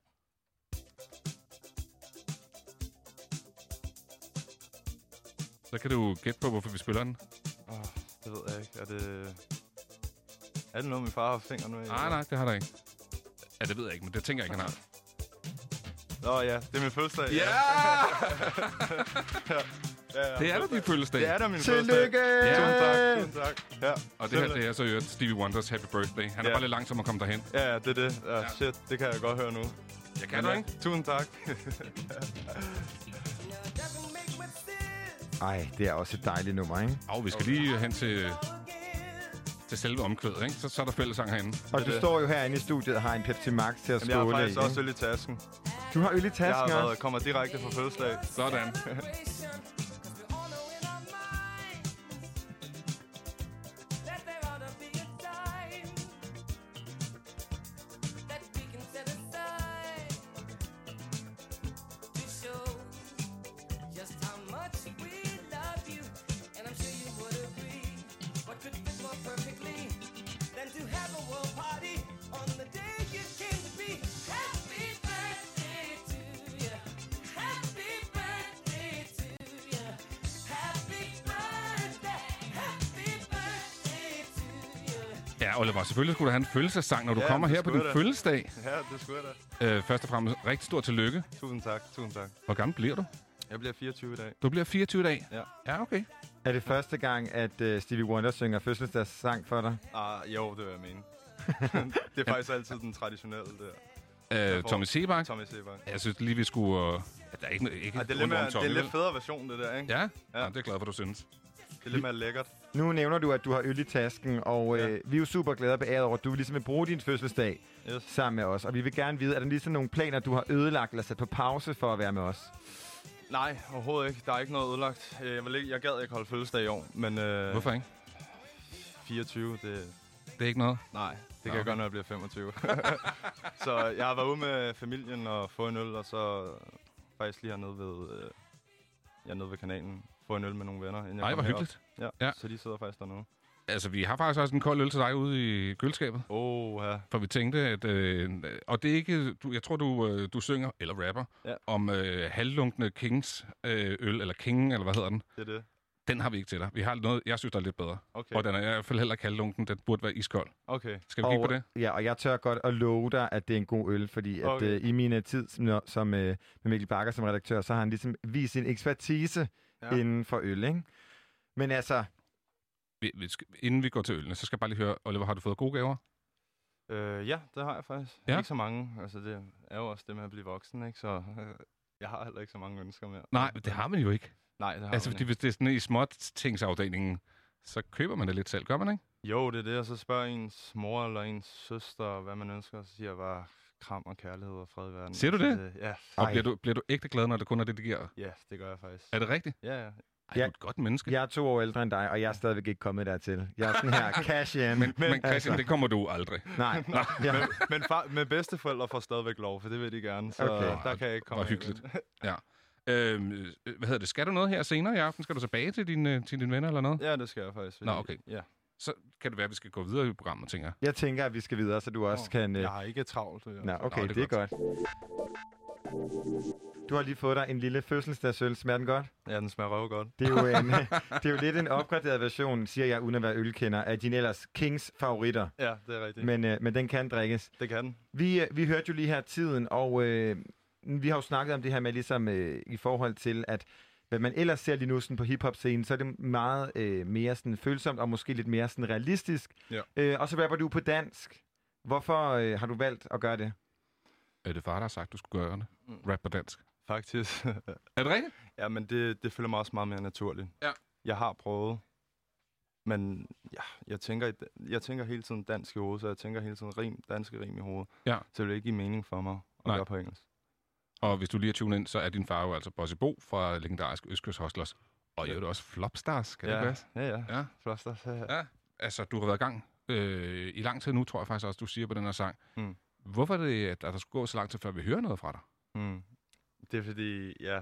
Så kan du gætte på, hvorfor vi spiller den. Oh, det ved jeg ikke. Er det... Er det noget, min far har fingrene med? i, Nej, nej, det har der ikke. Ja, det ved jeg ikke, men det tænker jeg ikke, han har. Nå ja, det er min fødselsdag. Ja! ja, <laughs> ja, Det er da din fødselsdag. Det er da min Tillykke! Ja. Tusind tak, tusind tak. Ja, Og det her, det er så øvrigt Stevie Wonders Happy Birthday. Han er Ja. bare lidt langsom at komme derhen. Ja, ja, det er det. Ja, shit, det kan jeg godt høre nu. Jeg kan Men, du, ja, ikke? Tusind tak. <laughs> Ej, det er også et dejligt nummer, ikke? Og vi skal lige hen til, til selve omkvædet, ikke? Så, så er der fællesang herinde. Og du står jo herinde i studiet og har en Pepsi Max til at Jamen, jeg har skåle faktisk i. også ikke? øl i tasken. Du har øl i tasken Jeg har også? været, kommer direkte fra fødselsdag. Sådan. <laughs> selvfølgelig skulle du have en fødselsdagssang, når du Ja, kommer her på din da. fødselsdag. Ja, det skulle jeg da. Øh, først og fremmest, rigtig stort tillykke. Tusind tak, tusind tak. Hvor gammel bliver du? Jeg bliver 24 i dag. Du bliver 24 i dag? Ja. Ja, okay. Er det første gang, at uh, Stevie Wonder synger fødselsdagssang for dig? Ah, jo, det vil jeg mene. <laughs> det er faktisk altid den traditionelle der. Øh, Tommy Sebak? Tommy Sebak. Jeg synes lige, vi skulle... At der er ikke, ikke Ej, det er, lidt mere, det er lidt federe version, det der, ikke? Ja? Ja. ja. det er jeg glad for, du synes. Det er lidt mere lækkert. Nu nævner du, at du har øl i tasken, og øh, vi er jo super glade og beæret over, at du ligesom vil bruge din fødselsdag Yes. sammen med os. Og vi vil gerne vide, er der ligesom nogle planer, du har ødelagt eller sat på pause for at være med os? Nej, overhovedet ikke. Der er ikke noget ødelagt. Øh, Jeg, vil ikke, jeg gad ikke holde fødselsdag i år, men... Øh, Hvorfor ikke? 24, det... Det er ikke noget? Nej, det kan Nå, jeg okay. gøre, når jeg bliver 25. <laughs> så jeg har været ude med familien og få en øl, og så faktisk lige hernede ved, øh, ja, nede ved kanalen få en øl med nogle venner. Inden jeg Ej, kom hvor hyggeligt. Ja, Ja. så de sidder faktisk dernede. Altså, vi har faktisk også en kold øl til dig ude i køleskabet. Åh, ja. For vi tænkte, at... Øh, og det er ikke... Du, jeg tror, du, øh, du synger, eller rapper, Ja. om øh, halvlunkne Kings øh, øl, eller King, eller hvad hedder den? Det er det. Den har vi ikke til dig. Vi har noget, jeg synes, der er lidt bedre. Okay. Og den er i hvert fald heller ikke halvlunken. Den burde være iskold. Okay. Skal vi kigge og, på det? Ja, og jeg tør godt at love dig, at det er en god øl, fordi at, Okay. øh, i min tid som, som øh, med Mikkel Bakker som redaktør, så har han ligesom vist sin ekspertise Ja. inden for øl, ikke? Men altså, Vi, vi skal, inden vi går til ølene, så skal jeg bare lige høre, Oliver, har du fået gode gaver? Øh, ja, det har jeg faktisk. Ja? Ikke så mange. Altså, det er jo også det med at blive voksen, ikke? Så øh, jeg har heller ikke så mange ønsker mere. Nej, det har man jo ikke. Nej, det har Altså, man fordi ikke. hvis det er sådan i småt tingsafdelingen, så køber man det lidt selv, gør man ikke? Jo, det er det, og så spørger ens mor eller ens søster, hvad man ønsker, og så siger jeg bare kram og kærlighed og fred i verden. Siger du Så det? Ja. Og bliver du, bliver du ægte glad, når det kun er det, det giver? Ja, det gør jeg faktisk. Er det rigtigt? Ja, ja. Ej, du er et godt menneske. jeg er to år ældre end dig, og jeg er stadigvæk ikke kommet dertil. Jeg er sådan her, <laughs> cash in. Men, men Christian, det kommer du aldrig. <laughs> Nej. Nej, Ja. men, men, far, men bedsteforældre får stadigvæk lov, for det vil de gerne, så Okay. der kan jeg ikke komme Hvor hyggeligt. Ja. Øhm, øh, hvad hedder det? Skal du noget her senere i aften? Skal du tilbage til dine, til dine venner eller noget? Ja, det skal jeg faktisk. Nå, okay. Ja. Så kan det være, at vi skal gå videre i programmet, tænker jeg. Jeg tænker, at vi skal videre, så du også kan... Øh... Jeg har ikke travlt. jeg Nå, sige. okay, Nå, det, det er er godt. Du har lige fået dig en lille fødselsdagsøl. Smager den godt? Ja, den smager røv godt. Det er, jo <laughs> en, <laughs> det er jo lidt en opgraderet version, siger jeg, uden at være ølkender, af din ellers Kings favoritter. Ja, det er rigtigt. Men, øh, men den kan drikkes. Det kan den. Vi, øh, vi hørte jo lige her tiden, og øh, vi har jo snakket om det her med ligesom øh, i forhold til, at hvad man ellers ser lige nu sådan på hiphop-scenen, så er det meget øh, mere sådan følsomt og måske lidt mere sådan realistisk. Ja. Øh, og så rapper du på dansk. Hvorfor øh, har du valgt at gøre det? Er det far, der har sagt, du skulle gøre det? Mm. Rap på dansk. Faktisk. Er det rigtigt? ja, men det, det føler mig også meget mere naturligt. Ja. Jeg har prøvet Men ja, jeg tænker, jeg tænker hele tiden dansk i hovedet, så jeg tænker hele tiden rim, danske rim i hovedet. Ja. Så det vil ikke give mening for mig at Nej. gøre på engelsk. Og hvis du lige er tunet ind, så er din far jo altså Bossy Bo fra legendarisk Østkyst Hustlers. Og jo, det også Flopstars, kan Ja, det passe? ja, ja. ja. Flopstars, ja, ja. ja. Altså, du har været i gang øh, i lang tid nu, tror jeg faktisk også, du siger på den her sang. Mm. Hvorfor er det, at der skulle gå så lang tid, før vi hører noget fra dig? Mm. Det er fordi, ja,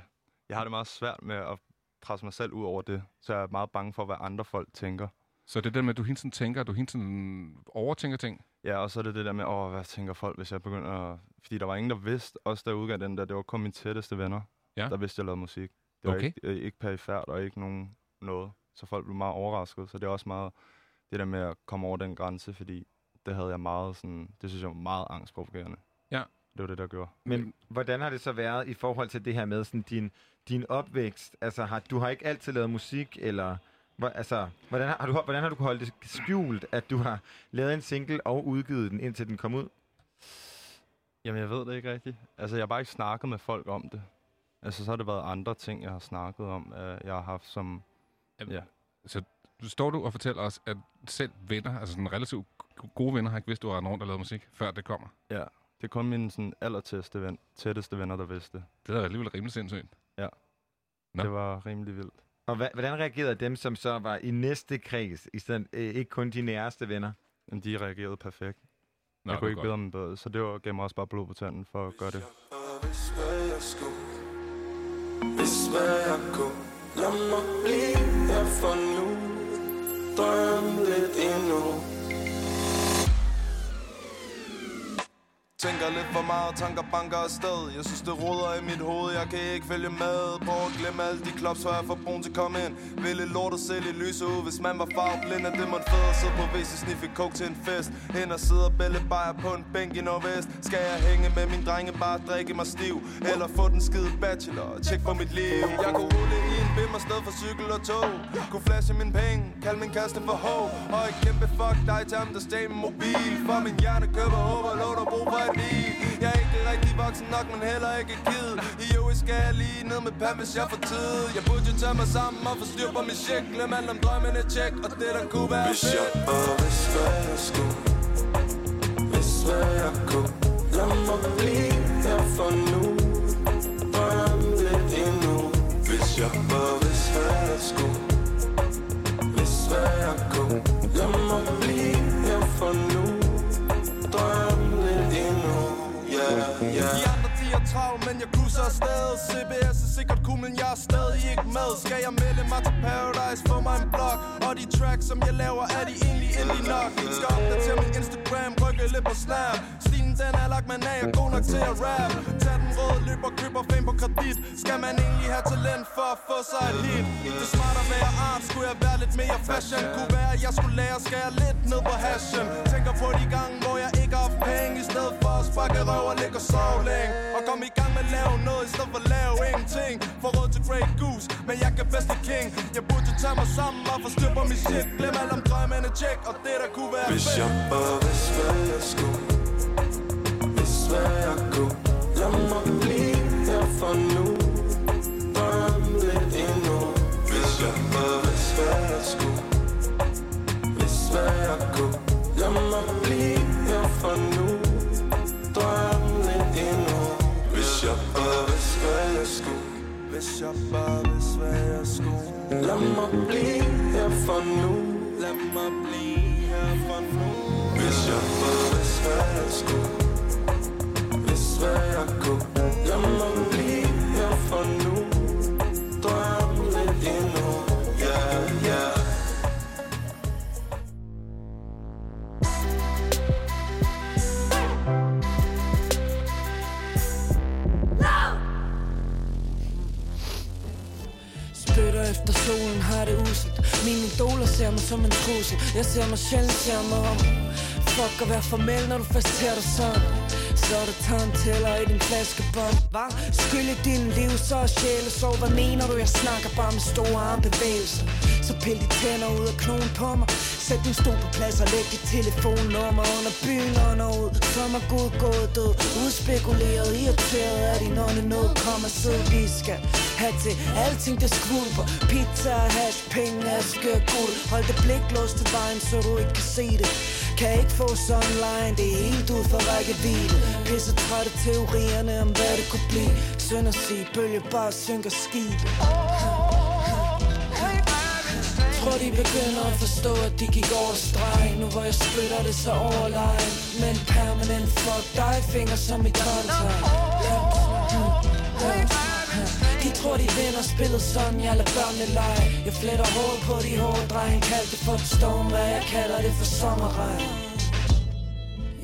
jeg har det meget svært med at presse mig selv ud over det. Så jeg er meget bange for, hvad andre folk tænker. Så det er det med, at du hele tiden tænker, at du hele tiden overtænker ting? Ja, og så er det det der med, åh, hvad tænker folk, hvis jeg begynder at... Fordi der var ingen, der vidste, også der udgav den der, det var kun mine tætteste venner, Ja. der vidste, jeg lavede musik. Det var Okay. ikke, øh, ikke perifært og ikke nogen noget. Så folk blev meget overrasket. Så det er også meget det der med at komme over den grænse, fordi det havde jeg meget sådan, det synes jeg var meget angstprovokerende. Ja. Det var det, der gjorde. Men hvordan har det så været i forhold til det her med sådan din, din opvækst? Altså, har, du har ikke altid lavet musik, eller... Hvor, altså, hvordan har, har du, hvordan har du holde det skjult, at du har lavet en single og udgivet den, indtil den kom ud? Jamen, jeg ved det ikke rigtigt. Altså, jeg har bare ikke snakket med folk om det. Altså, så har det været andre ting, jeg har snakket om, øh, jeg har haft som... Ja. Så står du og fortæller os, at selv venner, altså sådan relativt gode venner, har ikke vidst, du har rundt og lavet musik, før det kommer? Ja, det er kun mine sådan, allertætteste ven, tætteste venner, der vidste det. Det er alligevel rimelig sindssygt. Ja. Nå. Det var rimelig vildt. Og hva, hvordan reagerede dem, som så var i næste kreds, i stedet, øh, ikke kun de næreste venner? Men de reagerede perfekt. Nå, jeg kunne ikke godt. bedre dem bedre, så det var, gav mig også bare blod på tanden for at gøre det. Hvis hvad jeg skulle Hvis hvad jeg kunne Lad mig blive her for nu Drøm lidt endnu Tænker lidt for meget, tanker banker afsted. Jeg synes det roder i mit hoved, jeg kan ikke følge med. Prøv at glemme alle de klops, før jeg får brun til at komme ind. Ville lort at sælge lyse ud, hvis man var farveblind Er det man fed at sidde på WC, sniffe coke til en fest. Hen og sidde og bælle bajer på en bænk i Nordvest. Skal jeg hænge med min drenge, bare drikke mig stiv? Eller få den skide bachelor og tjek på mit liv. Jeg kunne rulle i en bimmer sted for cykel og tog. Kunne flashe min penge, kalde min kaste for ho Og et kæmpe fuck dig til ham, der stjal min mobil. For min hjerne køber håb og låter brug for liv Jeg er ikke rigtig voksen nok, men heller ikke kid. I øvrigt skal jeg lige ned med pam, hvis jeg får tid. Jeg burde jo tage mig sammen og få styr på min shit Glem alt om drømmene tjek, og det der kunne være Hvis jeg bare vidste hvad jeg skulle. Hvis hvad jeg kunne. Lad mig blive her for nu suser jeg afsted CBS er sikkert cool, men jeg er stadig ikke med. Skal jeg melde mig til Paradise, få mig en blog Og de tracks, som jeg laver, er de egentlig indie nok? Skal opdatere min Instagram, rykke lidt på snap. Stilen den er lagt, men er jeg god nok til at rap. Tag den røde, løb og køber fame på kredit. Skal man egentlig have talent for at få sig et hit? Det er smart at være art, skulle jeg være lidt mere fashion. Kunne være, at jeg skulle lære at skære lidt ned på hashen. Tænker på de gange, hvor jeg ikke har penge I stedet for at sparke røv og ligge og sove længe. Og kom i gang med at lave noget, i stedet for at lave ingenting. For råd til Grey Goose, men jeg kan bedst King. Jeg burde tage mig sammen og få styr på min shit. Glem alt om drømmene, check, og det der kunne være Hvis fedt. jeg bare vidste hvad jeg skulle hvis hvad jeg kunne Lad mig blive her for nu. Drøm lidt endnu. Hvis jeg bare vil hvad at skulle Vil hvad at gå. Lad mig blive her for nu. Drøm lidt endnu. Hvis jeg bare vil hvad at skulle Hvis jeg bare vil hvad at skulle Lad mig blive her for nu. Lad mig blive her for nu. Hvis jeg bare vil hvad at skulle hvad jeg kunne Jeg må blive her for nu Drømme lidt endnu Yeah, yeah Spytter efter solen, har det uselt Mine idoler ser mig som en trussel. Jeg ser mig sjældent, ser mig om. Fuck at være formel, når du først ser dig sådan. Så er der tandtæller i din flaskebånd Hva? Skylde din liv, så er sjæle så Hvad mener du, jeg snakker bare med store armbevægelser? Så pil de tænder ud af knogen på mig. Sæt din stol på plads og læg dit telefonnummer under byen under ud. For mig god gået død. Udspekuleret, irriteret er din ånde nød Kom og sid, vi skal have til alting det skvulper. Pizza, hash, penge, aske, guld. Hold det blik låst til vejen, så du ikke kan se det kan ikke få online, det er helt ud for rækkevidde. Pisse træt af teorierne om hvad det kunne blive. Synd at sige, bølge bare synker skib. Tror de begynder at forstå, at de gik over streg. Nu hvor jeg spytter det så overlegen Men permanent fuck dig, finger som i kontra de tror de vinder spillet sådan, jeg lader børnene lege. Jeg fletter hår på de hårde drenge Kald det for et storm, hvad jeg kalder det for sommerregn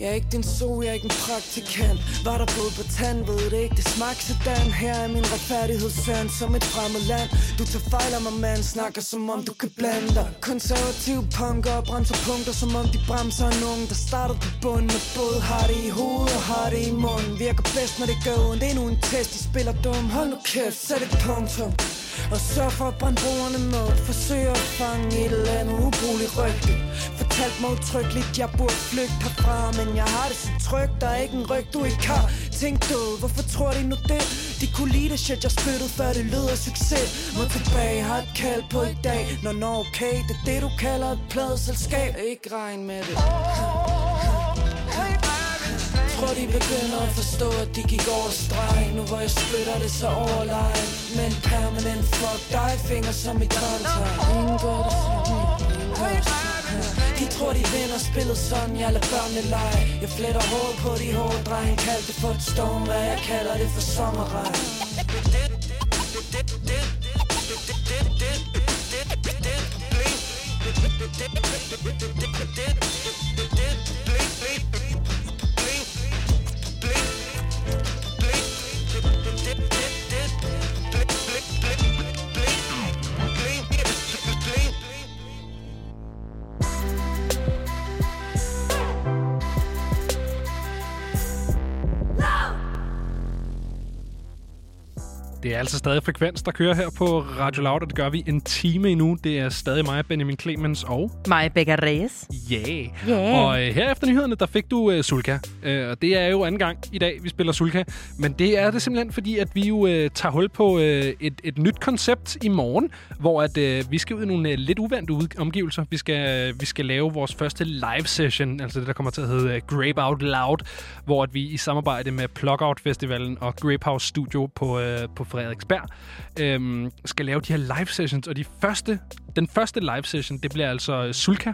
jeg er ikke din so, jeg er ikke en praktikant. Var der blod på tand, ved det ikke, det smagte sådan Her er min retfærdighedssand som et fremmed land. Du tager fejl af mig, mand, snakker som om du kan blande dig. Konservativ punker bremser punkter Som om de bremser en der starter på bunden Med både har det i hovedet og har det i munden. Virker bedst, når det gør ondt, endnu en test De spiller dum, hold nu kæft, sæt et punktum og sørg for at brænde brugerne med Forsøg at fange et eller andet ubrugeligt rygte. Fortalt mig utryggeligt, jeg burde flygte herfra Men jeg har det så trygt, der er ikke en ryg, du ikke har. Tænk du, hvorfor tror de nu det? De kunne lide det shit, jeg spyttede før det lød af succes. Må tilbage, har et kald på i dag. Nå, nå, okay, det er det du kalder et pladeselskab. Ikke regn med det tror de begynder at forstå, at de gik over streg. Nu hvor jeg splitter det så overlegen Men permanent fuck dig, finger som i kontra Ingen gør det sådan, de tror de vinder spillet sådan, jeg lader børnene lege. Jeg fletter hår på de hårde drenge Kald det for et storm, hvad jeg kalder det for sommerregn Det Thank you. Er altså stadig frekvens, der kører her på Radio Loud, og det gør vi en time endnu. Det er stadig mig, Benjamin Clemens og... Mig, Becca Reyes. Yeah. Yeah. Og øh, her efter nyhederne, der fik du øh, Sulka. Øh, og det er jo anden gang i dag, vi spiller Sulka. Men det er det simpelthen, fordi at vi jo øh, tager hul på øh, et, et nyt koncept i morgen, hvor at øh, vi skal ud i nogle øh, lidt uvante omgivelser. Vi skal, øh, vi skal lave vores første live session, altså det, der kommer til at hedde øh, Grape Out Loud, hvor at vi i samarbejde med Plugout Festivalen og Grape House Studio på, øh, på Frederiksberg øh, skal lave de her live sessions. Og de første, den første live session, det bliver altså øh, Sulka.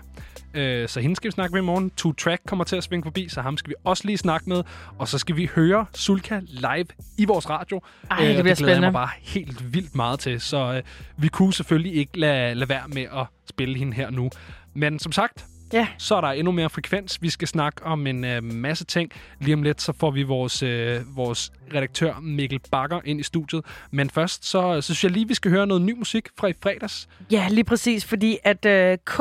Øh, så hende skal vi snakke med i morgen. Two Track kommer til at svinge forbi, så ham skal vi også lige snakke med. Og så skal vi høre Sulka live i vores radio. Ej, det og bliver det glæder jeg spændende. mig bare helt vildt meget til. Så øh, vi kunne selvfølgelig ikke lade, lade være med at spille hende her nu. Men som sagt, Ja. så er der endnu mere frekvens. Vi skal snakke om en øh, masse ting. Lige om lidt, så får vi vores, øh, vores redaktør Mikkel Bakker ind i studiet. Men først, så, så synes jeg lige, vi skal høre noget ny musik fra i fredags. Ja, lige præcis, fordi at øh, K,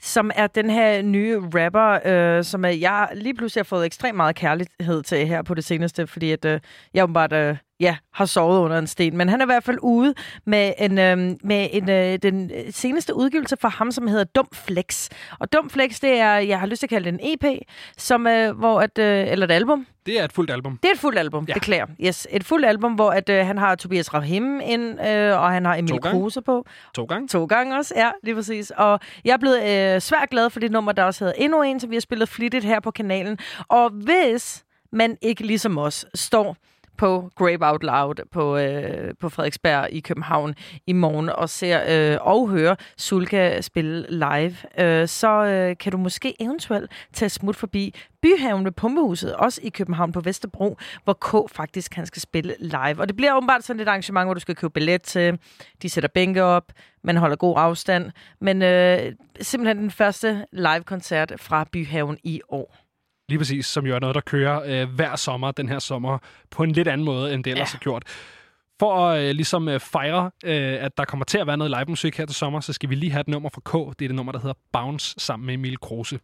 som er den her nye rapper, øh, som er, jeg lige pludselig har fået ekstremt meget kærlighed til her på det seneste, fordi at øh, jeg åbenbart øh, ja, har sovet under en sten. Men han er i hvert fald ude med, en, øh, med en, øh, den seneste udgivelse fra ham, som hedder Dum Flex. Og Dum Flex, det er, jeg har lyst til at kalde det en EP, som, øh, hvor at, øh, eller et album, Det er et fuldt album. det er et fuldt album, ja. beklager. Yes, et fuldt album, hvor at, øh, han har Tobias Rahim ind, øh, og han har Emil. Kruse på. To gange. To gange også, ja, lige præcis. Og jeg er blevet øh, svært glad for det nummer, der også hedder endnu en, som vi har spillet flittigt her på kanalen. Og hvis man ikke ligesom os står på Grape Out Loud på, øh, på Frederiksberg i København i morgen og ser øh, og hører Sulka spille live, øh, så øh, kan du måske eventuelt tage smut forbi Byhaven ved Pumpehuset, også i København på Vesterbro, hvor K faktisk han skal spille live. Og det bliver åbenbart sådan et arrangement, hvor du skal købe billet til. De sætter bænke op, man holder god afstand. Men øh, simpelthen den første live-koncert fra Byhaven i år. Lige præcis, som jo er noget, der kører øh, hver sommer, den her sommer, på en lidt anden måde, end det ellers ja. har gjort. For at øh, ligesom øh, fejre, øh, at der kommer til at være noget live musik her til sommer, så skal vi lige have et nummer fra K. Det er det nummer, der hedder Bounce, sammen med Emil Kruse.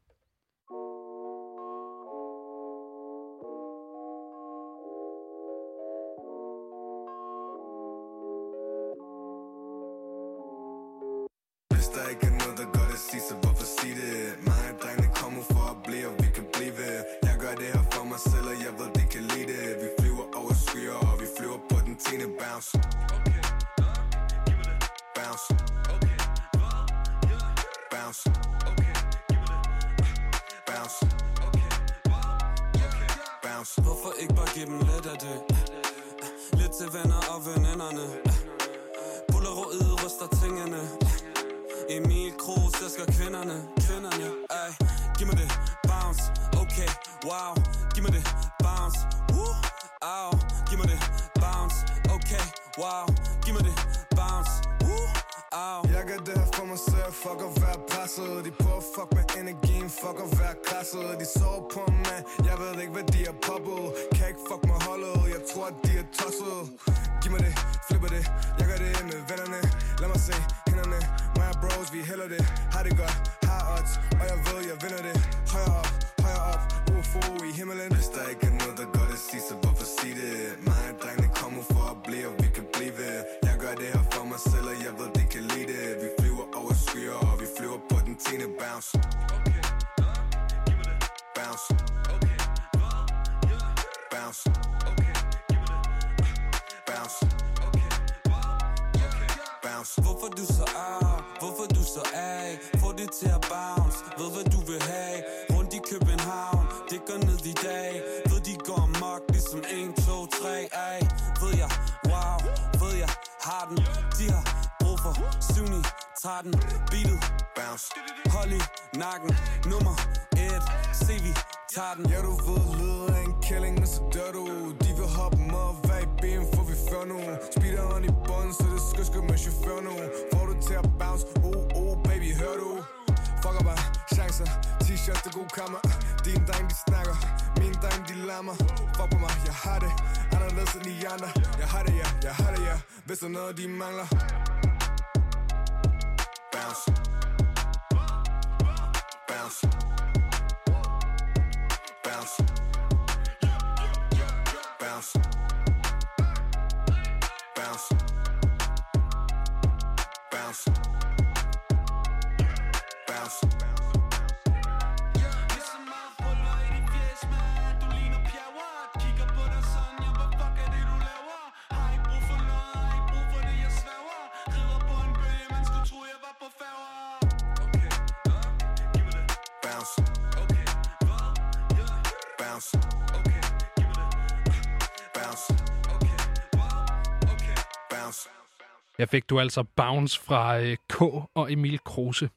Her fik du altså Bounce fra øh, K og Emil Kruse.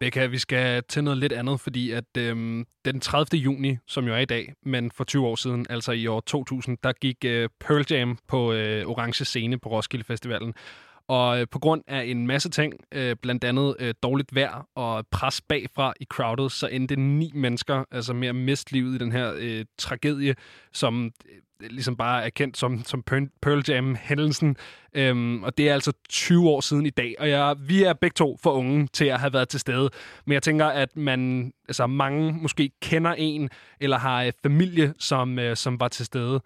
Becca, vi skal til noget lidt andet, fordi at øhm, den 30. juni, som jo er i dag, men for 20 år siden, altså i år 2000, der gik øh, Pearl Jam på øh, Orange Scene på Roskilde Festivalen. Og øh, på grund af en masse ting, øh, blandt andet øh, dårligt vejr og pres bagfra i crowdet, så endte ni mennesker altså med at miste livet i den her øh, tragedie, som ligesom bare er kendt som, som Pearl Jam-hændelsen. Øhm, og det er altså 20 år siden i dag, og jeg, vi er begge to for unge til at have været til stede. Men jeg tænker, at man, altså mange måske kender en, eller har øh, familie, som, øh, som var til stede.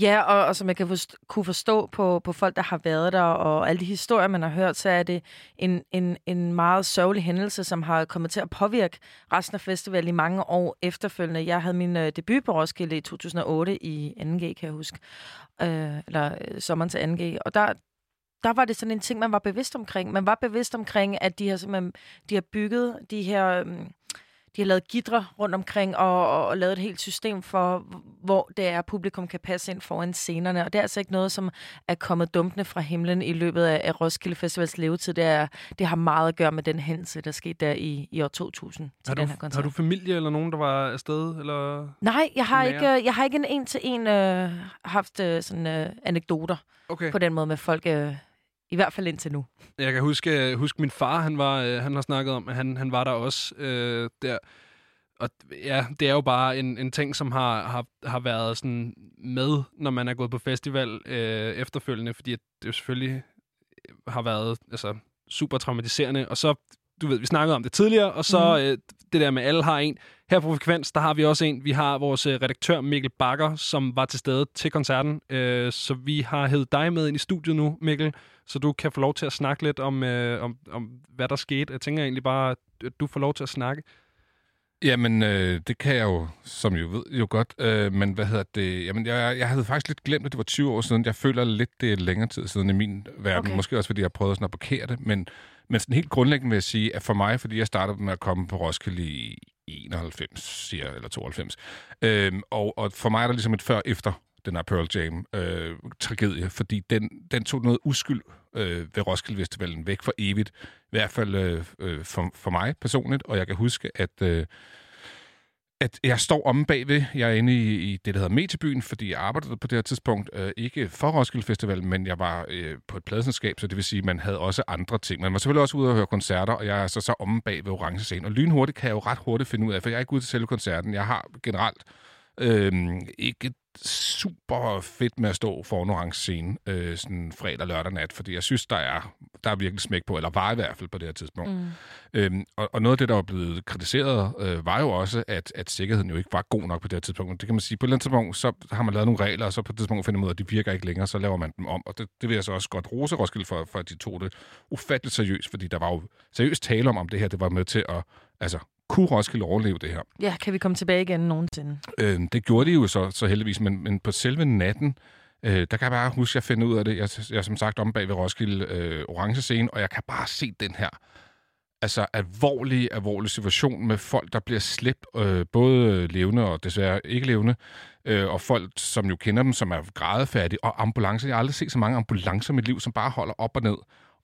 Ja, og, og som jeg kan forstå, kunne forstå på, på folk, der har været der, og alle de historier, man har hørt, så er det en, en, en meget sørgelig hændelse, som har kommet til at påvirke resten af festivalen i mange år efterfølgende. Jeg havde min øh, debut på Roskilde i 2008 i 2G, kan jeg huske. Øh, eller øh, sommeren til 2G. Og der, der var det sådan en ting, man var bevidst omkring. Man var bevidst omkring, at de har, simpelthen, de har bygget de her... Øh, de har lavet gitre rundt omkring og, og, og lavet et helt system for, hvor det er, at publikum kan passe ind foran scenerne. Og det er altså ikke noget, som er kommet dumpende fra himlen i løbet af, af Roskilde Festivals levetid. Det, er, det har meget at gøre med den hændelse, der skete der i, i år 2000 til Har du, den her koncert. har du familie eller nogen, der var afsted? Eller? Nej, jeg har, ikke, jeg har ikke en en-til-en øh, haft øh, sådan øh, anekdoter Okay. på den måde med folk, øh, i hvert fald indtil nu. Jeg kan huske, huske min far, han, var, øh, han har snakket om, at han, han var der også øh, der. Og ja, det er jo bare en, en ting, som har, har, har været sådan med, når man er gået på festival øh, efterfølgende, fordi det jo selvfølgelig har været altså, super traumatiserende. Og så, du ved, vi snakkede om det tidligere, og så Mhm. øh, det der med, alle har en. Her på Frekvens, der har vi også en. Vi har vores øh, redaktør Mikkel Bakker, som var til stede til koncerten. Øh, så vi har hævet dig med ind i studiet nu, Mikkel, så du kan få lov til at snakke lidt om, øh, om, om hvad der skete. Jeg tænker egentlig bare, at du får lov til at snakke. Jamen, øh, det kan jeg jo, som jo ved, jo godt. Øh, men hvad hedder det? Jamen, jeg, jeg havde faktisk lidt glemt, at det var 20 år siden. Jeg føler lidt, det er længere tid siden i min verden. Okay. Okay. Måske også, fordi jeg har prøvet sådan at parkere det. Men, men sådan helt grundlæggende vil jeg sige, at for mig, fordi jeg startede med at komme på Roskilde i 91, siger eller 92. Øhm, og, og for mig er der ligesom et før-efter den her Pearl Jam-tragedie, øh, fordi den, den tog noget uskyld øh, ved Roskilde Festivalen væk for evigt. I hvert fald øh, øh, for, for mig personligt, og jeg kan huske, at... Øh, at jeg står omme bagved. Jeg er inde i, i det, der hedder Mediebyen, fordi jeg arbejdede på det her tidspunkt. Øh, ikke for Roskilde Festival, men jeg var øh, på et pladselskab, så det vil sige, at man havde også andre ting. Man var selvfølgelig også ude og høre koncerter, og jeg er så, så omme bag ved Orange Scene. Og lynhurtigt kan jeg jo ret hurtigt finde ud af, for jeg er ikke ude til selve koncerten. Jeg har generelt øh, ikke super fedt med at stå for en orange scene øh, sådan fredag lørdag nat, fordi jeg synes, der er, der er virkelig smæk på, eller var i hvert fald på det her tidspunkt. Mm. Øhm, og, og noget af det, der var blevet kritiseret, øh, var jo også, at, at sikkerheden jo ikke var god nok på det her tidspunkt. Det kan man sige, på et eller andet tidspunkt, så har man lavet nogle regler, og så på et tidspunkt finder man ud af, at de virker ikke længere, så laver man dem om. Og det, det vil jeg så også godt rose Roskilde for, for at de tog det ufatteligt seriøst, fordi der var jo seriøst tale om, om det her det var med til at altså, kunne Roskilde overleve det her? Ja, kan vi komme tilbage igen nogensinde? Øh, det gjorde de jo så, så heldigvis, men, men på selve natten, øh, der kan jeg bare huske, at jeg finder ud af det. Jeg, jeg er som sagt om bag ved Roskilde øh, Orange Scene, og jeg kan bare se den her altså alvorlig, alvorlig situation med folk, der bliver slæbt, øh, både levende og desværre ikke levende, øh, og folk, som jo kender dem, som er grædefærdige, og ambulancer. Jeg har aldrig set så mange ambulancer i mit liv, som bare holder op og ned.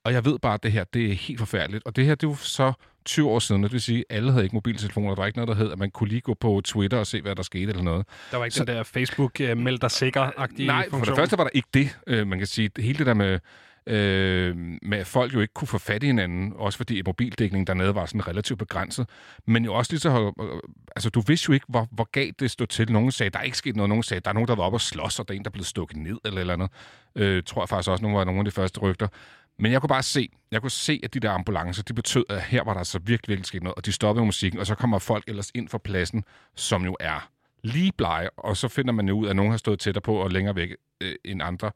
Og jeg ved bare, at det her, det er helt forfærdeligt. Og det her, det er jo så 20 år siden, det vil sige, at alle havde ikke mobiltelefoner. Der var ikke noget, der hed, at man kunne lige gå på Twitter og se, hvad der skete eller noget. Der var ikke så, den der Facebook uh, meld dig sikker-agtige Nej, funktion. for det første var der ikke det. Uh, man kan sige, hele det der med, øh, med at folk jo ikke kunne få fat i hinanden, også fordi mobildækningen dernede var sådan relativt begrænset. Men jo også lige så, øh, altså du vidste jo ikke, hvor, hvor galt det stod til. Nogen sagde, der er ikke sket noget. Nogen sagde, der er nogen, der var oppe og slås, og der er en, der er blevet stukket ned eller eller andet. Øh, tror jeg faktisk også, nogle var nogle af de første rygter. Men jeg kunne bare se, jeg kunne se, at de der ambulancer, de betød, at her var der så virkelig, virkelig sket noget, og de stoppede musikken, og så kommer folk ellers ind fra pladsen, som jo er lige blege, og så finder man jo ud af, at nogen har stået tættere på og længere væk øh, end andre,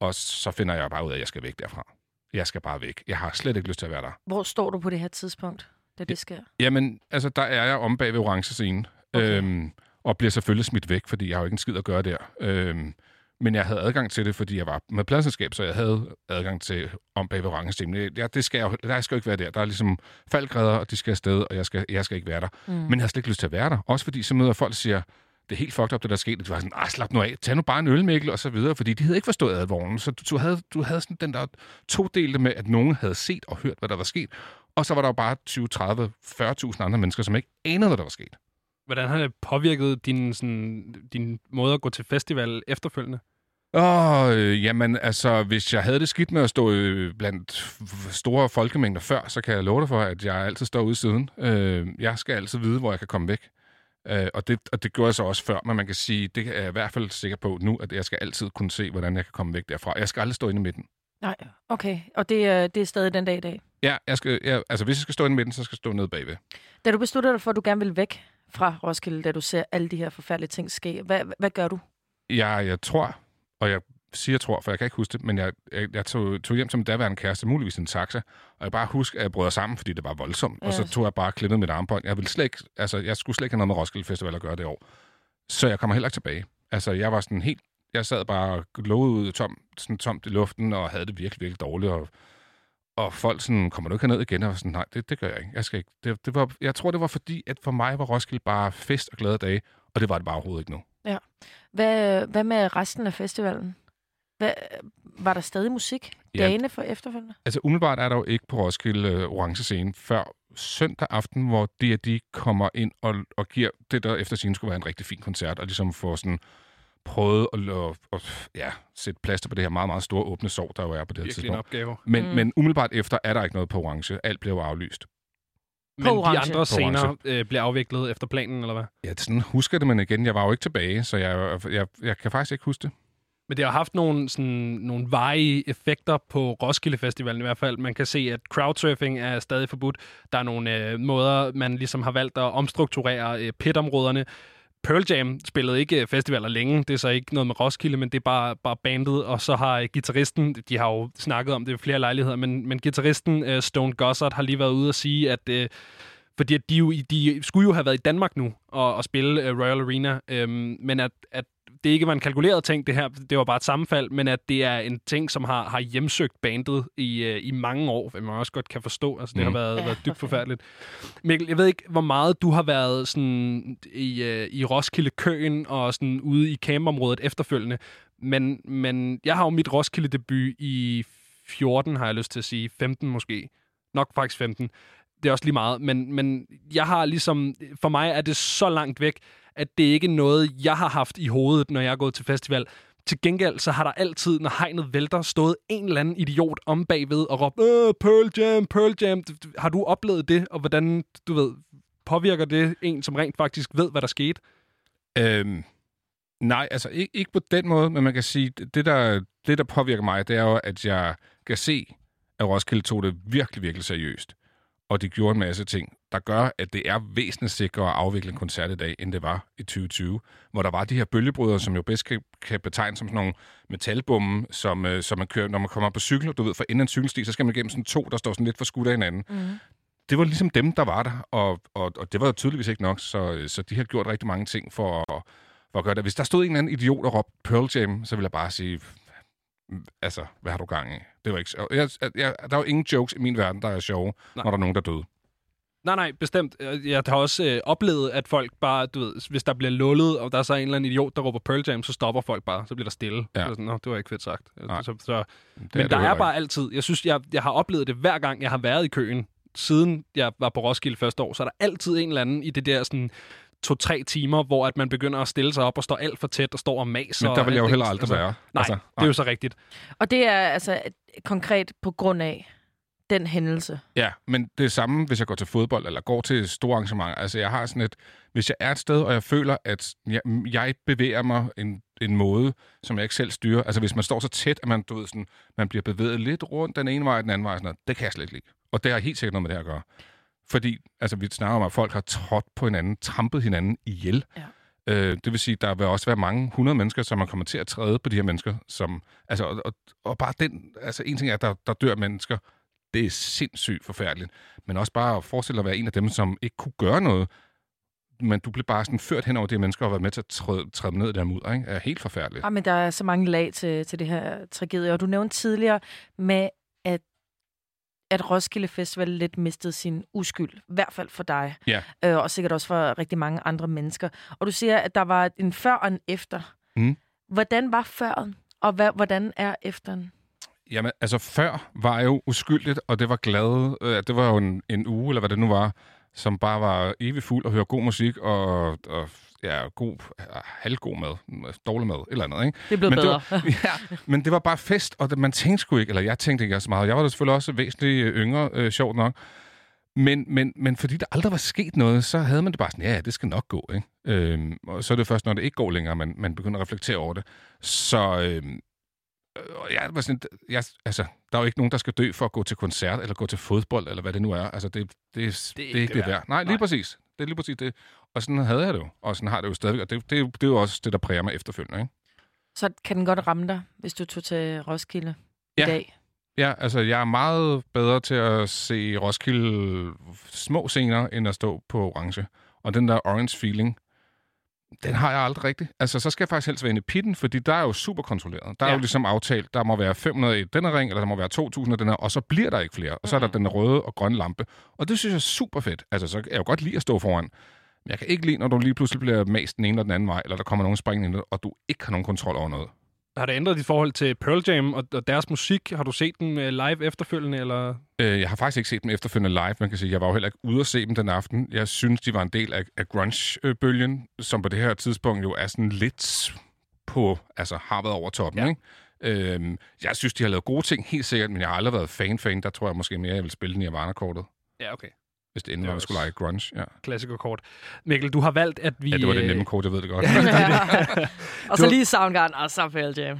og så finder jeg bare ud af, at jeg skal væk derfra. Jeg skal bare væk. Jeg har slet ikke lyst til at være der. Hvor står du på det her tidspunkt, da det sker? Jamen, altså, der er jeg om bag ved orange scene, okay. øhm, og bliver selvfølgelig smidt væk, fordi jeg har jo ikke en skid at gøre der. Øhm, men jeg havde adgang til det, fordi jeg var med pladselskab, så jeg havde adgang til om bag ved orange Ja, det skal jeg, der skal jo ikke være der. Der er ligesom faldgræder, og de skal afsted, og jeg skal, jeg skal ikke være der. Mm. Men jeg har slet ikke lyst til at være der. Også fordi så møder folk, der siger, det er helt fucked up, det der skete. Det var sådan, ah, slap nu af, tag nu bare en øl, Mikkel, og så videre, fordi de havde ikke forstået advognen. Så du, du, havde, du havde sådan den der to delte med, at nogen havde set og hørt, hvad der var sket. Og så var der jo bare 20, 30, 40.000 andre mennesker, som ikke anede, hvad der var sket. Hvordan har det påvirket din, sådan, din måde at gå til festival efterfølgende? Åh, øh, jamen altså, hvis jeg havde det skidt med at stå øh, blandt store folkemængder før, så kan jeg love dig for, at jeg altid står ude siden. Øh, jeg skal altid vide, hvor jeg kan komme væk. Øh, og, det, og det gjorde jeg så også før, men man kan sige, det er jeg i hvert fald sikker på nu, at jeg skal altid kunne se, hvordan jeg kan komme væk derfra. Jeg skal aldrig stå inde i midten. Nej, okay. Og det, er- det er stadig den dag i dag. Ja, jeg skal, jeg, altså hvis jeg skal stå inde i midten, så skal jeg stå nede bagved. Da du beslutter dig for, at du gerne vil væk fra Roskilde, da du ser alle de her forfærdelige ting ske, hvad, hvad gør du? Jeg, jeg tror, og jeg siger tror, for jeg kan ikke huske det, men jeg, jeg, jeg tog, tog hjem til min daværende kæreste, muligvis en taxa, og jeg bare husker, at jeg brød sammen, fordi det var voldsomt, ja. og så tog jeg bare klippet mit armbånd. Jeg ville slet ikke, altså, jeg skulle slet ikke have noget med Roskilde Festival at gøre det år. Så jeg kommer heller ikke tilbage. Altså, jeg var sådan helt, jeg sad bare og lovede ud tom, sådan tomt i luften, og havde det virkelig, virkelig dårligt, og, og folk sådan, kommer du ikke ned igen? Og sådan, nej, det, det gør jeg ikke. Jeg, skal ikke. Det, det var, jeg tror, det var fordi, at for mig var Roskilde bare fest og glade dage, og det var det bare overhovedet ikke nu. Ja. Hvad, hvad med resten af festivalen? Hvad, var der stadig musik Ja. dagene for efterfølgende? Altså umiddelbart er der jo ikke på Roskilde øh, Orange Scene før søndag aften, hvor D&D kommer ind og, og giver det, der efter scenen skulle være en rigtig fin koncert, og ligesom får sådan prøvet at, at, at ja, sætte plaster på det her meget, meget store åbne sår, der jo er på det her Virkelig en tidspunkt. opgave. Men, Mm. men umiddelbart efter er der ikke noget på Orange. Alt bliver jo aflyst. Men de Orange. andre På scener øh, bliver afviklet efter planen, eller hvad? Ja, sådan husker det man igen. Jeg var jo ikke tilbage, så jeg, jeg, jeg kan faktisk ikke huske det. Men det har haft nogle, sådan, nogle varige effekter på Roskilde Festivalen i hvert fald. Man kan se, at crowdsurfing er stadig forbudt. Der er nogle øh, måder, man ligesom har valgt at omstrukturere øh, pitområderne. Pearl Jam spillede ikke øh, festivaler længe. Det er så ikke noget med Roskilde, men det er bare, bare bandet. Og så har øh, gitarristen, de har jo snakket om det i flere lejligheder, men, men gitarristen øh, Stone Gossard har lige været ude og sige, at... Øh, fordi at de, jo, de skulle jo have været i Danmark nu og, og spille uh, Royal Arena, øhm, men at, at det ikke var en kalkuleret ting, det her, det var bare et sammenfald, men at det er en ting, som har, har hjemsøgt bandet i, øh, i mange år, hvad man også godt kan forstå. Altså, det Mm. har været, Ja, været dybt <laughs> forfærdeligt. Mikkel, jeg ved ikke, hvor meget du har været sådan i, øh, i Roskilde-køen og sådan ude i campområdet efterfølgende, men, men jeg har jo mit Roskilde-debut i 14, har jeg lyst til at sige. 15 måske. Nok faktisk 15. Det er også lige meget. Men, men jeg har ligesom... For mig er det så langt væk, at det ikke er noget, jeg har haft i hovedet, når jeg er gået til festival. Til gengæld, så har der altid, når hegnet vælter, stået en eller anden idiot om bagved og råbt, øh, Pearl Jam, Pearl Jam. Har du oplevet det, og hvordan, du ved, påvirker det en, som rent faktisk ved, hvad der skete? Øhm, nej, altså ikke, ikke på den måde, men man kan sige, det der, det der påvirker mig, det er jo, at jeg kan se, at Roskilde tog det virkelig, virkelig seriøst. Og de gjorde en masse ting, der gør, at det er væsentligt sikrere at afvikle en koncert i dag, end det var i 2020. Hvor der var de her bølgebrydere, som jo bedst kan, kan betegnes som sådan nogle metalbumme, som, øh, som man kører, når man kommer på cykel, du ved, for inden en cykelsti, så skal man igennem sådan to, der står sådan lidt for skudt af hinanden. Mm. Det var ligesom dem, der var der, og, og, og det var jo tydeligvis ikke nok, så, så de har gjort rigtig mange ting for at, for at gøre det. Hvis der stod en eller anden idiot og råbte Pearl Jam, så ville jeg bare sige, "Mm, altså, hvad har du gang i? Det var ikke... så- Jeg, jeg, der er jo ingen jokes i min verden, der er sjove, Nej. når der er nogen, der er døde. Nej, nej, bestemt. Jeg har også øh, oplevet, at folk bare, du ved, hvis der bliver lullet, og der er så en eller anden idiot, der råber Pearl Jam, så stopper folk bare. Så bliver der stille. Ja. Så er sådan, Nå, det var ikke fedt sagt. Nej. Så, så, er men det der er heller bare altid, jeg synes, jeg, jeg har oplevet det hver gang, jeg har været i køen, siden jeg var på Roskilde første år, så er der altid en eller anden i det der sådan to-tre timer, hvor at man begynder at stille sig op og står alt for tæt og står og maser. Men der vil jeg jo heller aldrig være. Nej, Altså, det er jo så rigtigt. Og det er altså konkret på grund af den hændelse. Ja, men det er samme, hvis jeg går til fodbold eller går til store arrangementer. Altså, jeg har sådan et... Hvis jeg er et sted, og jeg føler, at jeg, jeg bevæger mig en, en måde, som jeg ikke selv styrer. Altså, hvis man står så tæt, at man, du ved, sådan, man bliver bevæget lidt rundt den ene vej og den anden vej, sådan noget, det kan jeg slet ikke lide. Og det har helt sikkert noget med det her at gøre. Fordi, altså, vi snakker om, at folk har trådt på hinanden, trampet hinanden ihjel. Ja. Øh, det vil sige, der vil også være mange hundrede mennesker, som man kommer til at træde på de her mennesker. Som, altså, og, og, og bare den... Altså, en ting er, at der, der dør mennesker. Det er sindssygt forfærdeligt. Men også bare at forestille dig at være en af dem, som ikke kunne gøre noget. Men du blev bare sådan ført hen over de her mennesker og været med til at træde, træde ned i der mudder, ikke? er helt forfærdeligt. Ja, men der er så mange lag til, til det her tragedie. Og du nævnte tidligere med, at, Roskilde Festival lidt mistede sin uskyld. I hvert fald for dig. Ja. Øh, og sikkert også for rigtig mange andre mennesker. Og du siger, at der var en før og en efter. Mm. Hvordan var føren, og hvad, hvordan er efteren? Jamen, altså før var jo uskyldigt, og det var glad. Øh, det var jo en, en uge, eller hvad det nu var, som bare var evig fuld og høre god musik og, og ja, god, halvgod mad, dårlig mad, et eller andet, ikke? Det blevet men bedre. Det var, <laughs> ja, men det var bare fest, og det, man tænkte sgu ikke, eller jeg tænkte ikke så meget. Jeg var da selvfølgelig også væsentligt yngre, øh, sjovt nok. Men, men, men fordi der aldrig var sket noget, så havde man det bare sådan, ja, det skal nok gå, ikke? Øhm, og så er det først, når det ikke går længere, man, man begynder at reflektere over det. Så øhm, og jeg var sådan, jeg, altså, der er jo ikke nogen, der skal dø for at gå til koncert, eller gå til fodbold, eller hvad det nu er. Altså, det, det, det, det er ikke det værd. Nej, lige Nej. præcis. Det er lige præcis det. Og sådan havde jeg det jo. Og sådan har det jo stadigvæk. Og det, det, det er jo også det, der præger mig efterfølgende, ikke? Så kan den godt ramme dig, hvis du tog til Roskilde Ja. i dag. Ja, altså, jeg er meget bedre til at se Roskilde små scener, end at stå på orange. Og den der orange feeling, den har jeg aldrig rigtigt. Altså, så skal jeg faktisk helst være inde i pitten, fordi der er jo super kontrolleret. Der er Ja. jo ligesom aftalt, der må være 500 i denne ring, eller der må være 2000 i den her, og så bliver der ikke flere. Og så er der den røde og grønne lampe. Og det synes jeg er super fedt. Altså, så kan jeg jo godt lide at stå foran. Men jeg kan ikke lide, når du lige pludselig bliver mast den ene eller den anden vej, eller der kommer nogen springende, ind, og du ikke har nogen kontrol over noget. Har det ændret dit forhold til Pearl Jam og, og deres musik? Har du set dem øh, live efterfølgende, eller... Øh, jeg har faktisk ikke set dem efterfølgende live. Man kan sige, jeg var jo heller ikke ude at se dem den aften. Jeg synes, de var en del af, af grunge-bølgen, som på det her tidspunkt jo er sådan lidt på, altså har været over toppen, ja. ikke? Øhm, jeg synes, de har lavet gode ting, helt sikkert, men jeg har aldrig været fan-fan. Der tror jeg måske mere, jeg vil spille Nirvana-kortet, Ja, okay. Hvis det endelig var, vi skulle lege grunge. Ja. Klassikerkort. Mikkel, du har valgt, at vi... ja, det var det øh, nemme kort, jeg ved det godt. <laughs> <laughs> <laughs> Og så lige Soundgarden og så Pearl Jam.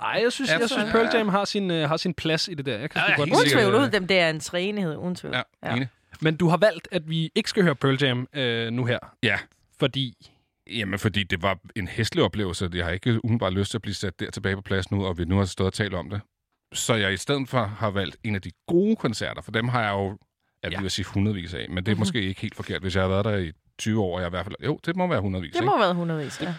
Ej, jeg synes, Ja, jeg synes Pearl Jam har sin, øh, har sin plads i det der. Jeg kan Ja, ja, godt uden tvivl, uden dem, det er en træenighed, uden tvivl. Ja, enig. Men du har valgt, at vi ikke skal høre Pearl Jam øh, nu her, Ja, fordi... Jamen, fordi det var en hæslig oplevelse. Jeg har ikke umiddelbart lyst til at blive sat der tilbage på plads nu, og vi nu har stået og talt om det. Så jeg i stedet for har valgt en af de gode koncerter, for dem har jeg jo, jeg vil ja. sige hundredvis af, men det er Mhm. måske ikke helt forkert, hvis jeg har været der i 20 år, og jeg i hvert fald, jo, det må være hundredvis. Det må have været hundredvis, ja.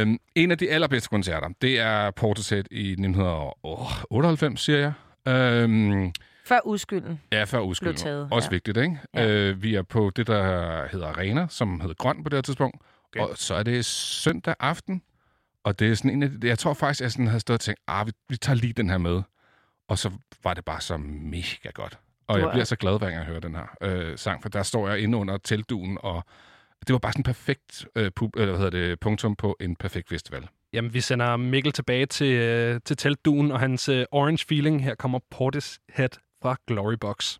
Øhm, en af de allerbedste koncerter, det er Portishead i 1998, siger jeg. Øhm, Før udskylden. Ja, før udskylden. taget, Også ja. vigtigt, ikke? Ja. Øh, vi er på det, der hedder Arena, som hedder Grøn på det her tidspunkt. Okay. Og så er det søndag aften, og det er sådan en af de, Jeg tror faktisk, jeg sådan havde stået og tænkt, ah, vi, vi tager lige den her med. Og så var det bare så mega godt. Og jeg er- bliver så glad, hver gang jeg hører den her øh, sang, for der står jeg inde under teltduen, og det var bare sådan en perfekt øh, pub, eller hvad hedder det, punktum på en perfekt festival. Jamen, vi sender Mikkel tilbage til, øh, til teltduen og hans øh, orange feeling. Her kommer Portishead fra Glorybox.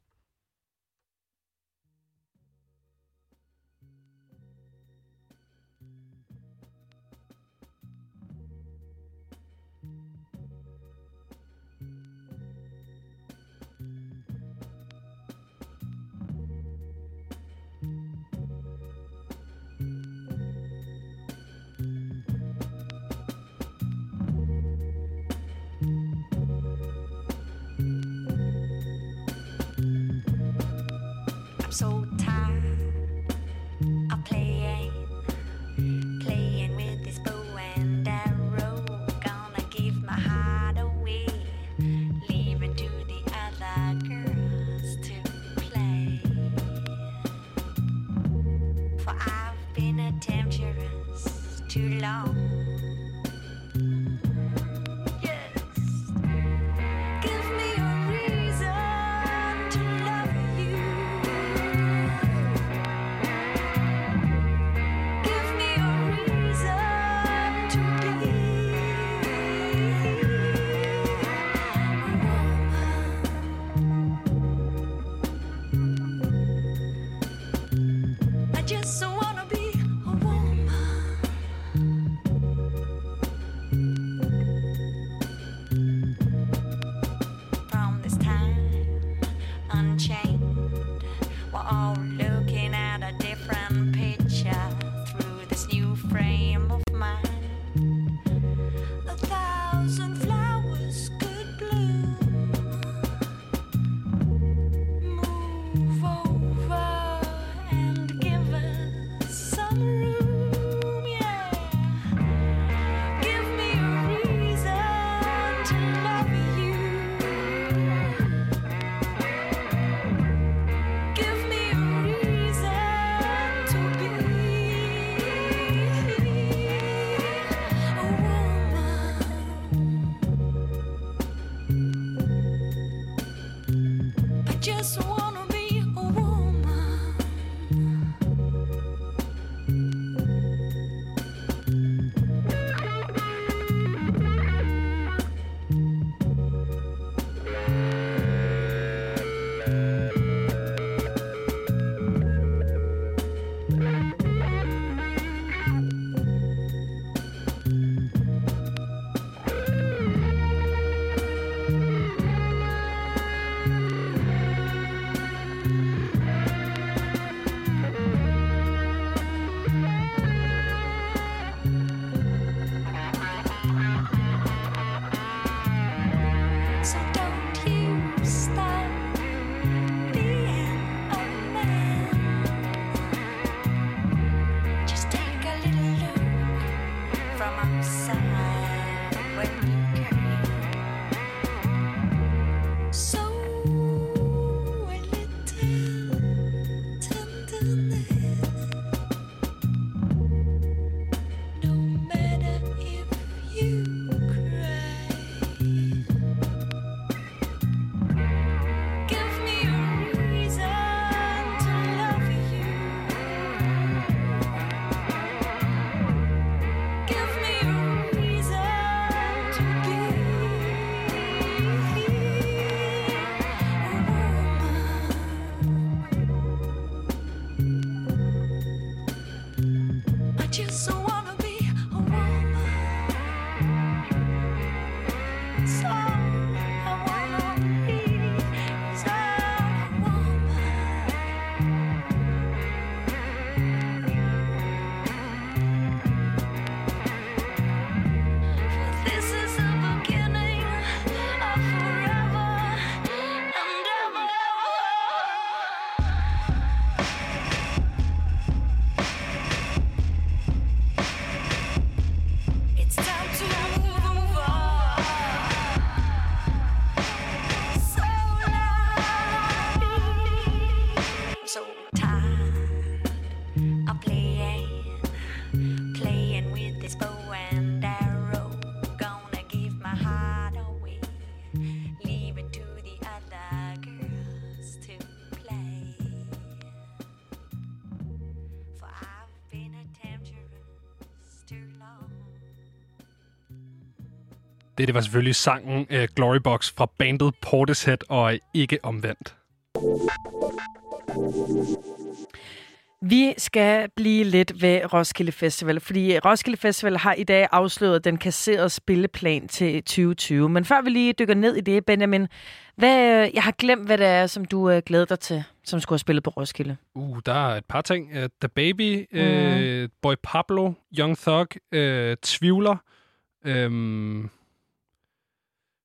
Det, det var selvfølgelig sangen uh, Glory Box fra bandet Portishead og ikke omvendt. Vi skal blive lidt ved Roskilde Festival, fordi Roskilde Festival har i dag afsløret den kasserede spilleplan til 2020. Men før vi lige dykker ned i det, Benjamin, hvad, jeg har glemt, hvad det er, som du uh, glæder dig til, som skulle have spillet på Roskilde. Uh, der er et par ting. Uh, The Baby, Mm. uh, Boy Pablo, Young Thug, uh, Tvivler, um,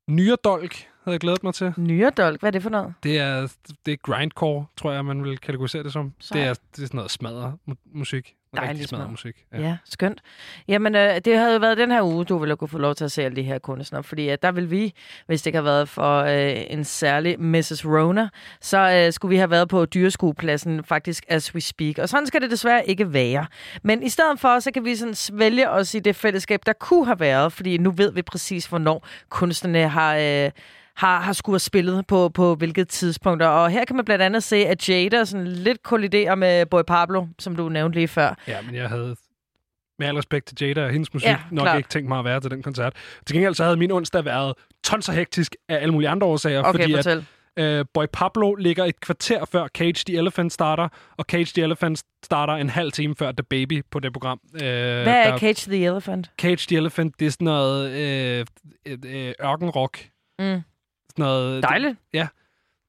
Nyredolk havde jeg glædet mig til. Nyredolk, hvad er det for noget? Det er, det er grindcore, tror jeg, man vil kategorisere det som. Det er, det er sådan noget smadret mu- musik. Dejligt smadret musik. Ja, ja skønt. Jamen, øh, det havde jo været den her uge, du ville kunne få lov til at se alle de her kunstnere, fordi at der vil vi, hvis det ikke har været for øh, en særlig Mrs. Rona, så øh, skulle vi have været på dyreskuepladsen faktisk as we speak. Og sådan skal det desværre ikke være. Men i stedet for, så kan vi sådan svælge os i det fællesskab, der kunne have været, fordi nu ved vi præcis, hvornår kunstnerne har... Øh, har, har skulle have spillet på, på hvilket tidspunkter. Og her kan man blandt andet se, at Jada sådan lidt kolliderer med Boy Pablo, som du nævnte lige før. Ja, men jeg havde med al respekt til Jada og hendes musik, Ja, nok klart. ikke tænkt mig at være til den koncert. Til gengæld så havde min onsdag været tons og hektisk af alle mulige andre årsager, Okay, fordi fortæl. at øh, Boy Pablo ligger et kvarter før Cage the Elephant starter, og Cage the Elephant starter en halv time før The Baby på det program. Øh, Hvad er Cage the Elephant? Cage the Elephant, det er sådan noget øh, øh, øh, ørkenrock. Mm. Sådan noget, Dejligt. Det, ja,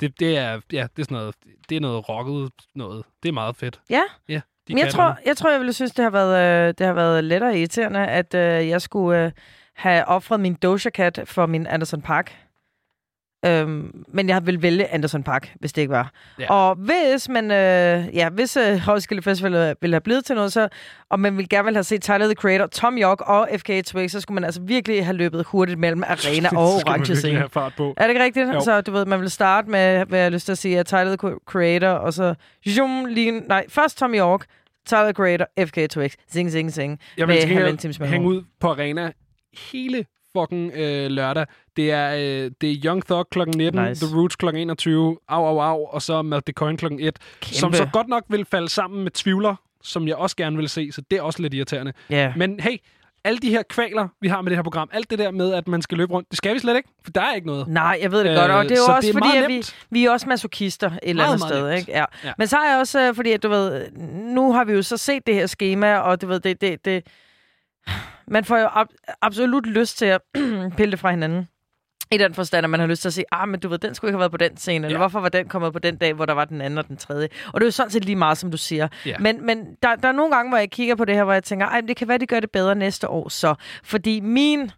det, det, er, ja, det er sådan noget, det er noget rocket noget. Det er meget fedt. Ja. Ja, de Men jeg tror, noget. jeg tror, jeg ville synes, det har været, øh, det har været lettere irriterende, at øh, jeg skulle øh, have offret min Doja Cat for min Anderson Park. Øhm, men jeg vil vælge Anderson Park, hvis det ikke var. Ja. Og hvis man, øh, ja, hvis øh, Roskilde Festival øh, ville have blevet til noget, så, og man ville gerne vil have set Tyler, the Creator, Tom York og FK Twix, så skulle man altså virkelig have løbet hurtigt mellem arena <laughs> og orange scene. have fart på. Er det ikke rigtigt? Jo. Så du ved, man vil starte med, hvad jeg har lyst til at sige, at Tyler, the Creator, og så... Zoom, lige, nej, først Tom York, Tyler, the Creator, FK Twix, Zing, Zing, Zing. Jeg vil hænge ud på arena hele fucking øh, lørdag. Det er, øh, det er Young Thug kl. 19, Nice. The Roots kl. 21, Au Au Au, og så Matt the Coin kl. 1, som så godt nok vil falde sammen med Tvivler, som jeg også gerne vil se, så det er også lidt irriterende. Ja. Men hey, alle de her kvaler, vi har med det her program, alt det der med, at man skal løbe rundt, det skal vi slet ikke, for der er ikke noget. Nej, jeg ved det Øh, godt, og det er jo så også er fordi, at vi, vi er også masochister et eller andet sted. nemt. Ikke? Ja. Ja. Men så er jeg også, øh, fordi at, du ved, nu har vi jo så set det her schema, og du ved, det, det, det man får jo ab- absolut lyst til at <clears throat> pille det fra hinanden. I den forstand, at man har lyst til at sige, ah, men du ved, den skulle ikke have været på den scene, eller Ja. hvorfor var den kommet på den dag, hvor der var den anden og den tredje. Og det er jo sådan set lige meget, som du siger. Ja. Men, men der, der er nogle gange, hvor jeg kigger på det her, hvor jeg tænker, ej, men det kan være, de gør det bedre næste år så. Fordi min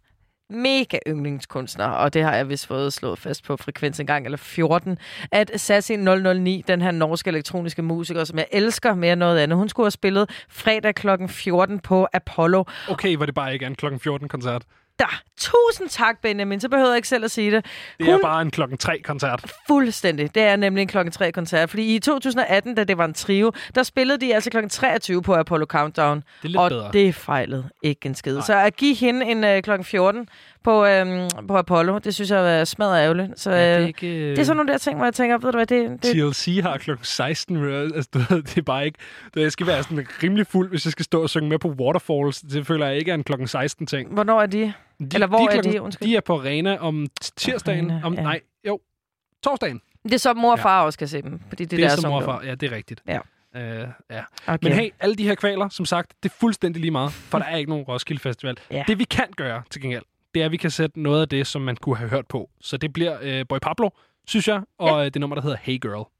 mega yndlingskunstner, og det har jeg vist fået slået fast på frekvens en gang, eller 14, at Sassi 009, den her norske elektroniske musiker, som jeg elsker mere end noget andet, hun skulle have spillet fredag kl. 14 på Apollo. Okay, var det bare ikke en kl. 14 koncert. Der, tusind tak, Benjamin, så behøver jeg ikke selv at sige det. Det er bare en klokken 3 koncert. Fuldstændig. Det er nemlig en klokken 3 koncert. Fordi i 2018, da det var en trio, der spillede de altså klokken 23 på Apollo Countdown. Det er lidt og bedre. det fejlede ikke en skid. Så at give hende en øh, klokken 14 på, øhm, på Apollo, det synes jeg er smadret ærgerligt. Så, Ja, det er øh, ikke, øh, det er sådan nogle der ting, hvor jeg tænker, ved du hvad, det, det, TLC har klokken 16. øh, Altså, du ved, det er bare ikke... Det, jeg skal være sådan rimelig fuld, hvis jeg skal stå og synge med på Waterfalls. Det føler jeg ikke er en klokken 16 ting. hvornår er de? De, Eller hvor de er klokken, de? Undskyld. De er på arena om tirsdagen. Arena, om, ja. Nej, jo. Torsdagen. Det er så mor og far også kan se dem. Fordi det, Det, der er er som som morfar. Ja, det er rigtigt. Ja. Øh, ja. Okay. Men hey, alle de her kvaler, som sagt, det er fuldstændig lige meget, for der er ikke nogen Roskilde Festival. Ja. Det vi kan gøre til gengæld, det er, at vi kan sætte noget af det, som man kunne have hørt på. Så det bliver øh, Boy Pablo, synes jeg, og ja. det nummer, der hedder Hey Girl.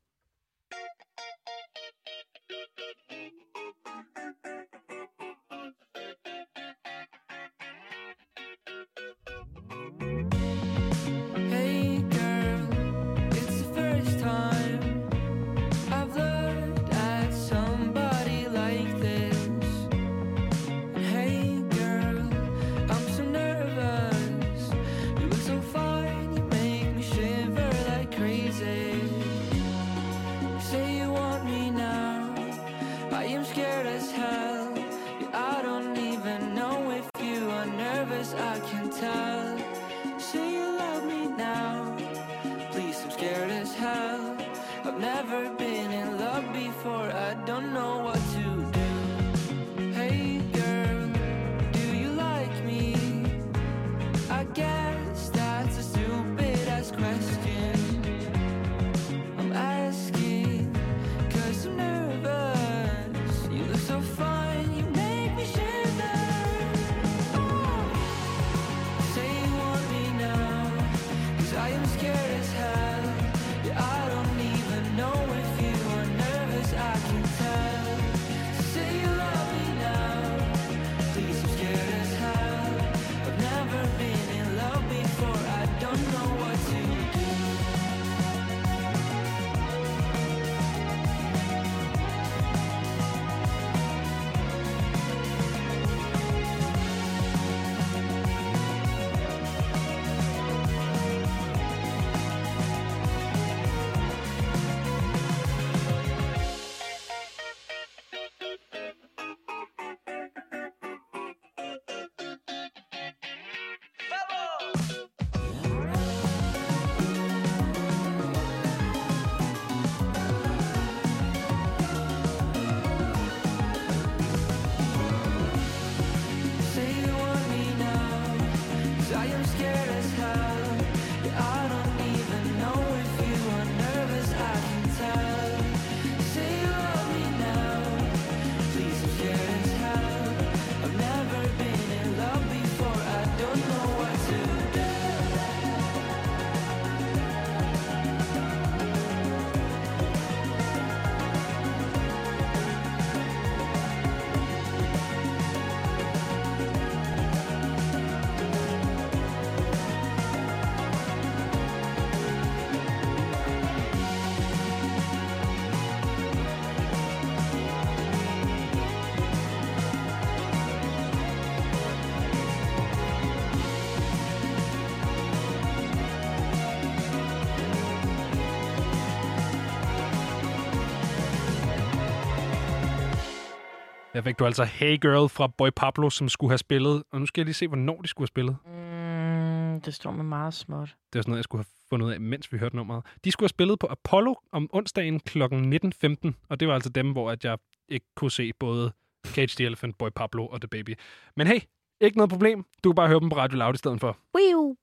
Der fik du altså Hey Girl fra Boy Pablo, som skulle have spillet. Og nu skal jeg lige se, hvornår de skulle have spillet. Mm, det står med meget småt. Det var sådan noget, jeg skulle have fundet ud af, mens vi hørte nummeret. De skulle have spillet på Apollo om onsdagen kl. 19.15, og det var altså dem, hvor at jeg ikke kunne se både Cage the Elephant, Boy Pablo og The Baby. Men hey, ikke noget problem. Du kan bare høre dem på Radio Loud i stedet for. Wiu.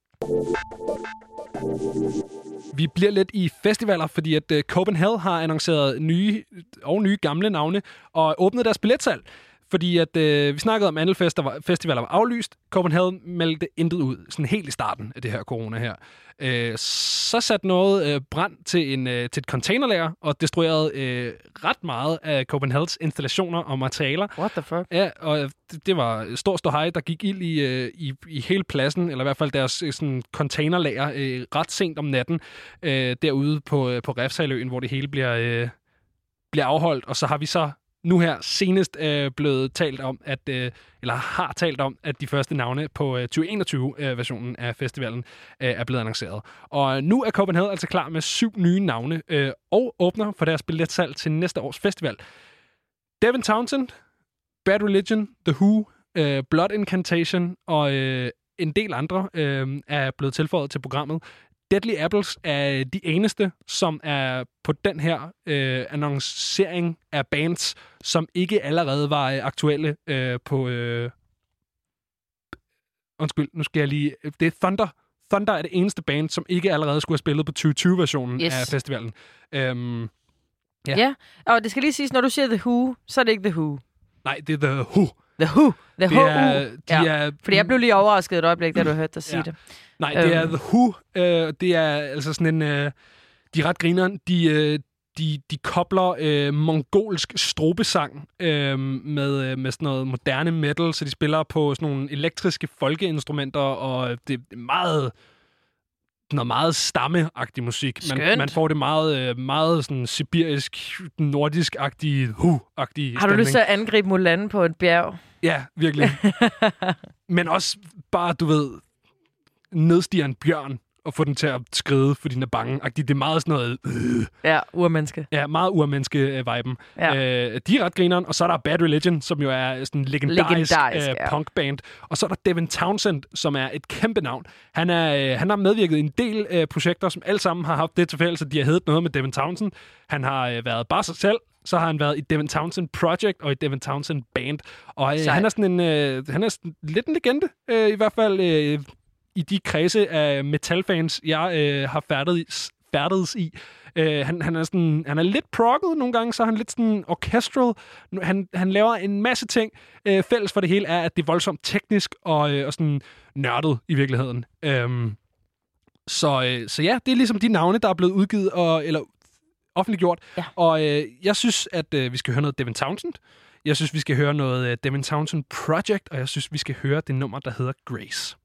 Vi bliver lidt i festivaler, fordi at øh, Copenhagen har annonceret nye og nye gamle navne og åbnet deres billetsalg. Fordi at øh, vi snakkede om, at alle festivaler, festivaler var aflyst. Copenhagen meldte intet ud, sådan helt i starten af det her corona her. Øh, så satte noget øh, brand til, en, øh, til et containerlager og destruerede øh, ret meget af Copenhagens installationer og materialer. What the fuck? Ja, og det, det var stor ståhej, der gik ild i, øh, i, i hele pladsen, eller i hvert fald deres øh, sådan, containerlager øh, ret sent om natten øh, derude på, øh, på Refshaløen, hvor det hele bliver, øh, bliver afholdt. Og så har vi så nu her senest øh, blevet talt om, at øh, eller har talt om, at de første navne på øh, 2021-versionen øh, af festivalen øh, er blevet annonceret. Og øh, nu er Copenhagen altså klar med syv nye navne øh, og åbner for deres billetsalg til næste års festival. Devin Townsend, Bad Religion, The Who, øh, Blood Incantation og øh, en del andre øh, er blevet tilføjet til programmet. Deadly Apples er de eneste, som er på den her øh, annoncering af bands, som ikke allerede var øh, aktuelle øh, på... Øh, undskyld, nu skal jeg lige... Det er Thunder. Thunder er det eneste band, som ikke allerede skulle have spillet på 2020-versionen Yes. af festivalen. Øhm, Ja. Ja. Og det skal lige siges, når du siger The Who, så er det ikke The Who. nej, det er The Who. The Who. The Det Who. er- de ja. er- Fordi jeg blev lige overrasket et øjeblik, da du hørte dig sige Ja. det. Nej, det er Øhm. The Who. Øh, det er altså sådan en... Øh, de er ret grineren. De, øh, de, de kobler øh, mongolsk strobesang øh, med, øh, med sådan noget moderne metal, så de spiller på sådan nogle elektriske folkeinstrumenter, og det er meget noget meget stammeagtig musik. Man, Skønt. man får det meget, øh, meget sådan sibirisk, nordisk-agtige, hu-agtige Har du lyst til at angribe Mulan på et bjerg? Ja, virkelig. <laughs> Men også bare, du ved, nedstiger en bjørn og få den til at skride, fordi den er bange. Det er meget sådan noget... Øh. Ja, urmenneske. Ja, meget urmenneske-viben. Øh, ja. Øh, de er ret grineren, og så er der Bad Religion, som jo er sådan en legendarisk, legendarisk øh, ja. punkband. Og så er der Devin Townsend, som er et kæmpe navn. Han, er, øh, han har medvirket i en del øh, projekter, som alle sammen har haft det til fælles, at de har heddet noget med Devin Townsend. Han har øh, været bare sig selv, så har han været i Devin Townsend Project og i Devin Townsend Band. Og øh, han er sådan en øh, han er sådan lidt en legende øh, i hvert fald øh, i de kredse af metalfans, jeg øh, har færdedes, færdedes i. Øh, han, han, er sådan, han er lidt progget nogle gange, så er han lidt sådan orchestral. Han, han laver en masse ting. Øh, fælles for det hele er, at det er voldsomt teknisk og, øh, og sådan nørdet i virkeligheden. Øh, så, øh, så ja, det er ligesom de navne, der er blevet udgivet og, eller offentliggjort. Ja. Og øh, jeg synes, at øh, vi skal høre noget Devin Townsend. Jeg synes, vi skal høre noget øh, Devin Townsend Project, og jeg synes, vi skal høre det nummer, der hedder Grace.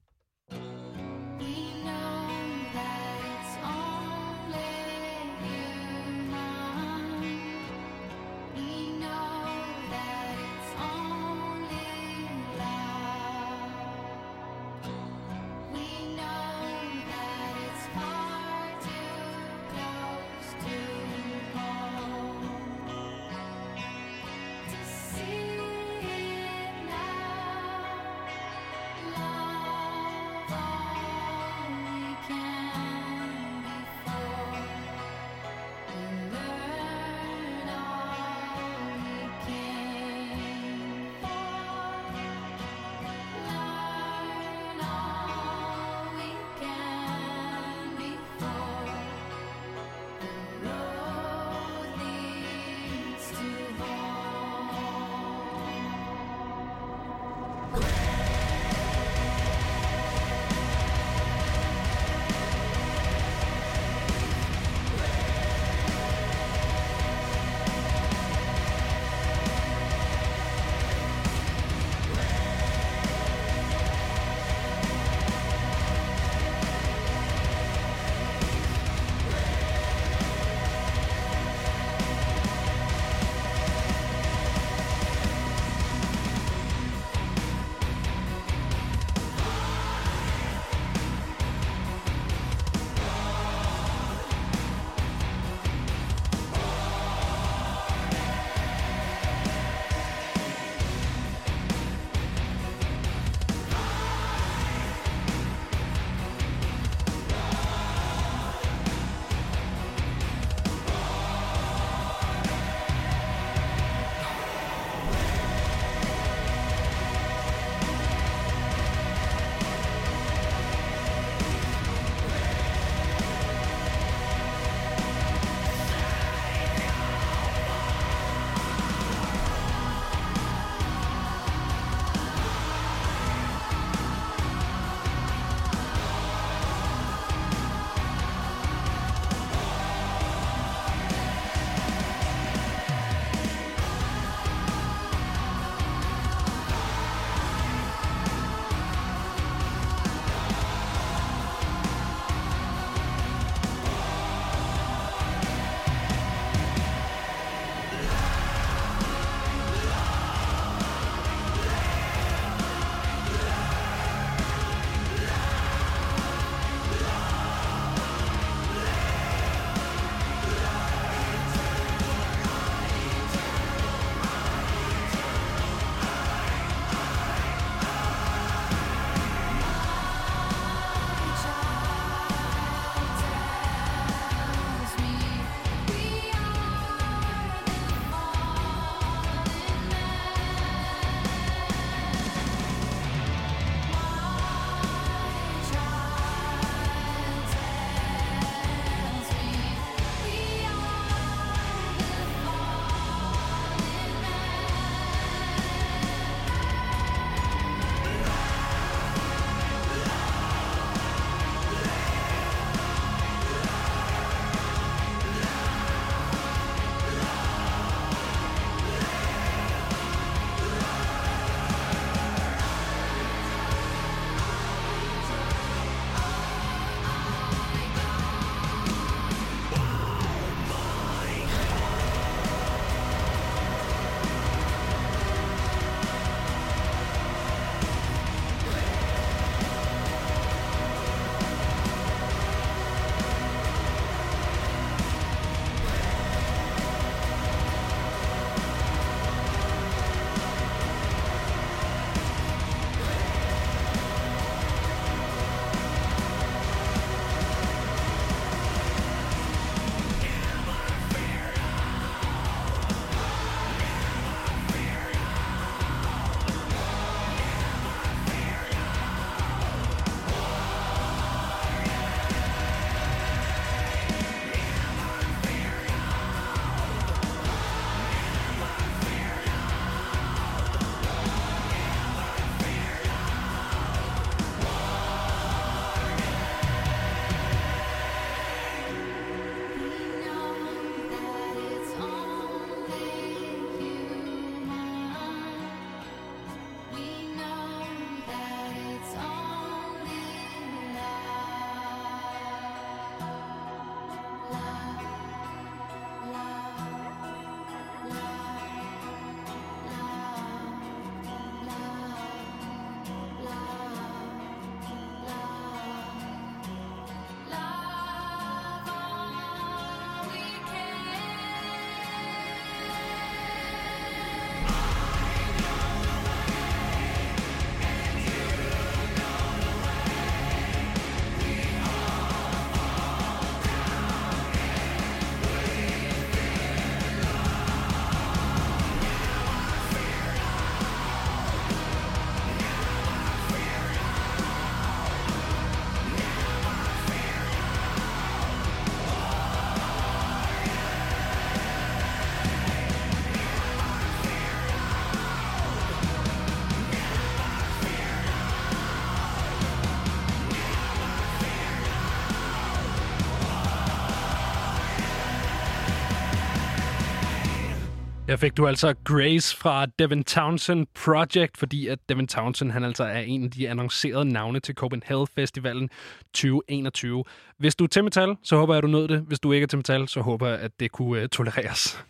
Her fik du altså Grace fra Devin Townsend Project, fordi at Devin Townsend han altså er en af de annoncerede navne til Copenhagen Festivalen 2021. Hvis du er til metal, så håber jeg, at du nød det. Hvis du ikke er til metal, så håber jeg, at det kunne uh, tolereres.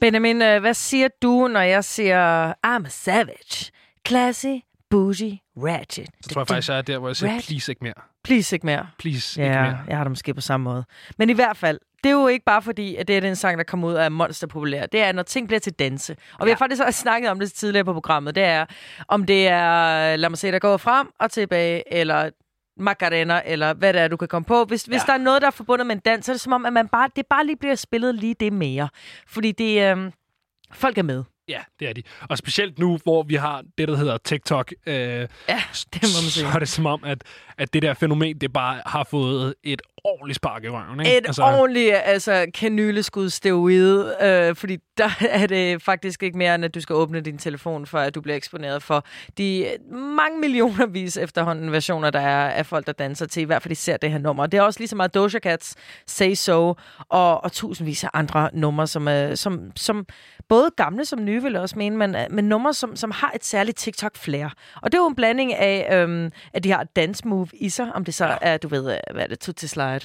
Benjamin, øh, hvad siger du, når jeg siger I'm a savage, classy, bougie, ratchet? Så tror jeg faktisk, jeg er der, hvor jeg siger, please ikke mere. Please ikke mere. Please Ja, ikke mere. jeg har det måske på samme måde. Men i hvert fald, det er jo ikke bare fordi, at det er den sang, der kommer ud af Monster Populær. Det er, når ting bliver til danse. Og ja. vi har faktisk også snakket om det tidligere på programmet. Det er, om det er, lad mig se, der går frem og tilbage, eller Macarena, eller hvad det er, du kan komme på. Hvis, ja. hvis der er noget, der er forbundet med en dans, så er det som om, at man bare, det bare lige bliver spillet lige det mere. Fordi det, øhm, folk er med. Ja, det er de. Og specielt nu, hvor vi har det, der hedder TikTok, øh, ja, det må man sige. så er det som om, at, at det der fænomen, det bare har fået et ordentligt spark i røven. Ikke? Et altså... ordentligt altså, kanyleskud steroid, øh, fordi der er det faktisk ikke mere, end at du skal åbne din telefon, for at du bliver eksponeret for de mange millionervis efterhånden versioner, der er af folk, der danser til, i hvert fald de ser det her nummer. Det er også lige så meget Doja Cats Say So, og, og tusindvis af andre numre, som, er, som, som både gamle som nye, vil jeg også mene, men, men numre, som, som har et særligt TikTok-flair. Og det er jo en blanding af, øhm, at de har et dance move i sig, om det så er, du ved, hvad er det, to til slide,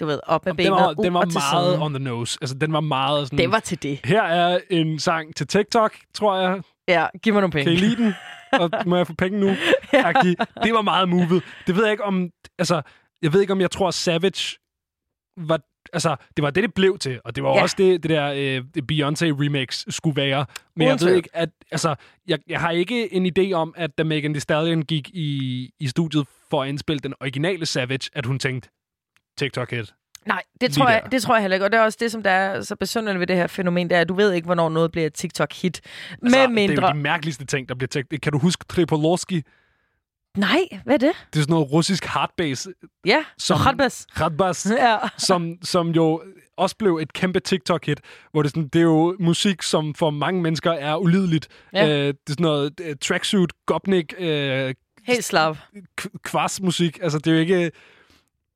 du ved, op med Den benet, var, ud den var og meget siden. on the nose. Altså, den var meget sådan... Det var til det. Her er en sang til TikTok, tror jeg. Ja, giv mig nogle penge. Kan I lide den? Og må jeg få penge nu? <laughs> ja. Det var meget movet. Det ved jeg ikke om... Altså, jeg ved ikke, om jeg tror, Savage var... Altså, det var det, det blev til, og det var Ja. også det, det der øh, Beyoncé-remix skulle være. Men Uden jeg ved ikke, at... Altså, jeg, jeg har ikke en idé om, at da Megan Thee Stallion gik i, i studiet for at indspille den originale Savage, at hun tænkte, TikTok-hit. Nej, det tror, jeg, det tror jeg heller ikke. Og det er også det, som der er så besynderligt ved det her fænomen, det er, at du ved ikke, hvornår noget bliver et TikTok-hit. Altså, med Det er mindre... jo de mærkeligste ting, der bliver tænkt. Kan du huske Tripolorski? Nej, hvad er det? Det er sådan noget russisk hardbase. Ja, Hardbass. Hardbass. <laughs> Ja. som, som jo også blev et kæmpe TikTok-hit, hvor det, er sådan, det er jo musik, som for mange mennesker er ulideligt. Ja. Øh, det er sådan noget uh, tracksuit, gopnik, øh, Helt slav. kvars-musik. Altså, det er jo ikke...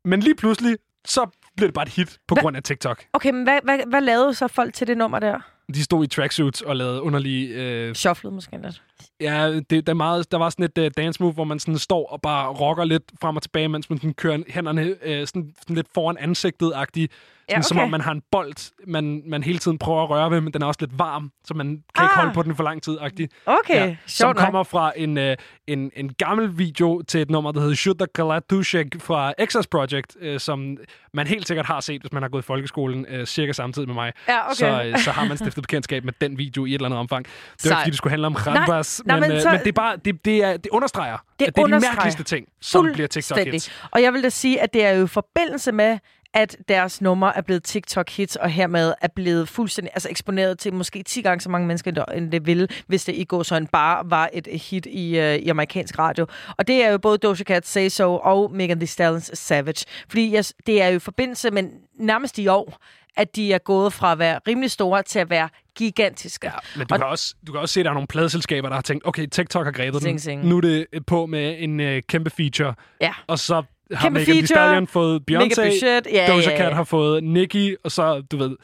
Men lige pludselig, så blev det bare et hit på Hva- grund af TikTok. Okay, men hvad, hvad, hvad lavede så folk til det nummer der? De stod i tracksuits og lavede underlige... Øh, Shufflet måske lidt. Ja, det, det er meget, der var sådan et uh, dance move, hvor man sådan står og bare rocker lidt frem og tilbage, mens man sådan kører hænderne uh, sådan, sådan lidt foran ansigtet-agtigt. Ja, Sådan, Som okay. om man har en bold, man, man hele tiden prøver at røre ved, men den er også lidt varm, så man kan ah. ikke holde på den for lang tid. -agtigt. Okay, Som sjovt nok. kommer fra en, uh, en, en gammel video til et nummer, der hedder Shudda Kalatushek fra Exas Project, uh, som man helt sikkert har set, hvis man har gået i folkeskolen uh, cirka samtidig med mig. Ja, okay. så, uh, så har man stiftet bekendtskab med den video i et eller andet omfang. Det var ikke, fordi det skulle handle om Nej, Kranbas, nej, men, men men, så- men det, er bare, det, det, er, det understreger, Det at det er de mærkeligste ting, som bliver. TikTok-hits. Og jeg vil da sige, at det er jo i forbindelse med, at deres nummer er blevet TikTok-hits, og hermed er blevet fuldstændig altså eksponeret til måske 10 gange så mange mennesker, end det ville, hvis det i går så en bare var et hit i, uh, i amerikansk radio. Og det er jo både Doja Cat, Say So og Megan Thee Stallion's Savage. Fordi jeg, det er jo i forbindelse med nærmest i år, at de er gået fra at være rimelig store til at være gigantiske. Ja, Men du kan, også, du kan også se, at der er nogle pladeselskaber, der har tænkt, okay, TikTok har grebet Sing, den. sing. Nu er det på med en øh, kæmpe feature. Ja. Og så har Kæmpe Megan Thee Stallion fået Beyoncé. Ja, Doja ja, ja. Cat har fået Nicki, og så, du ved,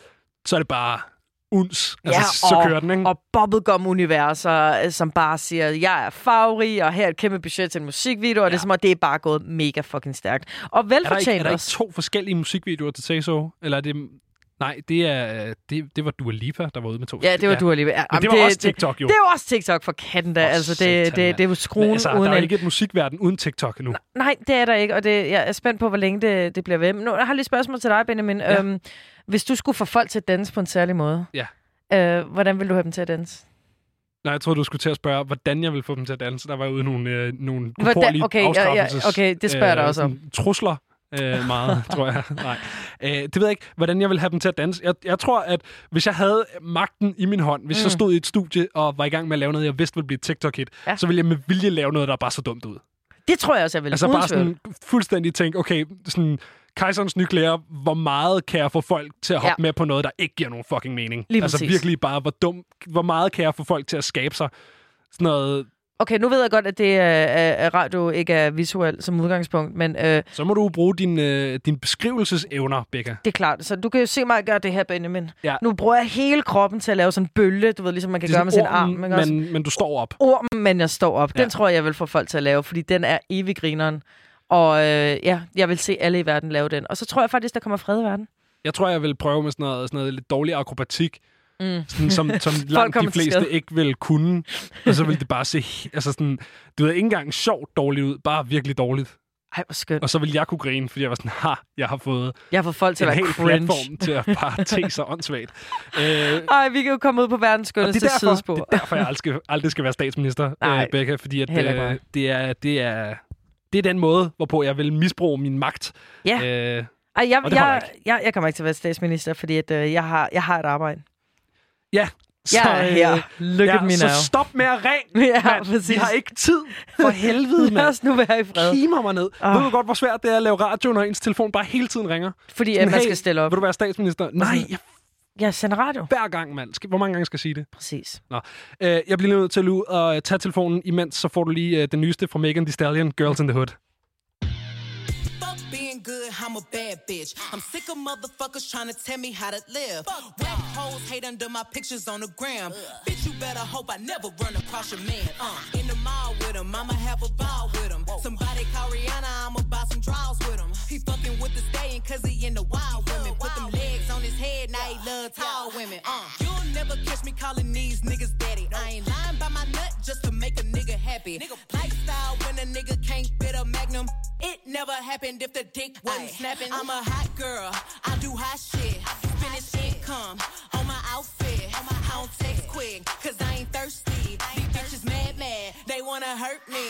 så er det bare uns. Altså, ja, så og, kører den, ikke? Og bubblegum-universer, øh, som bare siger, jeg er farverig, og her er et kæmpe budget til en musikvideo, og det er som om, det er bare gået mega fucking stærkt. Og er der, ikke, velfortjent er der ikke to forskellige musikvideoer til Say So? Eller er det... Nej, det, er, det, det var Dua Lipa, der var ude med to. Ja, det var du alligevel. Ja, Men det var også TikTok, jo. Det, det var også TikTok for katten da. altså, det, det, det, det er jo skruen altså, uden der er ikke et musikverden uden TikTok endnu. Nej, det er der ikke, og det, jeg er spændt på, hvor længe det, det bliver ved. Men nu jeg har lige et spørgsmål til dig, Benjamin. Ja. Øhm, hvis du skulle få folk til at danse på en særlig måde, Ja. øh, hvordan vil du have dem til at danse? Nej, jeg troede, du skulle til at spørge, hvordan jeg vil få dem til at danse. Der var ude nogle, øh, nogle Hvordan- okay, ja, ja, okay, det spørger jeg dig også om. Trusler. Øh, meget, tror jeg. Nej. Øh, det ved jeg ikke, hvordan jeg vil have dem til at danse. Jeg, jeg tror, at hvis jeg havde magten i min hånd, hvis mm. Jeg stod i et studie og var i gang med at lave noget, jeg vidste ville blive TikTok-hit, Ja. så ville jeg med vilje lave noget, der bare så dumt ud. Det tror jeg også, jeg vil. Altså uden bare sådan fuldstændig tænke, okay, sådan kejserens nye klæder, hvor meget kan jeg få folk til at hoppe Ja. med på noget, der ikke giver nogen fucking mening? Lige altså præcis. virkelig bare, hvor, dum, hvor meget kan jeg få folk til at skabe sig sådan noget Okay, nu ved jeg godt, at det er, radio ikke er visuelt som udgangspunkt, men øh, Så må du bruge din, øh, din beskrivelsesevner, Becca. det er klart. Så du kan jo se mig gøre det her, Benjamin. Ja. Nu bruger jeg hele kroppen til at lave sådan en bølge, du ved, ligesom man kan gøre med sin arm. men, også? men, men du står op. Ormen, men jeg står op. Den Ja. tror jeg, jeg vil få folk til at lave, fordi den er evig grineren. Og øh, ja, jeg vil se alle i verden lave den. Og så tror jeg faktisk, der kommer fred i verden. Jeg tror, jeg vil prøve med sådan noget, sådan noget lidt dårlig akrobatik, Mm. sådan, som, som langt de fleste ikke vil kunne. Og så vil det bare se, altså sådan, du ved, ikke engang sjovt dårligt ud, bare virkelig dårligt. Ej, hvor skønt. Og så vil jeg kunne grine, fordi jeg var sådan, ha, jeg har fået Jeg har fået folk til en at være hel cringe. platform til at bare <laughs> te sig åndssvagt. Øh, Ej, vi kan jo komme ud på verdens det skønneste er, derfor, sidespor. det er derfor, jeg aldrig skal, aldrig skal være statsminister, Nej, øh, Becca, fordi at, øh, det, er, det, er, det er den måde, hvorpå jeg vil misbruge min magt. Ja. Øh, Ej, jeg, det jeg, jeg, jeg kommer ikke til at være statsminister, fordi at, øh, jeg, har, jeg har et arbejde. Ja, Jeg er her. Look at me så now. stop med at ringe. <laughs> Ja, mand. præcis. Vi har ikke tid. For helvede, <laughs> Lad mand. os nu være i fred. Kimer mig ned. Ah. Ved du godt, hvor svært det er at lave radio, når ens telefon bare hele tiden ringer? Fordi Sådan, at man hey, skal stille op. Vil du være statsminister? Nej, jeg, Jeg sender radio. hver gang, mand. Skal- Hvor mange gange skal jeg sige det? Præcis. Nå. Øh, jeg bliver nødt til at ud og tage telefonen imens, så får du lige øh, den nyeste fra Megan Thee Stallion, Girls in the Hood. Fuck good, I'm a bad bitch. I'm sick of motherfuckers trying to tell me how to live. Whack hoes hate under my pictures on the gram. Bitch, you better hope I never run across your man. Uh, in the mall with him, I'ma have a ball with him. Somebody call Rihanna, I'ma buy some draws with him. He fucking with the stallion cause he in the wild women. Put them legs on his head, now he love tall women. Uh, you'll never catch me calling these niggas daddy. I ain't lying by my nut just to make a nigga happy. Nigga, Lifestyle when a nigga can't fit a magnum. It never happened if the dick wasn't snapping. I'm a hot girl, I do hot shit. Finish income on my outfit. I don't text quick, cause I ain't thirsty. These bitches mad, mad, they wanna hurt me.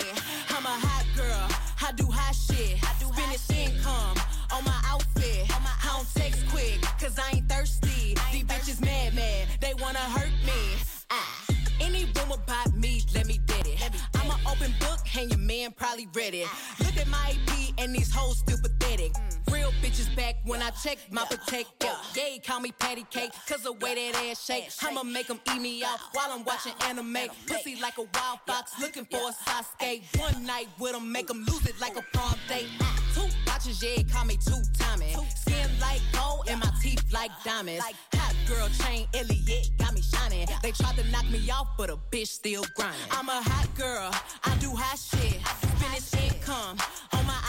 I'm a hot girl, I do hot shit. I do Finish income on my outfit. I don't text quick, cause I ain't thirsty. These bitches mad, mad, they wanna hurt me. Ah. Any room about and your man probably read it. Look at my AP, and these hoes still pathetic. Real bitches back when I check my protector. Yeah, call me patty cake, cause the way that ass shake. I'ma make them eat me out while I'm watching anime. Pussy like a wild fox, looking for a Sasuke. One night with them, make them lose it like a prom date. Two watches, yeah, call me two timing. Skin like gold, and my teeth like diamonds. Hot girl chain, Elliot, got me shining. They tried to knock me off, but a bitch still grinding. I'm a hot girl, I do hot shit. Finish income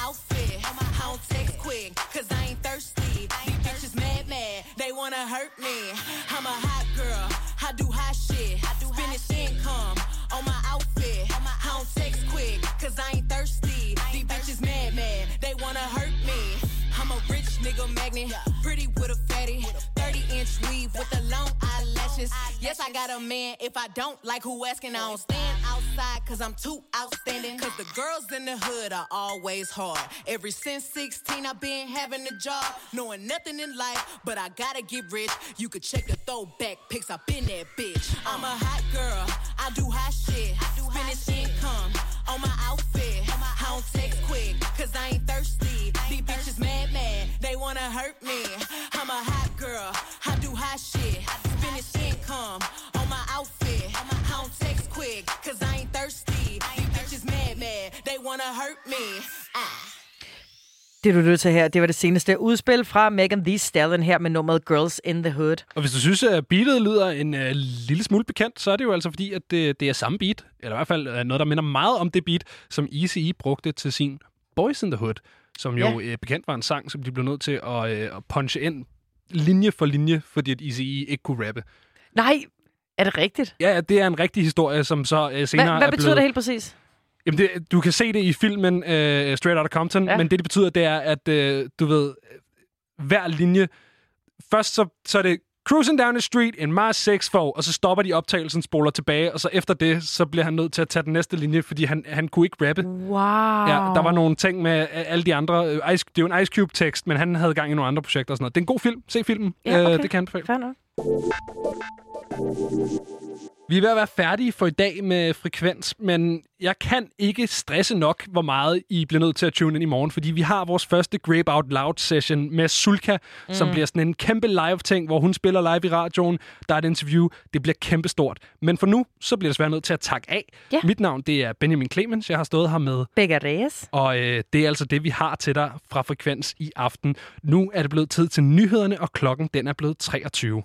outfit. I don't text quick, cause I ain't thirsty. These bitches mad, mad, they wanna hurt me. I'm a hot girl, I do hot shit. I do finish income on my outfit. I don't text quick, cause I ain't thirsty. These bitches mad, mad, they wanna hurt me. I'm a rich nigga magnet, pretty with a fatty. 30 inch weave with the Yes, I got a man. If I don't like who asking, I don't stand outside cause I'm too outstanding. Cause the girls in the hood are always hard. Ever since 16, I've been having a job, knowing nothing in life, but I gotta get rich. You could check the throwback pics, I've been that bitch. I'm a hot girl, I do hot shit. Finish income on my outfit. I don't text quick, cause I ain't thirsty. These bitches mad, mad, they wanna hurt me. I'm a hot girl, I do hot shit. Finish income on my outfit. I don't text quick, cause I ain't thirsty. These bitches mad, mad, they wanna hurt me. Ah. Det du lytter til her, det var det seneste udspil fra Megan Thee Stallion her med nummeret Girls in the Hood. Og hvis du synes, at beatet lyder en uh, lille smule bekendt, så er det jo altså fordi, at det, det er samme beat, eller i hvert fald uh, noget, der minder meget om det beat, som Eazy-E brugte til sin Boys in the Hood, som jo Ja. uh, bekendt var en sang, som de blev nødt til at, uh, at punche ind linje for linje, fordi at Eazy-E ikke kunne rappe. Nej, er det rigtigt? Ja, ja, det er en rigtig historie, som så uh, senere Hvad, hvad er betyder blevet... det helt præcis? Jamen, det, du kan se det i filmen uh, Straight Outta Compton, Ja. men det, det betyder, det er, at uh, du ved, hver linje... Først så, så er det Cruising down the street in my 6 og så stopper de optagelsen, spoler tilbage, og så efter det, så bliver han nødt til at tage den næste linje, fordi han, han kunne ikke rappe. Wow. Ja, der var nogle ting med øh, alle de andre... øh, Ice, det er jo en Ice Cube-tekst, men han havde gang i nogle andre projekter og sådan noget. Det er en god film. Se filmen. Ja, okay. Øh, det kan jeg anbefale. Fair nok. Vi er ved at være færdige for i dag med frekvens, men jeg kan ikke stresse nok, hvor meget I bliver nødt til at tune ind i morgen, fordi vi har vores første Grape Out Loud session med Sulka, mm. som bliver sådan en kæmpe live-ting, hvor hun spiller live i radioen. Der er et interview. Det bliver kæmpe stort. Men for nu, så bliver jeg desværre nødt til at takke af. Ja. Mit navn, det er Benjamin Clemens. Jeg har stået her med Begge Reyes. og øh, det er altså det, vi har til dig fra Frekvens i aften. Nu er det blevet tid til nyhederne, og klokken den er blevet 23.